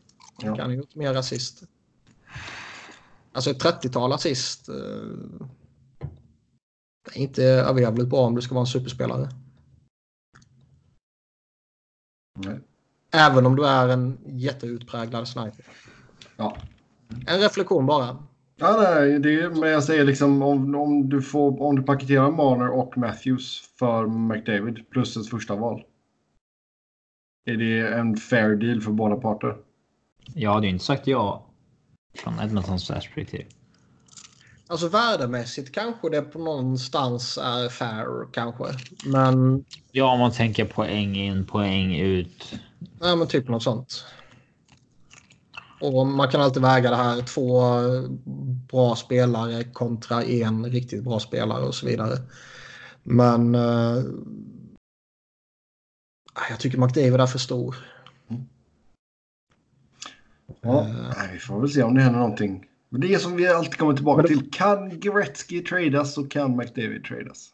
Han kan ha gjort mer assist. Alltså ett 30-tal assist. Eh, det är inte överjävligt bra om du ska vara en superspelare. Nej. Även om du är en jätteutpräglad sniper. Ja. En reflektion bara. Ja, nej, det är, men jag säger liksom om, om, du får, om du paketerar Marner och Matthews för McDavid plus ett första val. Är det en fair deal för båda parter? Jag hade ju inte sagt ja från Edmontons perspektiv. Alltså värdemässigt kanske det på någonstans är fair kanske. Men, Ja, om man tänker poäng in, poäng ut. nej, men typ något sånt. Och man kan alltid väga det här. Två bra spelare kontra en riktigt bra spelare och så vidare. Men eh, jag tycker McDavid är för stor. Ja. Eh. Vi får väl se om det händer någonting. Men det är som vi alltid kommer tillbaka det- till. Kan Gretzky tradas så kan McDavid tradas.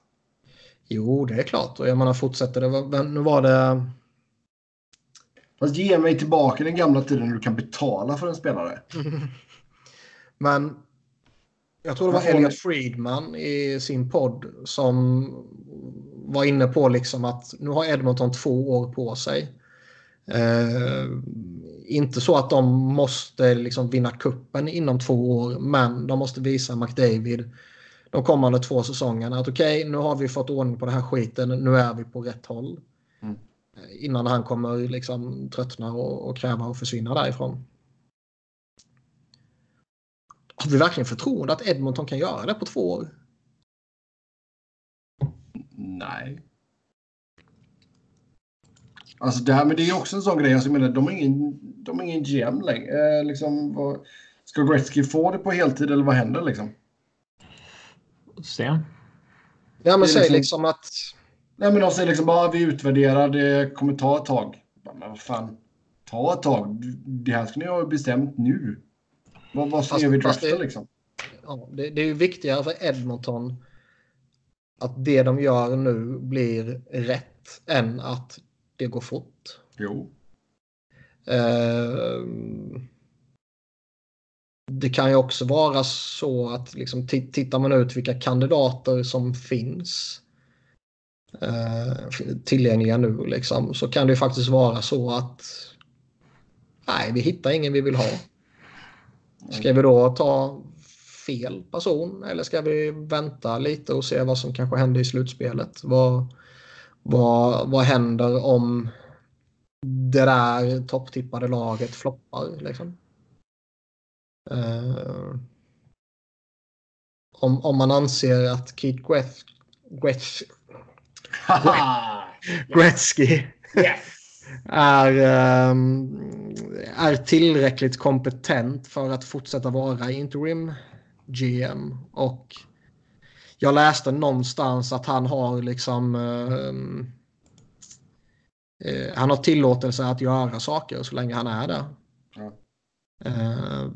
Jo, det är klart. Och jag menar fortsätter det. Nu var det... Fast ge mig tillbaka den gamla tiden när du kan betala för en spelare. Men jag tror det var Elliot Friedman i sin podd som var inne på liksom att nu har Edmonton två år på sig. Eh, inte så att de måste liksom vinna kuppen inom två år, men de måste visa McDavid de kommande två säsongerna att okej, nu har vi fått ordning på den här skiten, nu är vi på rätt håll. Innan han kommer liksom tröttna och, och kräva att försvinna därifrån. Har vi verkligen förtroende att Edmonton kan göra det på två år? Nej. Alltså det här, men det är också en sån grej. Alltså, jag menar, de har ingen, de ingen GM längre. Eh, liksom, vad, ska Gretzky få det på heltid eller vad händer liksom? Se. Ja, är men säg liksom- liksom att... Nej men de säger liksom bara vi utvärderar, det kommer ta ett tag. Men vad fan, ta ett tag. Det här ska ni ha bestämt nu. Vad, vad ser vi draften det- liksom? Ja, det, det är ju viktigare för Edmonton att det de gör nu blir rätt än att det går fort. Jo. Eh, det kan ju också vara så att liksom, ti- tittar man ut vilka kandidater som finns Eh, tillgängliga nu liksom, så kan det ju faktiskt vara så att nej, vi hittar ingen vi vill ha. Ska vi då ta fel person eller ska vi vänta lite och se vad som kanske händer i slutspelet? Vad, vad, vad händer om det där topptippade laget floppar? Liksom? Eh, om, om man anser att Keith Gretz, Gretz, Gretzky är, ehm, är tillräckligt kompetent för att fortsätta vara interim GM. Och jag läste någonstans att han har liksom ehm, eh, han har tillåtelse att göra saker så länge han är där. Ja. Eh,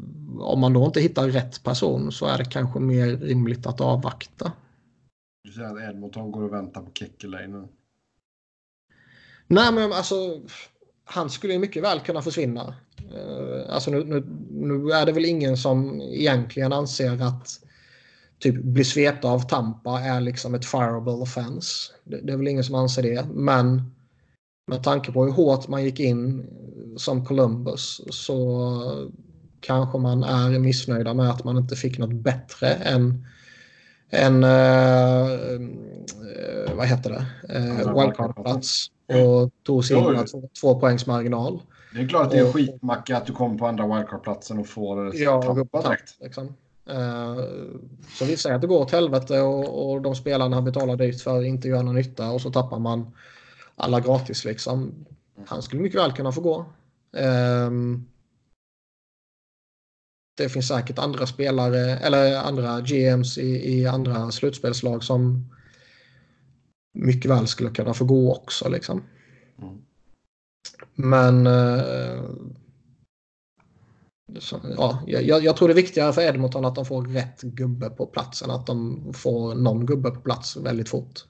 om man då inte hittar rätt person så är det kanske mer rimligt att avvakta. Du säger att Edmonton går och väntar på Kekkelainen. Nej, men alltså han skulle ju mycket väl kunna försvinna. Eh, alltså nu, nu, nu är det väl ingen som egentligen anser att typ bli svept av Tampa är liksom ett fireable offense. Det, det är väl ingen som anser det. Men med tanke på hur hårt man gick in som Columbus så kanske man är missnöjda med att man inte fick något bättre än en uh, uh, vad heter det? Uh, wildcard-plats och tog sig in två, två poängs marginal. Det är klart att det är en skitmacka att du kommer på andra wildcard-platsen och får ja, tappa direkt. Liksom. Så vi säger att det går åt helvete och, och de spelarna han betalar dyrt för inte gör någon nytta och så tappar man alla gratis liksom. Han skulle mycket väl kunna få gå. Um, det finns säkert andra spelare eller andra GMs i, i andra slutspelslag som mycket väl skulle kunna få gå också. Liksom. Mm. Men uh, så, ja, jag, jag, tror det är viktigare för Edmonton att de får rätt gubbe på plats än att de får någon gubbe på plats väldigt fort.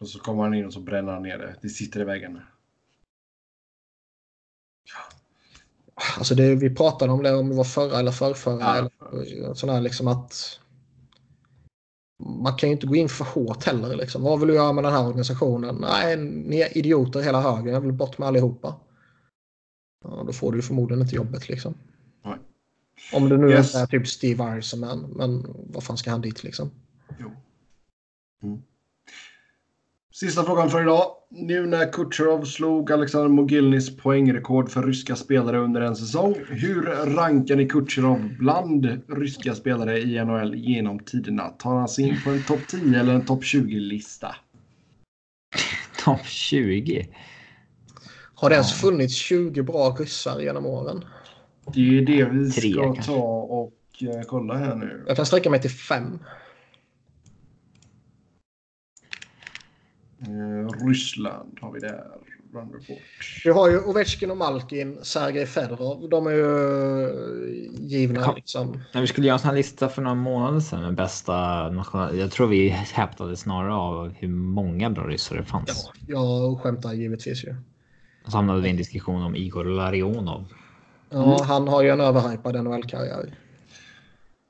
Och så kommer han in och så bränner han ner det. Det sitter i väggen. Alltså det, vi pratade om det om det var förra eller förrförra. Ja. Eller, sådär liksom att man kan ju inte gå in för hårt heller. Liksom. Vad vill du göra med den här organisationen? Nej, ni är idioter hela högen. Jag vill bort med allihopa. Ja, då får du förmodligen inte jobbet liksom. Nej. Om det nu yes. är typ Steve Eisenman. Men vad fan ska han dit liksom? Jo. Mm. Sista frågan för idag. Nu när Kucherov slog Alexander Mogilnis poängrekord för ryska spelare under en säsong. Hur rankar ni Kucherov bland ryska spelare i NHL genom tiderna? Tar han sig in på en topp 10 eller en topp 20-lista? Topp 20? Har det ens funnits 20 bra ryssar genom åren? Det är det vi ska Tre, ta och eh, kolla här nu. Jag kan sträcka mig till fem. Ryssland har vi där. Run report. Vi har ju Ovechkin och Malkin, Sergej Fedorov. De är ju eh, givna. Kom, liksom. När vi skulle göra en sån här lista för några månader sedan med bästa national... Jag tror vi häpnade snarare av hur många bra ryssar det fanns. Ja, jag skämtar givetvis ju. Så hamnade vi i en diskussion om Igor Larionov. Ja, mm. han har ju en överhypad NHL-karriär.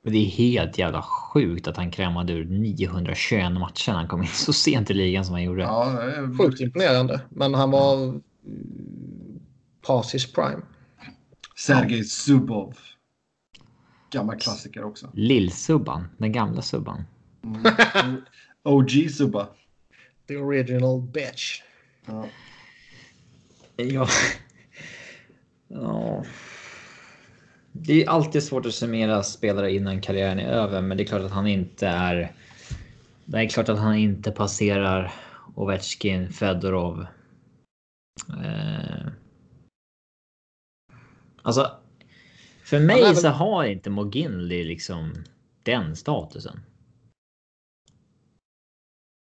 Men det är helt jävla sjukt att han krämade ur 921 matcher när han kom in så sent i ligan som han gjorde. Ja, Sjukt imponerande. Men han var Pasis prime. Sergej Zubov. Gammal klassiker också. Lill-Subban. Den gamla Subban. Mm. OG Subba. The original bitch. Ja. Ja. ja. Det är alltid svårt att summera spelare innan karriären är över, men det är klart att han inte är. Det är klart att han inte passerar Ovechkin, Fedorov. Eh. Alltså. För mig väl... så har inte Moginli liksom den statusen.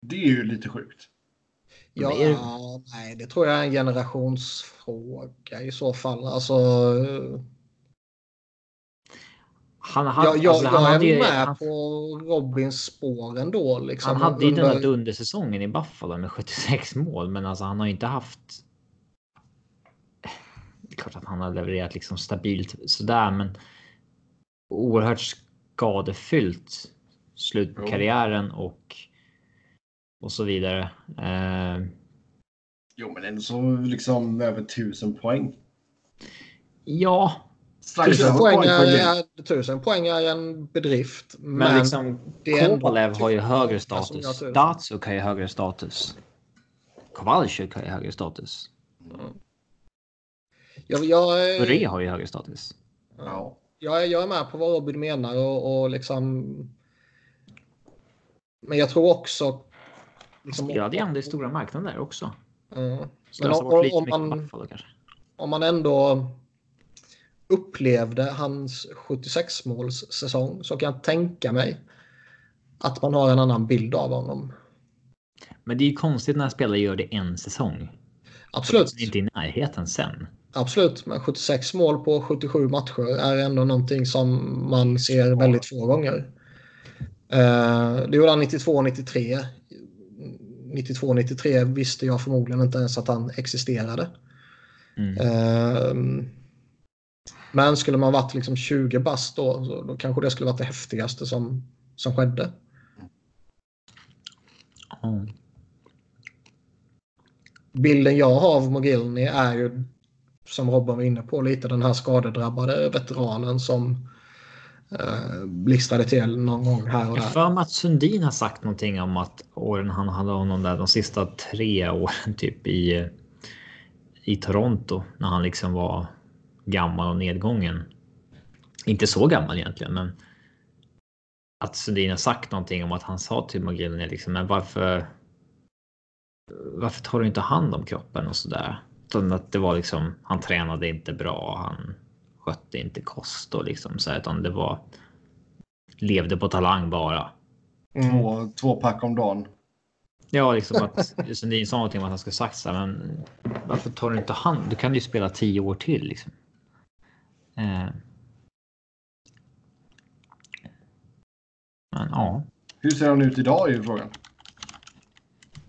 Det är ju lite sjukt. Ja, är... nej, det tror jag är en generationsfråga i så fall. Alltså. Han, han, jag, jag, alltså, jag är ju, med han, på Robins spår ändå. Liksom, han hade ju under... den där undersäsongen i Buffalo med 76 mål, men alltså han har inte haft. Det är klart att han har levererat liksom stabilt sådär, men oerhört skadefyllt slut på karriären och och så vidare. Eh... Jo, men ändå så liksom över tusen poäng. Ja, Tusen poäng, är, tusen poäng är en bedrift. Men, men liksom, Kovalev har ju högre status. Datsuk har ju högre status. Kowalczyk har ju högre status. Mm. Jag, jag, Ure har ju högre status. Ja. Jag, jag är med på vad Robin menar och, och liksom. Men jag tror också. Liksom, Spelade i andra stora marknader också. Mm. Men om, om, man, om man ändå upplevde hans 76 måls säsong så kan jag tänka mig att man har en annan bild av honom. Men det är ju konstigt när spelare gör det en säsong. Absolut. Det är inte i närheten sen. Absolut, men 76 mål på 77 matcher är ändå någonting som man ser väldigt få gånger. Eh, det gjorde han 92-93. 92-93 visste jag förmodligen inte ens att han existerade. Mm. Men skulle man varit liksom 20 bast då, så, då kanske det skulle varit det häftigaste som, som skedde. Mm. Bilden jag har av Mogilny är ju som Robban var inne på, lite den här skadedrabbade veteranen som eh, blixtrade till någon gång här och Jag där. för mig att Sundin har sagt någonting om att åren han hade honom där de sista tre åren typ i i Toronto när han liksom var gammal och nedgången. Inte så gammal egentligen, men. Att Sundin har sagt någonting om att han sa till McGillney liksom, men varför? Varför tar du inte hand om kroppen och så där? Utan att det var liksom, han tränade inte bra, han skötte inte kost och liksom så här, utan det var. Levde på talang bara. Mm. Två, två pack om dagen. Ja, liksom att Sundin sa någonting om att han skulle sagt så här, men varför tar du inte hand? Du kan ju spela tio år till liksom. Eh. Men ja, Hur ser han ut idag är ju frågan.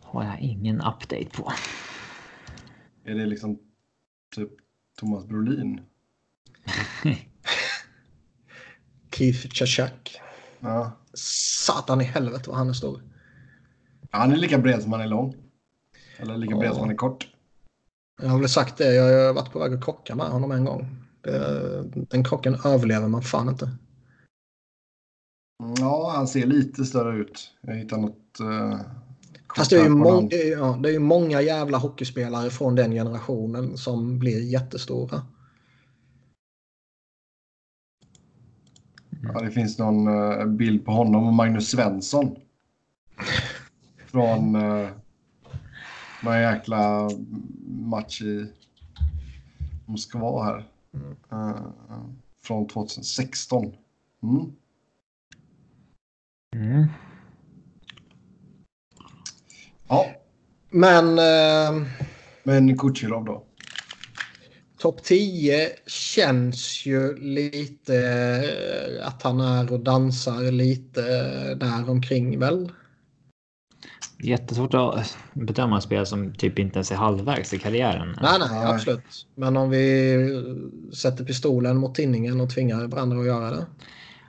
har jag ingen update på. Är det liksom typ Thomas Brolin? Keith Chachak. Ja. Satan i helvete vad han är stor. Han är lika bred som han är lång. Eller lika bred Ja. som han är kort. Jag har väl sagt det, jag har varit på väg att krocka med honom en gång. Det, den krocken överlever man fan inte. Ja, han ser lite större ut. Jag hittar något... Uh, Fast det är, ju mång, det, är, ja, det är ju många jävla hockeyspelare från den generationen som blir jättestora. Ja, det finns någon eh, bild på honom och Magnus Svensson. Från uh, någon jäkla match i Moskva här. Eh, från 2016. Mm. Mm. Ja, Men eh, men Kucherov då? topp 10 känns ju lite eh, att han är och dansar lite där omkring väl. Jättesvårt att bedöma en spelare som typ inte ens är halvvägs i karriären. Nej, nej, Nej. absolut. Men om vi sätter pistolen mot tinningen och tvingar varandra att göra det.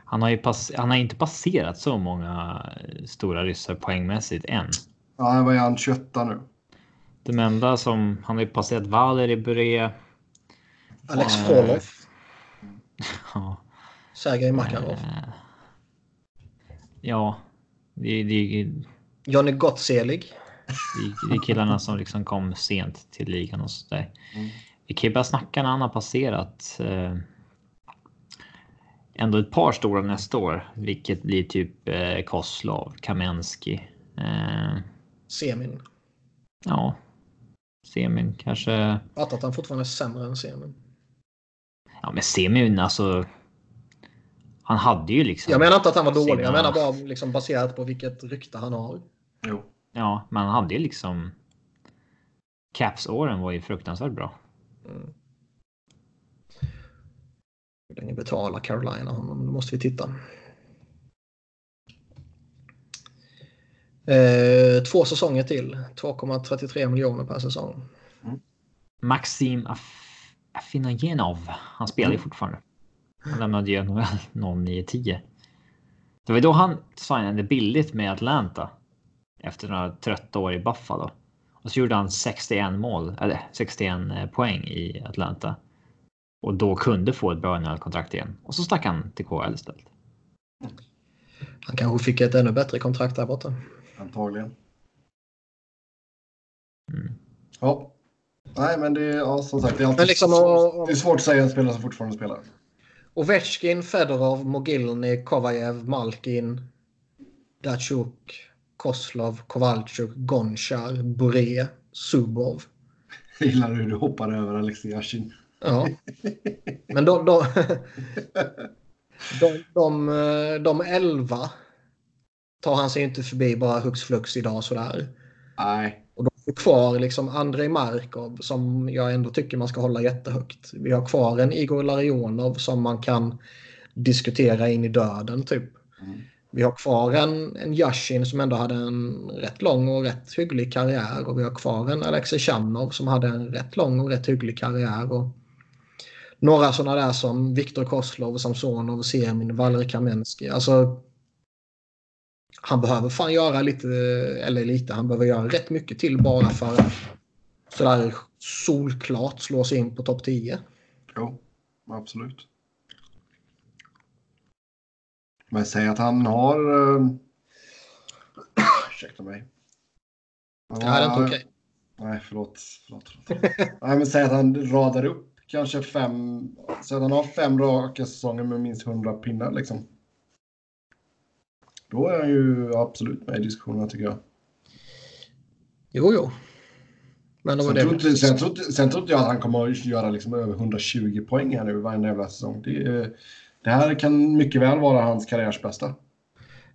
Han har ju pass han har inte passerat så många stora ryssar poängmässigt än. Ja, vad är han? 28 nu? De enda som han har ju passerat Valeri Bure. Alex Eh, Frolov, Ja. Sergej Makarov, Eh, Ja, det, det, Johnny Gottselig. det, är killarna som liksom kom sent till ligan och sådär. Mm. Vi kan ju börja snacka när han har passerat. Eh, ändå ett par stora nästa år, vilket blir typ eh, Koslov, Kamensky. Eh, Semin. ja, Semin kanske. Fattar att han fortfarande är sämre än Semin. Ja, men Semin alltså. Han hade ju liksom. Jag menar inte att han var dålig. Jag menar bara liksom baserat på vilket rykte han har. Jo. Ja, men han hade ju liksom. Caps-åren var ju fruktansvärt bra. Mm. Hur länge betalar Carolina honom? Det måste vi titta. Eh, två säsonger till. 2,33 miljoner per säsong. Maxim Af-. Han spelar ju fortfarande. Han lämnade ju NHL 09-10. Det var då han signade billigt med Atlanta. Efter några trötta år i Buffalo. Och så gjorde han 61 mål, eller 61 poäng i Atlanta. Och då kunde få ett bra NHL-kontrakt igen. Och så stack han till KHL istället. Han kanske fick ett ännu bättre kontrakt där borta. Antagligen. Mm. Ja. Nej, men det är ja, som sagt det är, alltid liksom, och- det är svårt att säga en spelare som fortfarande spelar. Ovechkin, Fedorov, Mogilny, Kovajev, Malkin, Datsjuk, Koslov, Kovalchuk, Gonchar, Bure, Subov. Jag gillar hur du hoppar över Alexej Yashin. Ja. Men de, de, de, de, de elva tar han sig inte förbi bara hux flux idag sådär. Nej. Och de får kvar liksom Andrei Markov som jag ändå tycker man ska hålla jättehögt. Vi har kvar en Igor Larionov som man kan diskutera in i döden typ. Mm. Vi har kvar en, en Yashin som ändå hade en rätt lång och rätt hygglig karriär. Och vi har kvar en Alexej Chamnov som hade en rätt lång och rätt hygglig karriär. Och några sådana där som Viktor Koslov, Samsonov, Semin, Valerij Kamensky. Alltså, han behöver fan göra lite, eller lite, han behöver göra rätt mycket till bara för att sådär solklart slå sig in på topp 10. Jo, absolut. Men säg att han har... Uh... Ursäkta mig. Han det här är inte okej. Okay. Nej, förlåt. förlåt, förlåt. Nej, men säg att han radar upp kanske fem... Säg att han har fem raka säsonger med minst 100 pinnar liksom. Då är han ju absolut med i diskussionerna tycker jag. Jo, jo. Men sen, tror inte, sen, tror, sen tror inte jag att han kommer att göra liksom över 120 poäng här nu varje jävla säsong. Det, det här kan mycket väl vara hans karriärs bästa.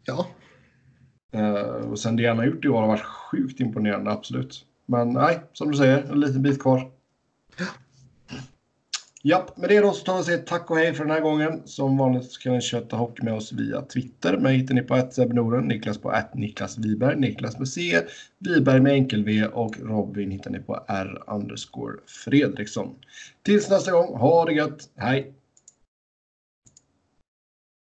Ja. Uh, och sen det han har gjort i år har varit sjukt imponerande, absolut. Men nej, som du säger, en liten bit kvar. Ja, med det då så tar vi och säger tack och hej för den här gången. Som vanligt så kan ni köta hockey med oss via Twitter. Mig hittar ni på att Norden, Niklas på att Niklas Wiberg, Niklas med C, Wiberg med enkel V och Robin hittar ni på R Fredriksson. Tills nästa gång, ha det gött, hej!